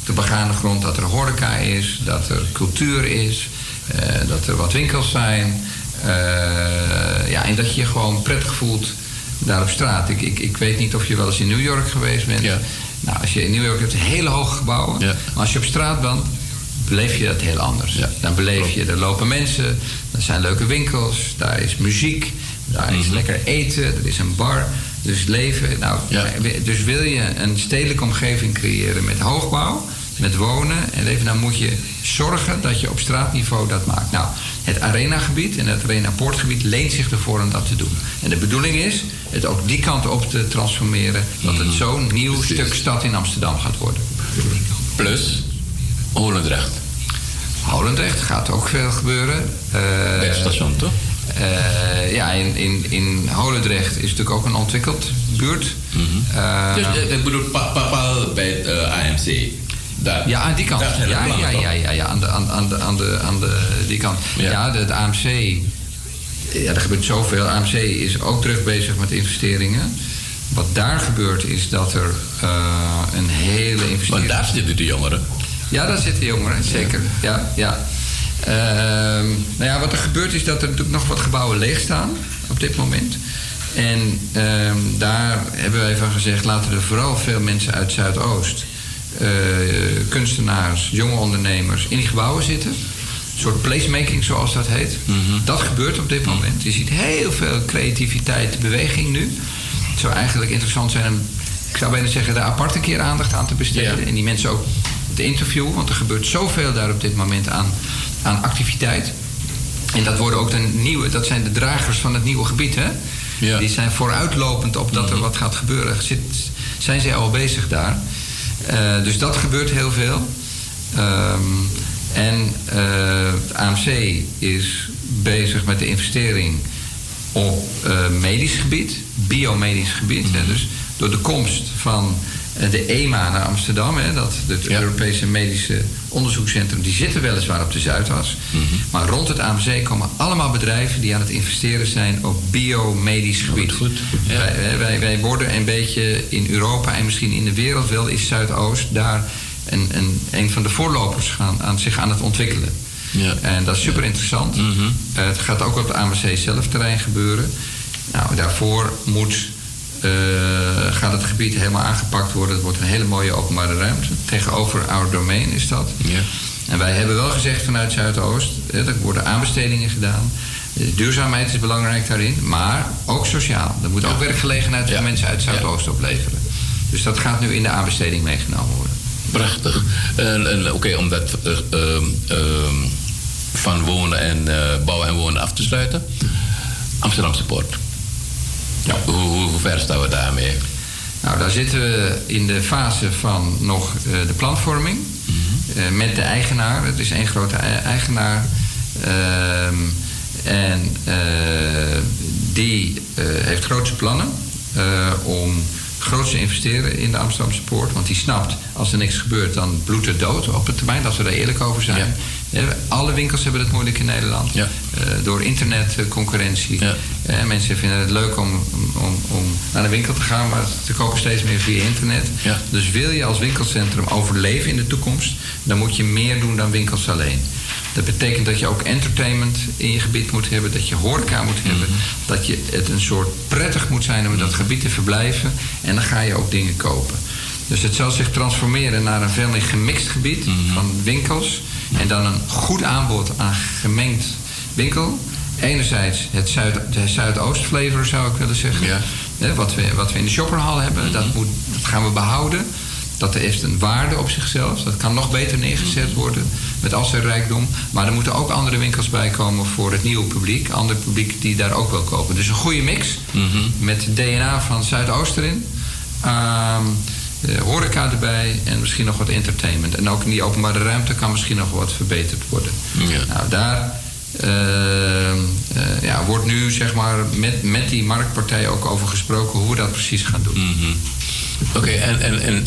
op de begane grond, dat er horeca is, dat er cultuur is, dat er wat winkels zijn. eh, ja, en dat je je gewoon prettig voelt daar op straat. Ik, ik, ik weet niet of je wel eens in New York geweest bent. Nou, als je in New York hebt, hele hoge gebouwen. Maar als je op straat bent, beleef je dat heel anders. Dan beleef je, er lopen mensen, er zijn leuke winkels, daar is muziek, daar is lekker eten, er is een bar. Dus leven. Nou, Dus wil je een stedelijke omgeving creëren met hoogbouw, met wonen en leven, dan moet je zorgen dat je op straatniveau dat maakt. Nou, het arenagebied en het arena-poortgebied leent zich ervoor om dat te doen. En de bedoeling is het ook die kant op te transformeren, dat het zo'n nieuw stuk stad in Amsterdam gaat worden. Plus Holendrecht. Holendrecht gaat ook veel gebeuren. Bij het station, toch? ja, in, in, in Holendrecht is natuurlijk ook een ontwikkeld buurt. Eh, dus eh, ik bedoel, pa, pa, pa bij het eh, AMC. Daar. ja, aan die kant. De Ja, ja, ja, ja, ja, aan de, aan, aan de, aan de, aan de, die kant. Ja, de, de AMC, ja, er gebeurt zoveel. AMC is ook druk bezig met investeringen. Wat daar gebeurt is dat er eh, een hele investering... Want daar zitten de jongeren. Ja, daar zitten jongeren, zeker. Ja, ja. Ehm, nou ja, wat er gebeurt is dat er natuurlijk nog wat gebouwen leeg staan op dit moment. En ehm, daar hebben wij van gezegd, laten er vooral veel mensen uit Zuidoost, kunstenaars, jonge ondernemers, in die gebouwen zitten. Een soort placemaking, zoals dat heet. Dat gebeurt op dit moment. Je ziet heel veel creativiteit, beweging nu. Het zou eigenlijk interessant zijn om, ik zou bijna zeggen, daar apart een keer aandacht aan te besteden. En die mensen ook te interviewen, want er gebeurt zoveel daar op dit moment aan, aan activiteit. En dat worden ook de nieuwe, dat zijn de dragers van het nieuwe gebied, hè? Die zijn vooruitlopend op dat er wat gaat gebeuren. Zit, zijn zij al bezig daar? Eh, dus dat gebeurt heel veel. Ehm, en het AMC is bezig met de investering op uh, medisch gebied, biomedisch gebied. hè, dus door de komst van eh, de EMA naar Amsterdam, hè, dat, het Europese Medische Onderzoekscentrum, die zitten weliswaar op de Zuidas. Maar rond het AMC komen allemaal bedrijven die aan het investeren zijn op biomedisch gebied. Goed, ja. wij, wij, wij worden een beetje in Europa en misschien in de wereld wel, is Zuidoost daar een, een, een van de voorlopers gaan, aan, zich aan het ontwikkelen. Ja. En dat is super interessant. Mhm. Eh, het gaat ook op het AMC zelf terrein gebeuren. Nou, daarvoor moet, eh, gaat het gebied helemaal aangepakt worden. Het wordt een hele mooie openbare ruimte. Tegenover our domain is dat. Ja. En wij hebben wel gezegd vanuit Zuidoost, er worden aanbestedingen gedaan. De duurzaamheid is belangrijk daarin, maar ook sociaal. Er moet ook werkgelegenheid voor mensen uit Zuidoost opleveren. Dus dat gaat nu in de aanbesteding meegenomen worden. Prachtig. En, en Oké, om dat eh, ehm, ehm, van wonen en eh, bouwen en wonen af te sluiten. Amsterdamse Poort. Ja. Hoe, ver staan we daarmee? Nou, daar zitten we in de fase van nog eh, de planvorming. Eh, met de eigenaar. Het is één grote ei- eigenaar. Ehm, en eh, die heeft grootse plannen om groot te investeren in de Amsterdamse poort. Want die snapt, als er niks gebeurt, dan bloedt het dood op het termijn. Dat we daar eerlijk over zijn. Eh, Alle winkels hebben het moeilijk in Nederland. Eh, door internetconcurrentie. Eh, mensen vinden het leuk om, om, om naar de winkel te gaan, maar ze kopen steeds meer via internet. Dus wil je als winkelcentrum overleven in de toekomst, dan moet je meer doen dan winkels alleen. Dat betekent dat je ook entertainment in je gebied moet hebben, dat je horeca moet hebben, dat je het een soort prettig moet zijn om in dat gebied te verblijven en dan ga je ook dingen kopen. Dus het zal zich transformeren naar een veel meer gemixt gebied van winkels en dan een goed aanbod aan gemengd winkel. Enerzijds het, zuid, de Zuidoost-flavor zou ik willen zeggen. Wat, we, wat we in de shopperhal hebben, dat, moet, dat gaan we behouden. Dat heeft een waarde op zichzelf. Dat kan nog beter neergezet worden met al zijn rijkdom. Maar er moeten ook andere winkels bij komen voor het nieuwe publiek. Ander publiek die daar ook wil kopen. Dus een goede mix met DNA van Zuidoost erin. Ehm, eh, horeca erbij en misschien nog wat entertainment. En ook in die openbare ruimte kan misschien nog wat verbeterd worden. Nou, daar eh, eh, ja, wordt nu zeg maar met, met die marktpartij ook over gesproken hoe we dat precies gaan doen. Oké, en, en, en